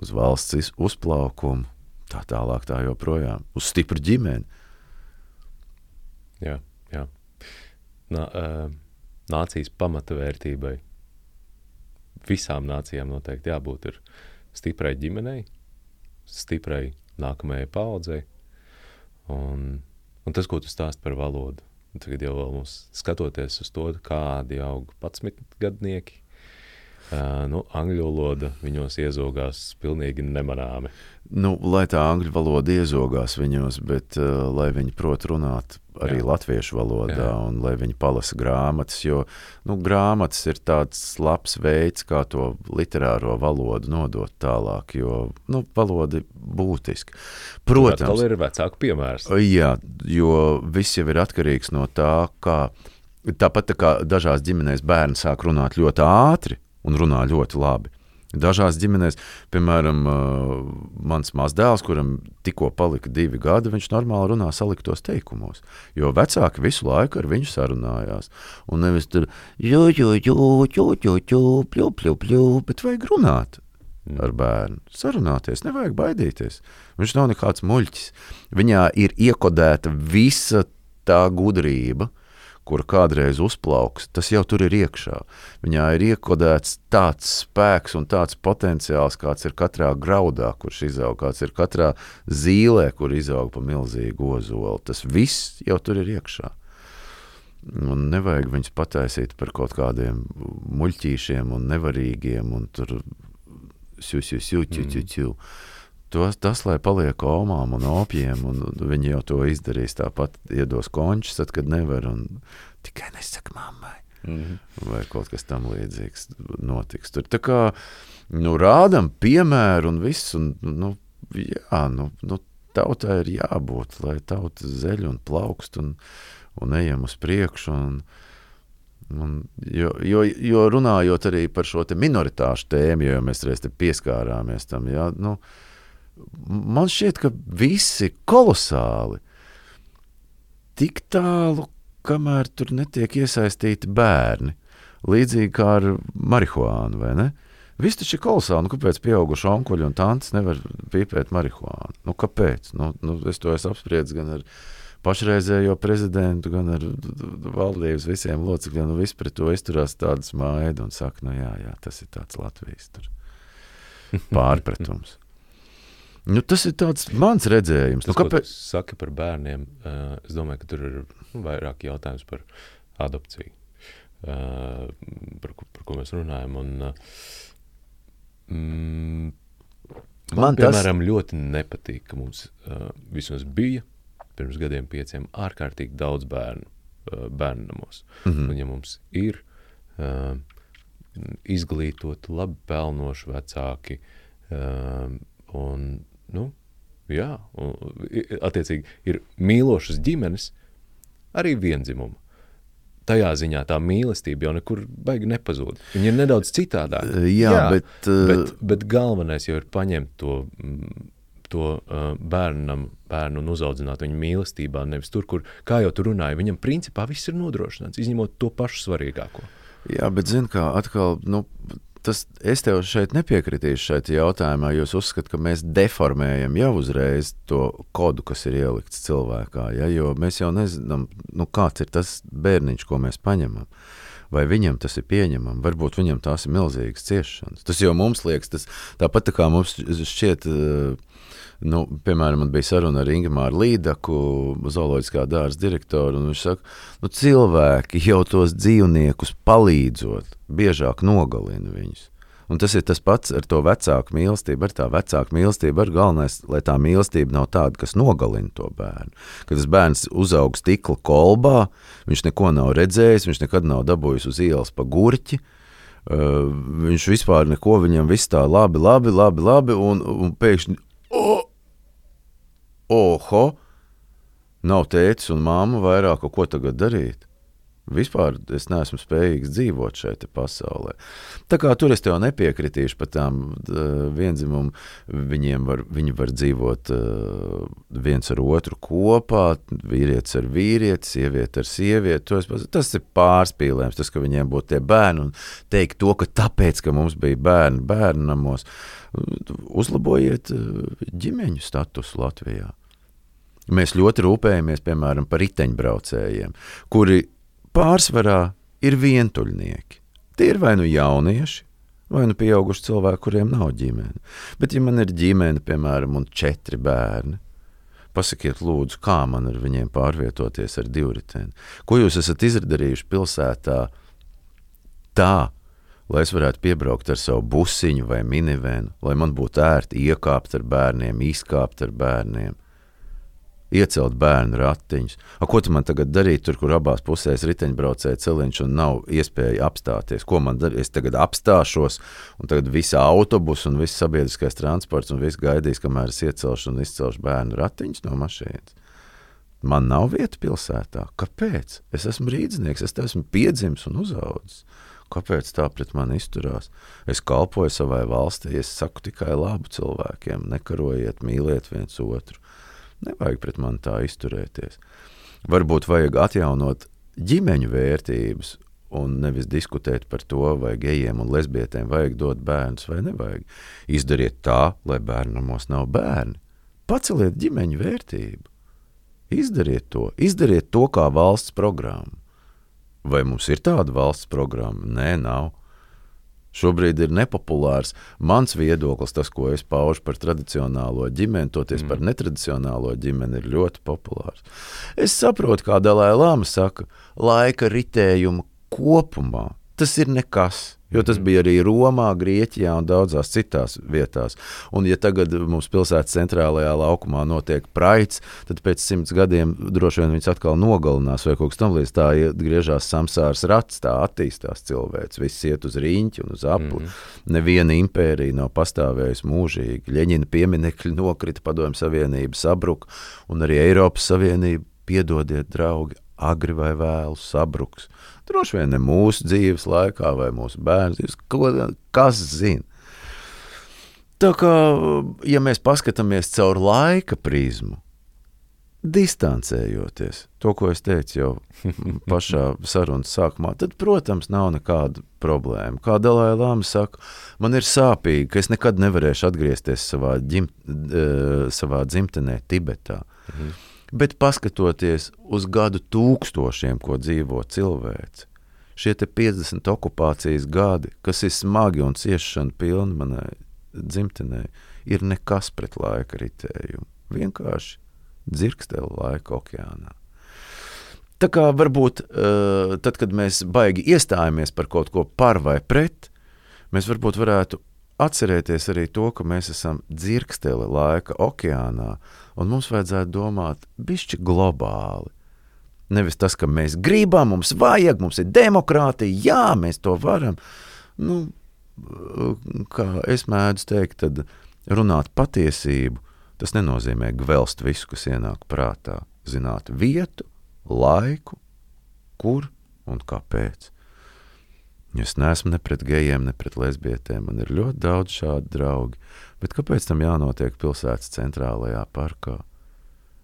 uz valsts uzplaukumu, tā tālāk, tā joprojām, uz stipru ģimeni. Jā, jā. Nā, nācijas pamatvērtībai visām nācijām noteikti jābūt stiprai ģimenei, stiprai nākamajai paudzei. Un, un tas, ko tu stāst par valodu, tagad jau mums skatoties uz to, kādi aug 11 gadnieki, Uh, nu, angļu valoda viņos iezogās pilnīgi nemanāmi. Nu, lai tā angļu valoda iezogās viņos, bet uh, lai viņi prot runāt arī Jā. latviešu valodā Jā. un lai viņi palasa grāmatas, jo nu, grāmatas ir tāds labs veids, kā to literāro valodu nodot tālāk, jo nu, valoda ir būtiska. Protams, tas ir vecāku piemērs. Jā, jo viss jau ir atkarīgs no tā, kā tāpat tā kā dažās ģimenēs bērni sāk runāt ļoti ātri, un runā ļoti labi. Dažās ģimenēs, piemēram, mans mazdēls, kuram tikko palika divi gadi, viņš normāli runā saliktos teikumos. Jo vecāki visu laiku ar viņu sarunājās. Un nevis tur jū, jū, jū, jū, jū, jū, pļu, pļu, pļu, bet vajag runāt ar bērnu. Sarunāties, nevajag baidīties. Viņš nav nekāds muļķis. Viņā ir iekodēta visa tā gudrība, kura kādreiz uzplauks, tas jau tur ir iekšā. Viņā ir iekodēts tāds spēks un tāds potenciāls, kāds ir katrā graudā, kurš izaug, kāds ir katrā zīlē, kur izaug pa milzīgu ozolu. Tas viss jau tur ir iekšā. Un nevajag viņus pataisīt par kaut kādiem muļķīšiem un nevarīgiem un tur sūsju, sūsju. Tas, lai paliek omām un opiem, un viņi jau to izdarīs. Tāpat iedos končus, tad, kad nevar, un tikai nesaka mammai. Mm -hmm. Vai kaut kas tam līdzīgs notiks. Tur tā kā nu, rādam piemēru un viss. Un, nu, jā, nu, nu, tautai ir jābūt, lai tauta zeļ un plaukst un, un ejam uz priekšu. Un, Un, jo, jo, jo runājot arī par šo minoritāšu tēmu, jo mēs reiz pieskārāmies tam, jā, nu, uh, man šķiet, ka visi kolosāli tik tālu, kamēr tur netiek iesaistīti bērni. Līdzīgi kā ar marihuānu, vai ne? Viss taču ir kolosāli. Nu, kāpēc pieauguši onkuļi un tantes nevar pīpēt marihuānu? Nu, kāpēc? Nu, nu, es to esmu apspriedis gan ar pašreizējo prezidentu, gan ar valdības visiem locekļiem. Nu, viss pret to izturās tādas maidu un saka, nu jā, jā, tas ir tāds Latvijas <laughs> pārpratums. Nu, tas ir mans redzējums. Tas, nu, kāpēc? Saka par bērniem. Uh, es domāju, ka tur ir nu, vairāk jautājums par adopciju, uh, par, par ko mēs runājam. Un, uh, mm, man, man piemēram, tas... ļoti nepatīk, ka mums uh, vismaz bija pirms gadiem pieciem ārkārtīgi daudz bērnu uh, bērnu namos. Mm -hmm. Un ja mums ir uh, izglītoti, labi pelnoši vecāki, uh, un nu, jā, un, attiecīgi ir mīlošas ģimenes, arī vienzimuma. tajā ziņā tā mīlestība jau nekur baigi nepazūd. Viņa ir nedaudz citādāka. Jā, Jā bet, uh, bet, bet galvenais jau ir paņemt to, to uh, bērnam, bērnu un uzaudzināt viņu mīlestībā, nevis tur, kur, kā jau tu runāji, viņam principā viss ir nodrošināts, izņemot to pašu svarīgāko. Jā, bet zini, kā atkal, nu, tas, es tev šeit nepiekritīšu šeit jautājumā, jo es uzskatu, ka mēs deformējam jau uzreiz to kodu, kas ir ielikts cilvēkā. Ja? Jo mēs jau nezinām, nu, kāds ir tas bērniņš, ko mēs paņemam. Vai viņam tas ir pieņemami, varbūt viņam tās ir milzīgas ciešanas. Tas jau mums liekas, tas tāpat tā kā mums šķiet. Nu, piemēram, man bija saruna ar Ingūru Līdaku, zooloģiskā dārza direktoru. Viņš saka, nu, cilvēki jau tos dzīvniekus palīdzot, biežāk nogalina viņus. Un tas ir tas pats ar to vecāku mīlestību. Ar tā vecāku mīlestību ir galvenais, lai tā mīlestība nav tāda, kas nogalina to bērnu. Kad tas bērns uzaug stikla kolbā, viņš neko nav redzējis, viņš nekad nav dabūjis uz ielas pa gurķi. Uh, viņš vispār neko, viņam viss tā labi, labi, labi, labi un, un pēkšņi, oh, oho, nav tētis un māma vairāk, ko tagad darīt. Vispār es neesmu spējīgs dzīvot šeit pasaulē. Tā kā tur es tev nepiekritīšu par tām vienzimumu, viņiem var, viņi var dzīvot uh, viens ar otru kopā, vīrietis ar vīrieti, sieviete ar sievieti. Tas ir pārspīlējums, tas, ka viņiem būtu tie bērni un teikt to, ka tāpēc, ka mums bija bērni bērnamos, uzlabojiet ģimeņu statusu Latvijā. Mēs ļoti rūpējamies, piemēram, par riteņbraucējiem, kuri pārsvarā ir vientuļnieki. Tie ir vai nu jaunieši, vai nu pieauguši cilvēki, kuriem nav ģimene. Bet, ja man ir ģimene, piemēram, un četri bērni, pasakiet, lūdzu, kā man ar viņiem pārvietoties ar divriteni? Ko jūs esat izdarījuši pilsētā tā, lai es varētu piebraukt ar savu busiņu vai minivenu, lai man būtu ērti iekāpt ar bērniem, izkāpt ar bērniem? Iecelt bērnu ratiņus. A, ko tu man tagad darīt, tur, kur abās pusēs riteņbraucēji celiņš un nav iespēja apstāties? Ko man darīt? Es tagad apstāšos, un tagad visa autobus un viss sabiedriskais transports un viss gaidīs, kamēr es iecelšu un izcelšu bērnu ratiņus no mašīnas. Man nav vieta pilsētā. Kāpēc? Es esmu rīznieks, es esmu piedzimis un uzaugusi. Kāpēc tā pret mani izturās? Es kalpoju savai valstī, es saku tikai labu cilvēkiem, nekarojiet, mīliet viens otru. Nevajag pret mani tā izturēties. Varbūt vajag atjaunot ģimeņu vērtības un nevis diskutēt par to, vai gejiem un lesbietēm vajag dot bērnus vai nevajag. Izdariet tā, lai bērnamos nav bērni. Paceliet ģimeņu vērtību. Izdariet to, izdariet to kā valsts programmu. Vai mums ir tāda valsts programma? Nē, nav. Šobrīd ir nepopulārs mans viedoklis, tas, ko es paužu par tradicionālo ģimeni, toties mm. par netradicionālo ģimeni, ir ļoti populārs. Es saprotu, kā Dalai Lama saka, laika ritējumu kopumā tas ir nekas. Jo tas bija arī Romā, Grieķijā un daudzās citās vietās. Un, ja tagad mums pilsētas centrālajā laukumā notiek praids, tad pēc simts gadiem droši vien viņus atkal nogalinās vai kaut kas tamlīdzīgs. Tā griežās samsārs rats, tā attīstās cilvēks. Viss iet uz rīņķi un uz apli. Mm. Neviena impērija nav pastāvējusi mūžīgi. Ļeņina pieminekļi nokrita, Padomju Savienība sabruka un arī Eiropas Savienība. Piedodiet, draugi, agri vai vēlu sabruks. Droši vien ne mūsu dzīves laikā vai mūsu bērnu dzīves, ko, kas zina. Tā kā, ja mēs paskatāmies caur laika prizmu, distancējoties, to, ko es teicu jau <laughs> pašā sarunas sākumā, tad, protams, nav nekāda problēma. Kā Dalai Lama saka, man ir sāpīgi, ka es nekad nevarēšu atgriezties savā, ģim, savā dzimtenē, Tibetā. Mhm. Bet paskatoties uz gadu tūkstošiem, ko dzīvo cilvēks, šie 50 okupācijas gadi, kas ir smagi un ciešana pilni manai dzimtenei, ir nekas pret laika ritējumu. Vienkārši dzirksteli laika okeānā. Tā kā varbūt uh, tad, kad mēs baigi iestājamies par kaut ko par vai pret, mēs varbūt varētu atcerēties arī to, ka mēs esam dzirksteli laika okeānā, un mums vajadzētu domāt bišķi globāli. Nevis tas, ka mēs gribam, mums vajag, mums ir demokrātija, jā, mēs to varam. Nu, kā es mēdzu teikt, tad runāt patiesību, tas nenozīmē gvelst visu, kas ienāk prātā. Zināt vietu, laiku, kur Un kāpēc? Es neesmu ne pret gejiem, ne pret lesbietēm. Man ir ļoti daudz šādu draugu. Bet kāpēc tam jānotiek pilsētas centrālajā parkā?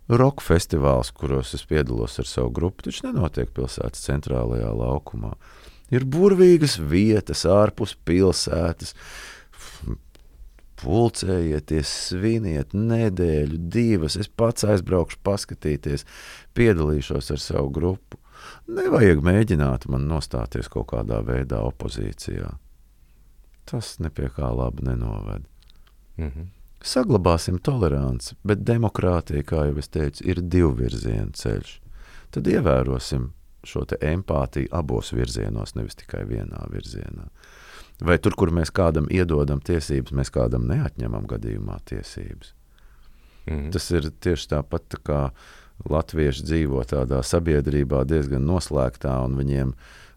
Roka festivāls, kuros es piedalos ar savu grupu, taču nenotiek pilsētas centrālajā laukumā. Ir burvīgas vietas ārpus pilsētas. Pulcējieties, sviniet nedēļu, divas. Es pats aizbraukšu, paskatīties, piedalīšos ar savu grupu. Nevajag mēģināt man nostāties kaut kādā veidā opozīcijā. Tas nepie kā labi nenoved. Mm -hmm. Saglabāsim toleranci, bet demokrātija, kā jau es teicu, ir divu virzienu ceļš. Tad ievērosim šo empātiju abos virzienos, nevis tikai vienā virzienā. Vai tur, kur mēs kādam iedodam tiesības, mēs kādam neatņemam gadījumā tiesības. Mm. Tas ir tieši tāpat, tā kā latvieši dzīvo tādā sabiedrībā diezgan noslēgtā, un viņiem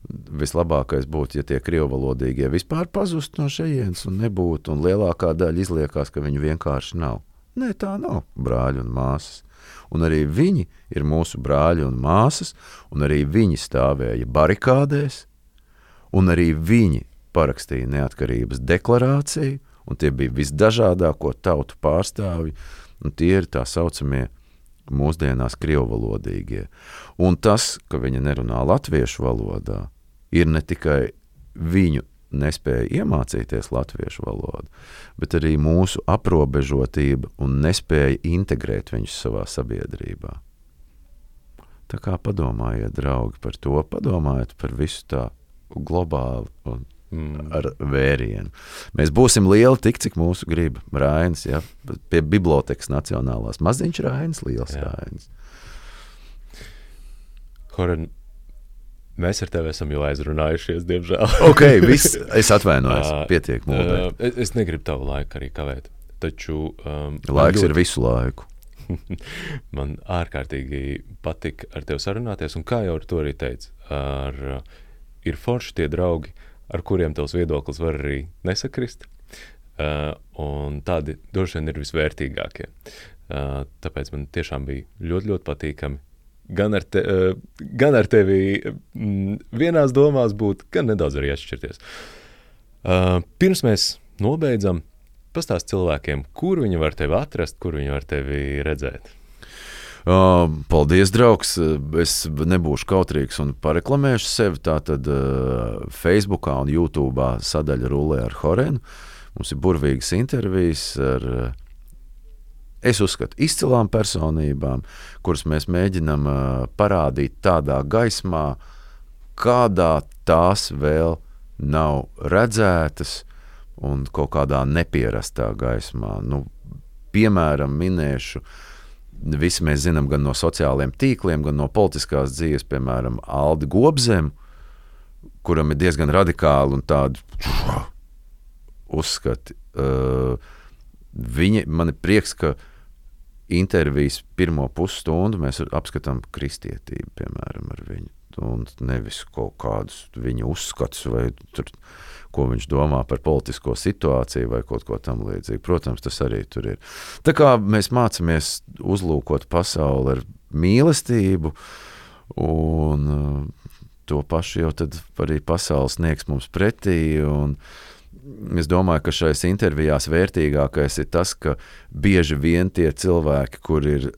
vislabākais būtu, ja tie krievvalodīgie vispār pazustu no šejienes un nebūtu, un lielākā daļa izliekās, ka viņu vienkārši nav. Nē, tā nav brāļi un māsas. Un arī viņi ir mūsu brāļi un māsas, un arī viņi stāvēja barikādēs, un arī viņi parakstīja neatkarības deklarāciju, un tie bija visdažādāko tautu pārstāvji, un tie ir tā saucamie mūsdienās krievvalodīgie. Un tas, ka viņi nerunā latviešu valodā, ir ne tikai viņu nespēja iemācīties latviešu valodu, bet arī mūsu aprobežotība un nespēja integrēt viņus savā sabiedrībā. Tā kā padomājiet, draugi, par to, padomājiet par visu tā globāli un mm. ar vērienu. Mēs būsim lieli tik, cik mūsu grib. Rainis, ja, pie bibliotekas nacionālās. Maziņš Rainis, liels Jā. Rainis. Horen, mēs ar tevi esam jau aizrunājušies, diemžēl. <laughs> ok, viss, <laughs> es atvainojos, pietiek mūžā. Uh, es negribu tavu laiku arī kavēt. Taču um, laiks ļoti... ir visu laiku. <laughs> man ārkārtīgi patika ar tevi sarunāties, un kā jau ar to arī teicu, ar, ir forši tie draugi, uh, ar kuriem tavs viedoklis var arī nesakrist. Uh, tādi droši vien ir visvērtīgākie. Uh, tāpēc man tiešām bija ļoti, ļoti patīkami gan ar, te, uh, gan ar tevi mm, vienās domās būt, gan nedaudz arī atšķirties. Uh, pirms mēs nobeidzam, pastāst cilvēkiem, kur viņi var tevi atrast, kur viņi var tevi redzēt. Uh, paldies, draugs. Es nebūšu kautrīgs un pareklamēšu sevi. Tātad uh, Facebook un YouTube sadaļa rullē ar Horēnu. Mums ir burvīgas intervijas ar, uh, es uzskatu, izcilām personībām, kuras mēs mēģinām uh, parādīt tādā gaismā, kādā tās vēl nav redzētas un kaut kādā nepierastā gaismā. Nu, piemēram, minēšu uh, Visi mēs zinām gan no sociālajiem tīkliem, gan no politiskās dzīves, piemēram, Aldi Gobzem, kuram ir diezgan radikāli un tādi uzskati. Uh, viņa, man ir prieks, ka intervijas pirmo pusstundu mēs apskatām kristietību, piemēram, ar viņu. Un nevis kaut kādus viņa uzskatus vai tur ko viņš domā par politisko situāciju vai kaut ko tamlīdzīgu. Protams, tas arī tur ir. Tā kā mēs mācāmies uzlūkot pasauli ar mīlestību, un uh, to pašu jau arī pasaules sniegs mums pretī. Es domāju, ka šajās intervijās vērtīgākais ir tas, ka bieži vien tie cilvēki, kur ir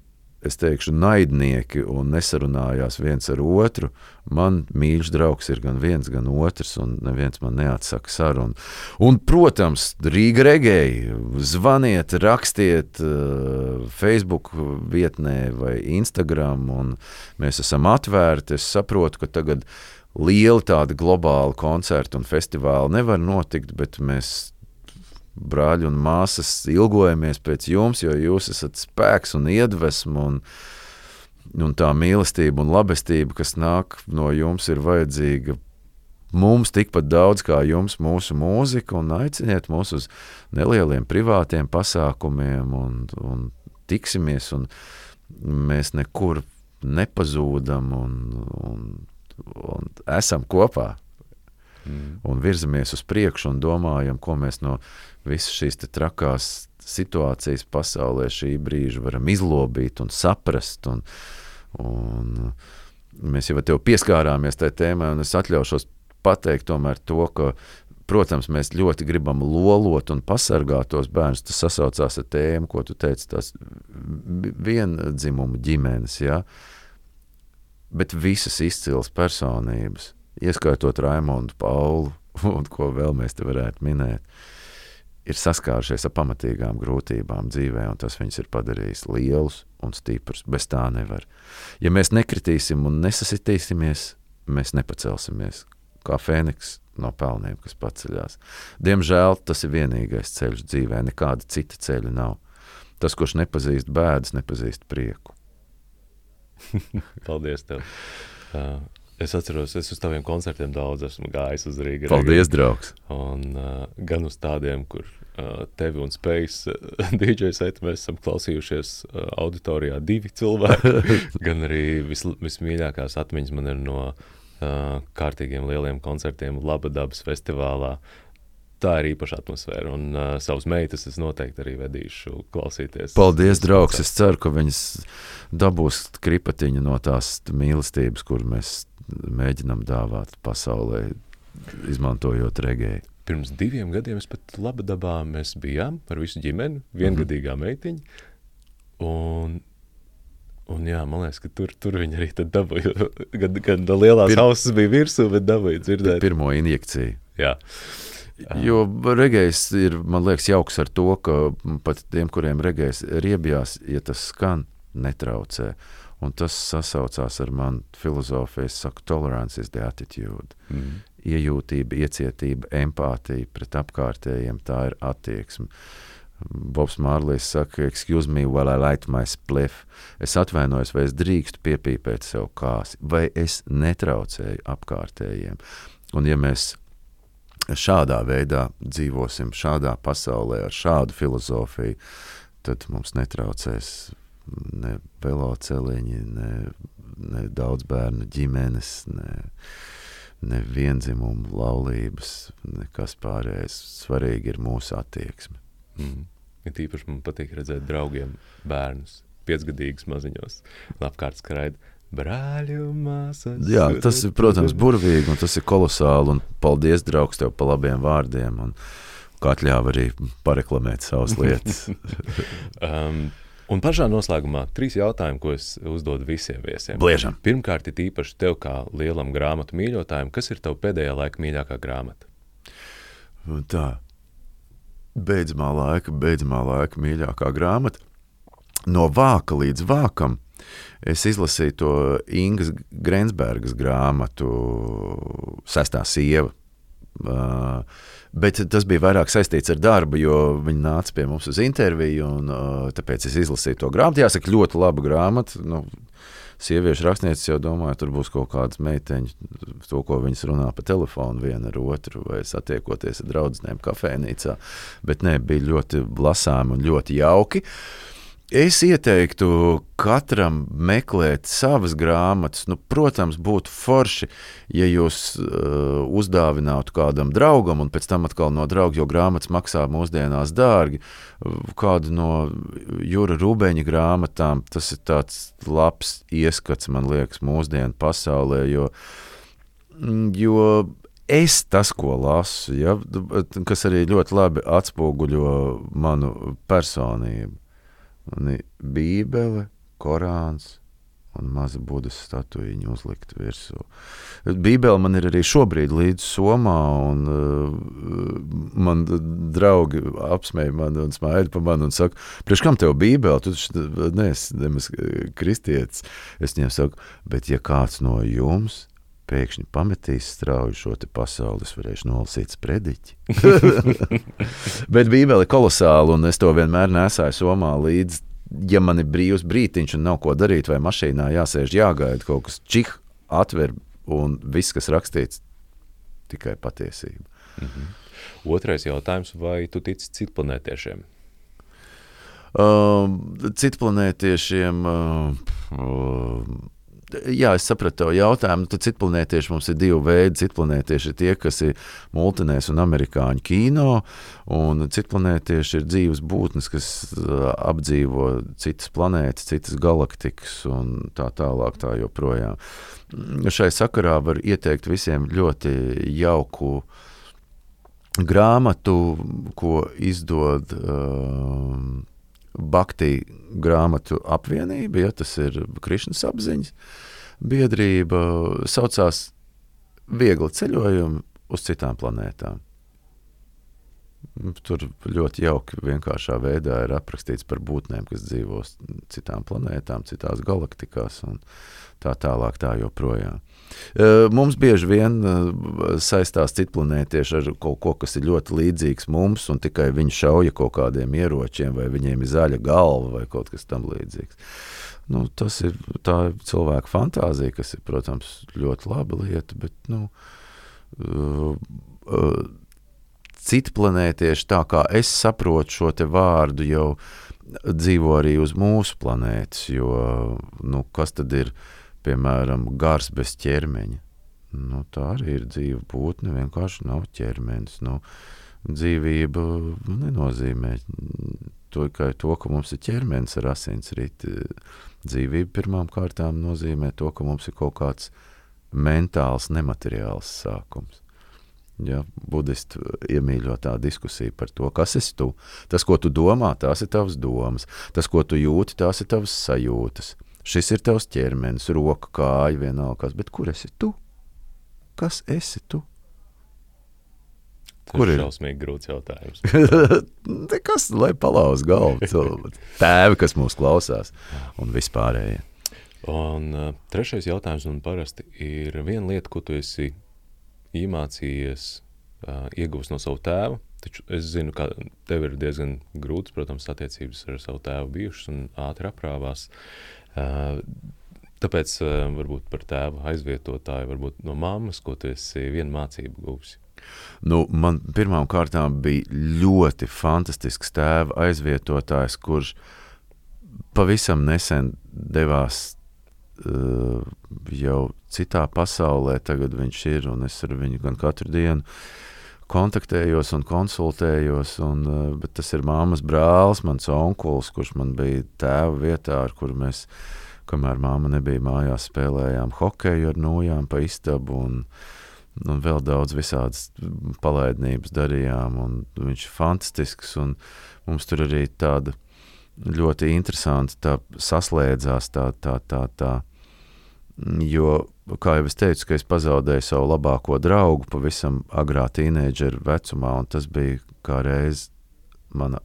es teikšu, naidnieki un nesarunājās viens ar otru. Man mīļš draugs ir gan viens, gan otrs, un neviens man neatsaka sarunu. Un, protams, Rīga regēji, zvaniet, rakstiet uh, Facebook vietnē vai Instagram, un mēs esam atvērti. Es saprotu, ka tagad lieli tādi globāli koncerti un festivāli nevar notikt, bet mēs brāļi un māsas, ilgojamies pēc jums, jo jūs esat spēks un iedvesma. Un, un tā mīlestība un labestība, kas nāk no jums, ir vajadzīga mums tikpat daudz kā jums, mūsu mūzika, un aiciniet mūs uz nelieliem privātiem pasākumiem, un, un tiksimies, un mēs nekur nepazūdam, un, un, un esam kopā. Mm. Un virzamies uz priekšu un domājam, ko mēs no visas šīs trakās situācijas pasaulē šī brīža varam izlobīt un saprast. Un, un, mēs jau ar tevi pieskārāmies tajā tēmā, un es atļaušos pateikt to, ka, protams, mēs ļoti gribam lolot un pasargāt tos bērnus. Tas sasaucās ar tēmu, ko tu teici, tās viendzimumu ģimenes, ja? bet visas izcils personības, ieskaitot Raimondu Paulu <laughs> un ko vēl mēs te varētu minēt, ir saskārušies ar pamatīgām grūtībām dzīvē, un tas viņus ir padarījis lielus un stiprus. Bez tā nevar. Ja mēs nekritīsim un nesasitīsimies, mēs nepacelsimies kā fēniks no pelniem, kas paceļās. Diemžēl tas ir vienīgais ceļš dzīvē, nekāda cita ceļa nav. Tas, kurš nepazīst bēdas, nepazīst prieku. <laughs> Paldies! Tev. Uh, es atceros, es uz taviem koncertiem daudz esmu gājis uz Rīgas. Paldies, draugs! Un, uh, gan uz tādiem, kur uh, tevi un spējas uh, <laughs> DJs eit, mēs esam klausījušies uh, auditorijā divi cilvēki, <laughs> gan arī vis, vismīļākās atmiņas man ir no uh, kārtīgiem lieliem koncertiem Labadabas festivālā. Tā ir īpaša atmosfēra, un uh, savas meitas es noteikti arī vedīšu klausīties. Paldies, draugs! Es ceru, ka viņas dabūs kripatiņu no tās mīlestības, kur mēs mēģinam dāvāt pasaulē, izmantojot regēju. Pirms diviem gadiem es pat labi dabā mēs bijām ar visu ģimeni, viengadīgā mm -hmm. meitiņa. Un, un jā, man liekas, ka tur, tur viņi arī dabūja. <laughs> Gan, gan lielās Pir... hauses bija virsū, bet dabūja dzirdēt. Pirmo injekciju. Jā. Jo regējs ir, man liekas, jauks ar to, ka pat tiem, kuriem regējs riebjās, ja tas skan, netraucē. Un tas sasaucās ar manu filozofiju. Es saku, tolerance is the attitude. Mm. Iejūtība, iecietība, empātija pret apkārtējiem - tā ir attieksme. Bobs Mārlis saka, excuse me, while I light my spliff. Es atvainojos, vai es drīkstu piepīpēt sev kāsi, vai es netraucēju apkārtējiem. Un ja mēs šādā veidā dzīvosim, šādā pasaulē, ar šādu filozofiju, tad mums netraucēs ne veloceliņi, ne, ne daudz bērnu ģimenes, ne, ne vienzimumu laulības, nekas pārējais. Svarīgi ir mūsu attieksme. Mm. Ja tīpaši man patīk redzēt draugiem bērnus, piecgadīgus maziņos, apkārt skraida Brāļu māsas. Jā, tas ir, protams, burvīgi un tas ir kolosāli. Un paldies, draugs, tev par labiem vārdiem. Un, kā atļāva arī pareklamēt savas <laughs> lietas. um, Un pašā noslēgumā trīs jautājumi, ko es uzdodu visiem viesiem. Bliežam. Pirmkārt, ir īpaši tev, kā lielam grāmatu mīļotājam, kas ir tavs pēdējā laika mīļākā grāmata? Tā, beidzamā laika, beidzamā laika mīļākā grāmata. No vāka līdz vākam es izlasīju to Ingas Grensbergas grāmatu, Sestā sieva. Uh, bet tas bija vairāk saistīts ar darbu, jo viņi nāca pie mums uz interviju, un uh, tāpēc es izlasīju to grāmatu. Jāsaka, ļoti laba grāmata. Nu, sieviešu rakstnieces jau domāju, tur būs kaut kādas meiteņas, to, ko viņas runā pa telefonu viena ar otru, vai satiekoties ar draugiem kafejnīcā. Bet nē, bija ļoti lasām un ļoti jauki. Uh, Es ieteiktu katram meklēt savas grāmatas. Nu, protams, būtu forši, ja jūs uh, uzdāvinātu kādam draugam, un pēc tam atkal no drauga, jo grāmatas maksā mūsdienās dārgi. Kādu no Jūra Rūbeņa grāmatām, tas ir tāds labs ieskats, man liekas, mūsdienu pasaulē. Jo, jo es tas, ko lasu, ja, kas arī ļoti labi atspoguļo manu personību Man ir Bībele, Korāns un maza budas statuja uzlikt virsū. Bībele man ir arī šobrīd līdz somā, un uh, man draugi apsmēja mani un smaida pa mani un saka, priekš kam tev bībele, tu taču neesi nemaz kristietis. Es viņiem saku, bet ja kāds no jums pēkšņi pametīs strauji šo pasauli, es varēšu nolasīt sprediķi. <laughs> Bet Bībele ir kolosāla, un es to vienmēr nesāju somā līdzi. Ja man ir brīvs brīdiņš un nav ko darīt, vai mašīnā jāsēž, jāgaida kaut kas čih, atver, un viss, kas rakstīts, tikai patiesība. Mm -hmm. Otrais jautājums, vai tu tici citplanētiešiem? Uh, citplanētiešiem uh, uh, jā, es sapratu to jautājumu. Tad citplanētieši mums ir divi veidi. Citplanētieši ir tie, kas ir multinēs un amerikāņu kino, un citplanētieši ir dzīves būtnes, kas apdzīvo citas planētas, citas galaktikas un tā tālāk. Tā joprojām. Šai sakarā var ieteikt visiem ļoti jauku grāmatu, ko izdod. Uh, Bakti grāmatu apvienība, ja tas ir Krišņas apziņas biedrība, saucās Viegli ceļojumi uz citām planētām. Tur ļoti jauki vienkāršā veidā ir aprakstīts par būtnēm, kas dzīvo uz citām planētām, citās galaktikās un tā tālāk, tā joprojām. Mums bieži vien saistās citplanētieši ar kaut ko, kas ir ļoti līdzīgs mums, un tikai viņi šauja kaut kādiem ieročiem, vai viņiem ir zaļa galva vai kaut kas tam līdzīgs. Nu, tas ir cilvēka fantāzija, kas ir, protams, ļoti laba lieta, bet nu, uh, uh, citplanētieši, tā kā es saprotu šo vārdu, jau dzīvo arī uz mūsu planētas, jo nu, kas tad ir? Piemēram, gars bez ķermeņa. Nu, tā arī ir dzīva būtne, vienkārši nav ķermenis. Nu, dzīvība nu, nenozīmē tikai to, ka mums ir ķermenis ar asinsriti. Dzīvība pirmām kārtām nozīmē to, ka mums ir kaut kāds mentāls, nemateriāls sākums. Ja, budisti iemīļo tā diskusija par to, kas esi tu. Tas, ko tu domā, tās ir tavas domas. Tas, ko tu jūti, tās ir tavas sajūtas. Šis ir tavs ķermenis, roka, kāja, vienalga, bet kur esi tu? Kas esi tu? Kur ir šausmīgi grūts jautājums? <laughs> kas lai palauz galvu? Tēvi, kas mūs klausās, un vispārējie. Un uh, trešais jautājums man parasti ir viena lieta, ko tu esi iemācījies, uh, iegūst no savu tēvu. Taču es zinu, ka tev ir diezgan grūts, protams, attiecības ar savu tēvu bijušas un ātri aprāvās. Tāpēc varbūt par tēva aizvietotāju, varbūt no mammas, ko tu esi vienu mācību gūsi. Nu, man pirmām kārtām bija ļoti fantastisks tēva aizvietotājs, kurš pavisam nesen devās uh, jau citā pasaulē. Tagad viņš ir un es ar viņu gan katru dienu kontaktējos un konsultējos. Un, uh, bet tas ir māmas brālis, mans onkulis, kurš man bija tēva vietā, ar kuru mēs, kamēr māma nebija mājās, spēlējām hokeju ar nojām pa istabu. Un, un vēl daudz visādas palaidnības darījām. Viņš ir fantastisks. Mums tur arī tāda ļoti interesanta tā saslēdzās tā, tā, tā, tā Jo, kā jau es teicu, es pazaudēju savu labāko draugu pavisam agrā teenageru vecumā, un tas bija kā reiz mana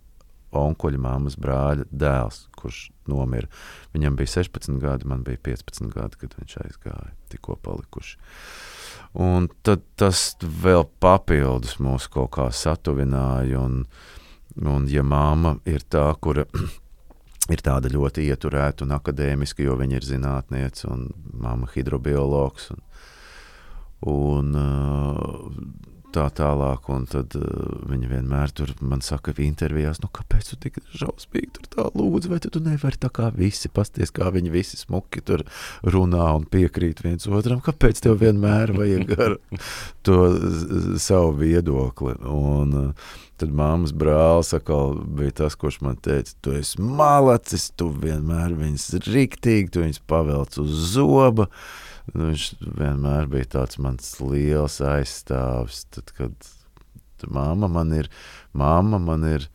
onkuļa māmas brāļa dēls, kurš nomira. Viņam bija 16 gadi, man bija 15 gadi, kad viņš aizgāja, tikko palikuši. Un tad tas vēl papildus mūs kaut kā satuvināja, un, un ja māma ir tā, kura ir tāda ļoti ieturēta un akadēmiska, jo viņa ir zinātniece un māma hidrobiologs. Un, un tā tālāk, un tad uh, viņa vienmēr tur man saka, intervijās, nu, kāpēc tu tik šausmīgi tur tā lūdzu, vai tu, tu nevari tā kā visi, pasties, kā viņi visi smuki tur runā un piekrīt viens otram, kāpēc tev vienmēr vajag ar to savu viedokli. Un, uh, Tad māmas brālis atkal bija tas, kurš man teica, tu esi malacis, tu vienmēr viņus riktīgi, tu viņus pavelc uz zoba. Nu, viņš vienmēr bija tāds mans liels aizstāvis. Tad, kad māma man ir, māma man ir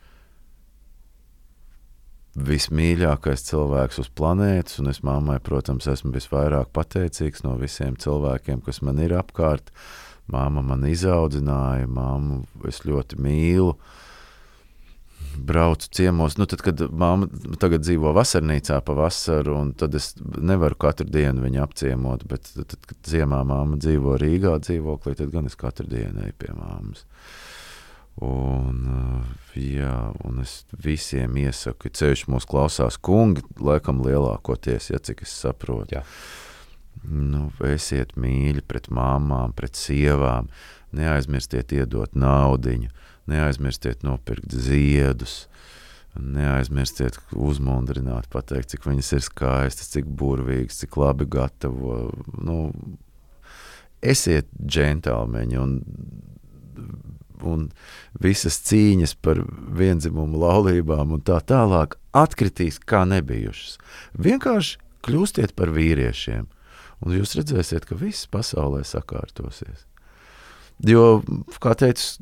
vismīļākais cilvēks uz planētas, un es mammai, protams, esmu visvairāk pateicīgs no visiem cilvēkiem, kas man ir apkārt. Uh, Māma man izaudzināja, māmu es ļoti mīlu. Braucu ciemos, nu, tad, kad māma tagad dzīvo vasarnīcā pa vasaru, un tad es nevaru katru dienu viņu apciemot, bet tad, kad ziemā māma dzīvo Rīgā dzīvoklī, tad gan es katru dienu eju pie māmas. Un, jā, un es visiem iesaku, ka ceļš mūs klausās kungi, laikam lielākoties, ja cik es saprotu. Jā nu, esiet mīļi pret māmām, pret sievām, neaizmirstiet iedot naudu, neaizmirstiet nopirkt ziedus. Neaizmirstiet uzmundrināt, pateikt, cik viņas ir skaistas, cik burvīgas, cik labi gatavo. Nu, esiet džentlmeņi un, un visas cīņas par vienzimumu laulībām un tā tālāk atkritīs kā nebijušas. Vienkārši kļūstiet par vīriešiem, un jūs redzēsiet, ka viss pasaulē sakārtosies. Jo, kā teica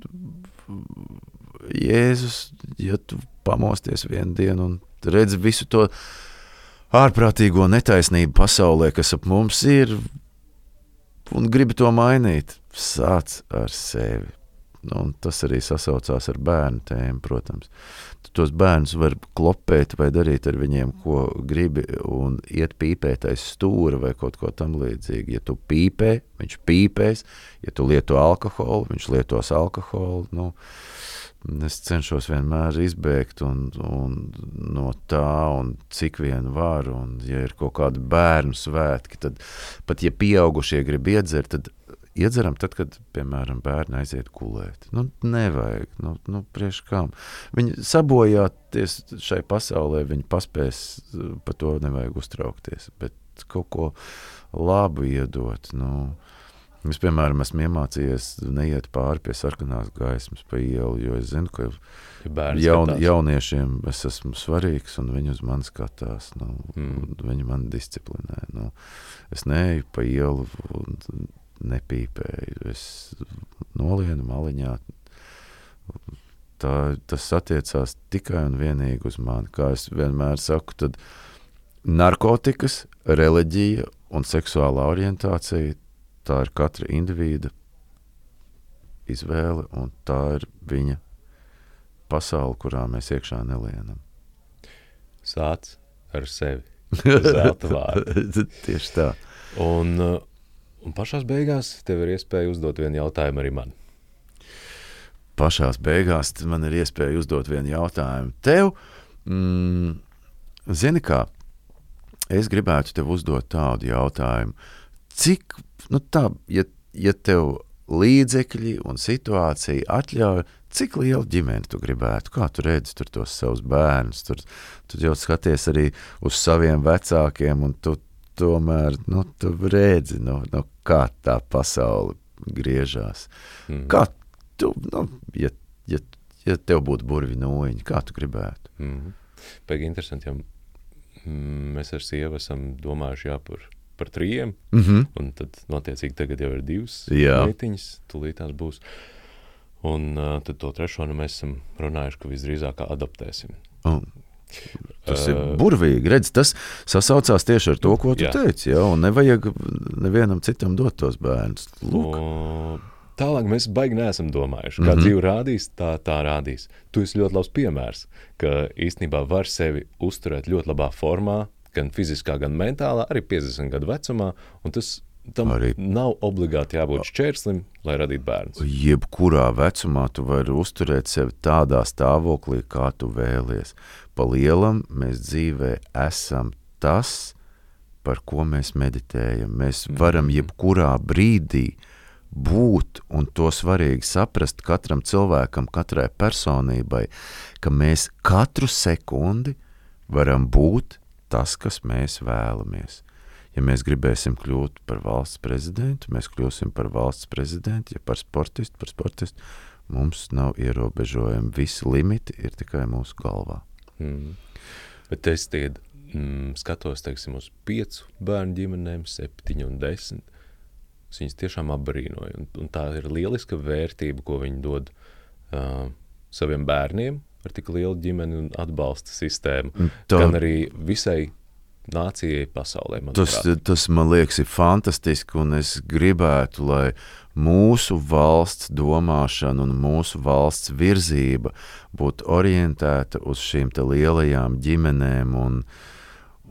Jēzus, ja tu pamosties vienu dienu un redzi visu to ārprātīgo netaisnību pasaulē, kas ap mums ir, un gribi to mainīt, sāc ar sevi. Nu, tas arī sasaucās ar bērnu tēmu, protams. Tu tos bērnus var klopēt vai darīt ar viņiem, ko gribi, un iet pīpēt aiz stūra vai kaut ko tam līdzīgu. Ja tu pīpē, viņš pīpēs, ja tu lieto alkoholu, viņš lietos alkoholu. Nu, Es cenšos vienmēr izbēgt un, un no tā, un cik vien var. Un, ja ir kaut kādi bērnu svētki, tad pat ja pieaugušie grib iedzert, tad iedzeram tad, kad, piemēram, bērni aiziet gulēt. Nu, nevajag, nu, nu priekš kam. Viņi sabojāties šai pasaulē, viņi paspēs, par to nevajag uztraukties, bet kaut ko labu iedot. Nu, Es, piemēram, esmu iemācījies neiet pāri pie sarkanās gaismas pa ielu, jo es zinu, ka Ja jaun, skatās. jauniešiem es esmu svarīgs, un viņi uz mani skatās. Nu, Mm. Viņi man disciplinē. Nu, es neeju pa ielu un nepīpēju. Es nolienu maliņā. Tā, tas attiecās tikai un vienīgi uz mani. Kā es vienmēr saku, tad narkotikas, reliģija un seksuālā orientācija tā ir katra indivīda izvēle, un tā ir viņa pasaule, kurā mēs iekšā nelienam. Sāc ar sevi. <laughs> Zelta vārdi. Tieši tā. Un, uh, un pašā beigās tev ir iespēja uzdot vienu jautājumu arī man. Pašā beigās man ir iespēja uzdot vienu jautājumu. Tev, mm, zini, kā es gribētu tev uzdot tādu jautājumu, cik, nu tā, ja, ja tev līdzekļi un situācija atļauj, cik lielu ģimeni tu gribētu, kā tu redzi tur tos savus bērnus, tur, tu jau skaties arī uz saviem vecākiem, un tu tomēr, nu, tu redzi, nu, nu, kā tā pasaule griežās. Mm. Kā tu, nu, ja, ja, ja tev būtu burvi nūjiņi, kā tu gribētu? Mm. Pēc interesanti, ja mm, mēs ar sievu esam domājuši jā, par, trījiem, Mm -hmm. un tad, nu, attiecīgi, tagad jau ir divas Jā. meitiņas, tūlīt tās būs. Un uh, tad to trešo nu, mēs esam runājuši, ka visdrīzāk adaptēsim. Un, tas ir burvīgi. Redz, tas sasaucās tieši ar to, ko tu Jā. teici. Jā, nevajag nevienam citam dot tos bērnus. Lūk, O, Tālāk mēs baigi neesam domājuši. Kā mm. -hmm. dzīve rādīs, tā, tā rādīs. Tu esi ļoti labs piemērs, ka īstenībā var sevi uzturēt ļoti labā formā, gan fiziskā, gan mentālā, arī 50 gadu vecumā. un Tas tam arī. nav obligāti jābūt šķērslim, lai radītu bērnu. jebkurā vecumā tu vari uzturēt sevi tādā stāvoklī, kā tu vēlies. Pa lielam mēs dzīvē esam tas, par ko mēs meditējam. Mēs varam jebkurā brīdī būt, un to svarīgi saprast katram cilvēkam, katrai personībai, ka mēs katru sekundi varam būt tas, kas mēs vēlamies. Ja mēs gribēsim kļūt par valsts prezidentu, mēs kļūsim par valsts prezidentu, ja par sportistu, par sportistu. Mums nav ierobežojumi. Visi limiti ir tikai mūsu galvā. Mm. Bet es tagad mm, skatos teiksim, uz piecu bērnu ģimenēm, septiņu un desmit. Es viņus tiešām apbrīnoju. Un, un tā ir lieliska vērtība, ko viņi dod uh, saviem bērniem ar tik lielu ģimeni un atbalsta sistēmu. Tā- Gan arī visai nācijai pasaulē. Tas, manuprāt. tas man liekas, ir fantastiski, un es gribētu, lai mūsu valsts domāšana un mūsu valsts virzība būtu orientēta uz šīm lielajām ģimenēm. Un,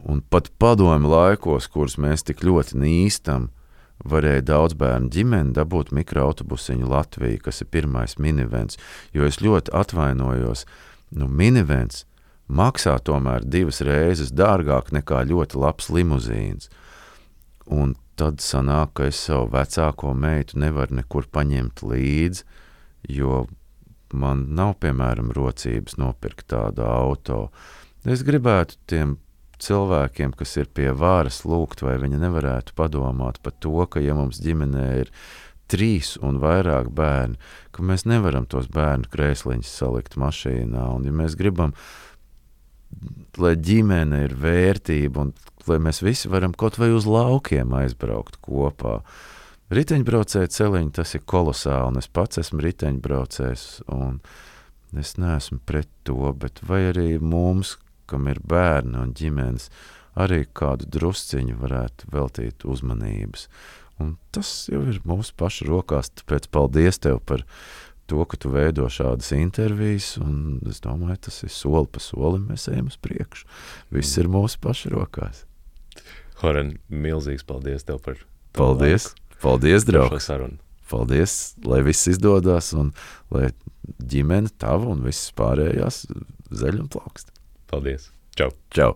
un pat padomu laikos, kurus mēs tik ļoti nīstam, varēja daudz bērnu ģimeni dabūt mikroautobusiņu Latviju, kas ir pirmais minivens. Jo es ļoti atvainojos, nu, minivens maksā tomēr divas reizes dārgāk nekā ļoti labs limuzīns. Un tad sanāk, ka es savu vecāko meitu nevaru nekur paņemt līdzi, jo man nav, piemēram, rocības nopirkt tādu auto. Es gribētu tiem cilvēkiem, kas ir pie varas, lūgt, vai viņi nevarētu padomāt par to, ka, ja mums ģimenē ir trīs un vairāk bērni, ka mēs nevaram tos bērnu krēsliņus salikt mašīnā. Un, ja mēs gribam, lai ģimene ir vērtība un lai mēs visi varam kaut vai uz laukiem aizbraukt kopā. Riteņbraucēju celiņi tas ir kolosāli, un es pats esmu riteņbraucējs, un es neesmu pret to, bet vai arī mums, kam ir bērni un ģimenes, arī kādu drusciņu varētu veltīt uzmanības. Un tas jau ir mūsu pašu rokās, tāpēc paldies tev par to, ka tu veido šādas intervijas, un es domāju, tas ir soli pa solim, mēs ejam uz priekšu. Viss ir mūsu pašu rokās. Horen, milzīgs paldies tev par Paldies! Laiku. Paldies, draugs! Paldies, lai viss izdodas un lai ģimene tava un visas pārējās zaļ un plaukst. Paldies! Čau! Čau!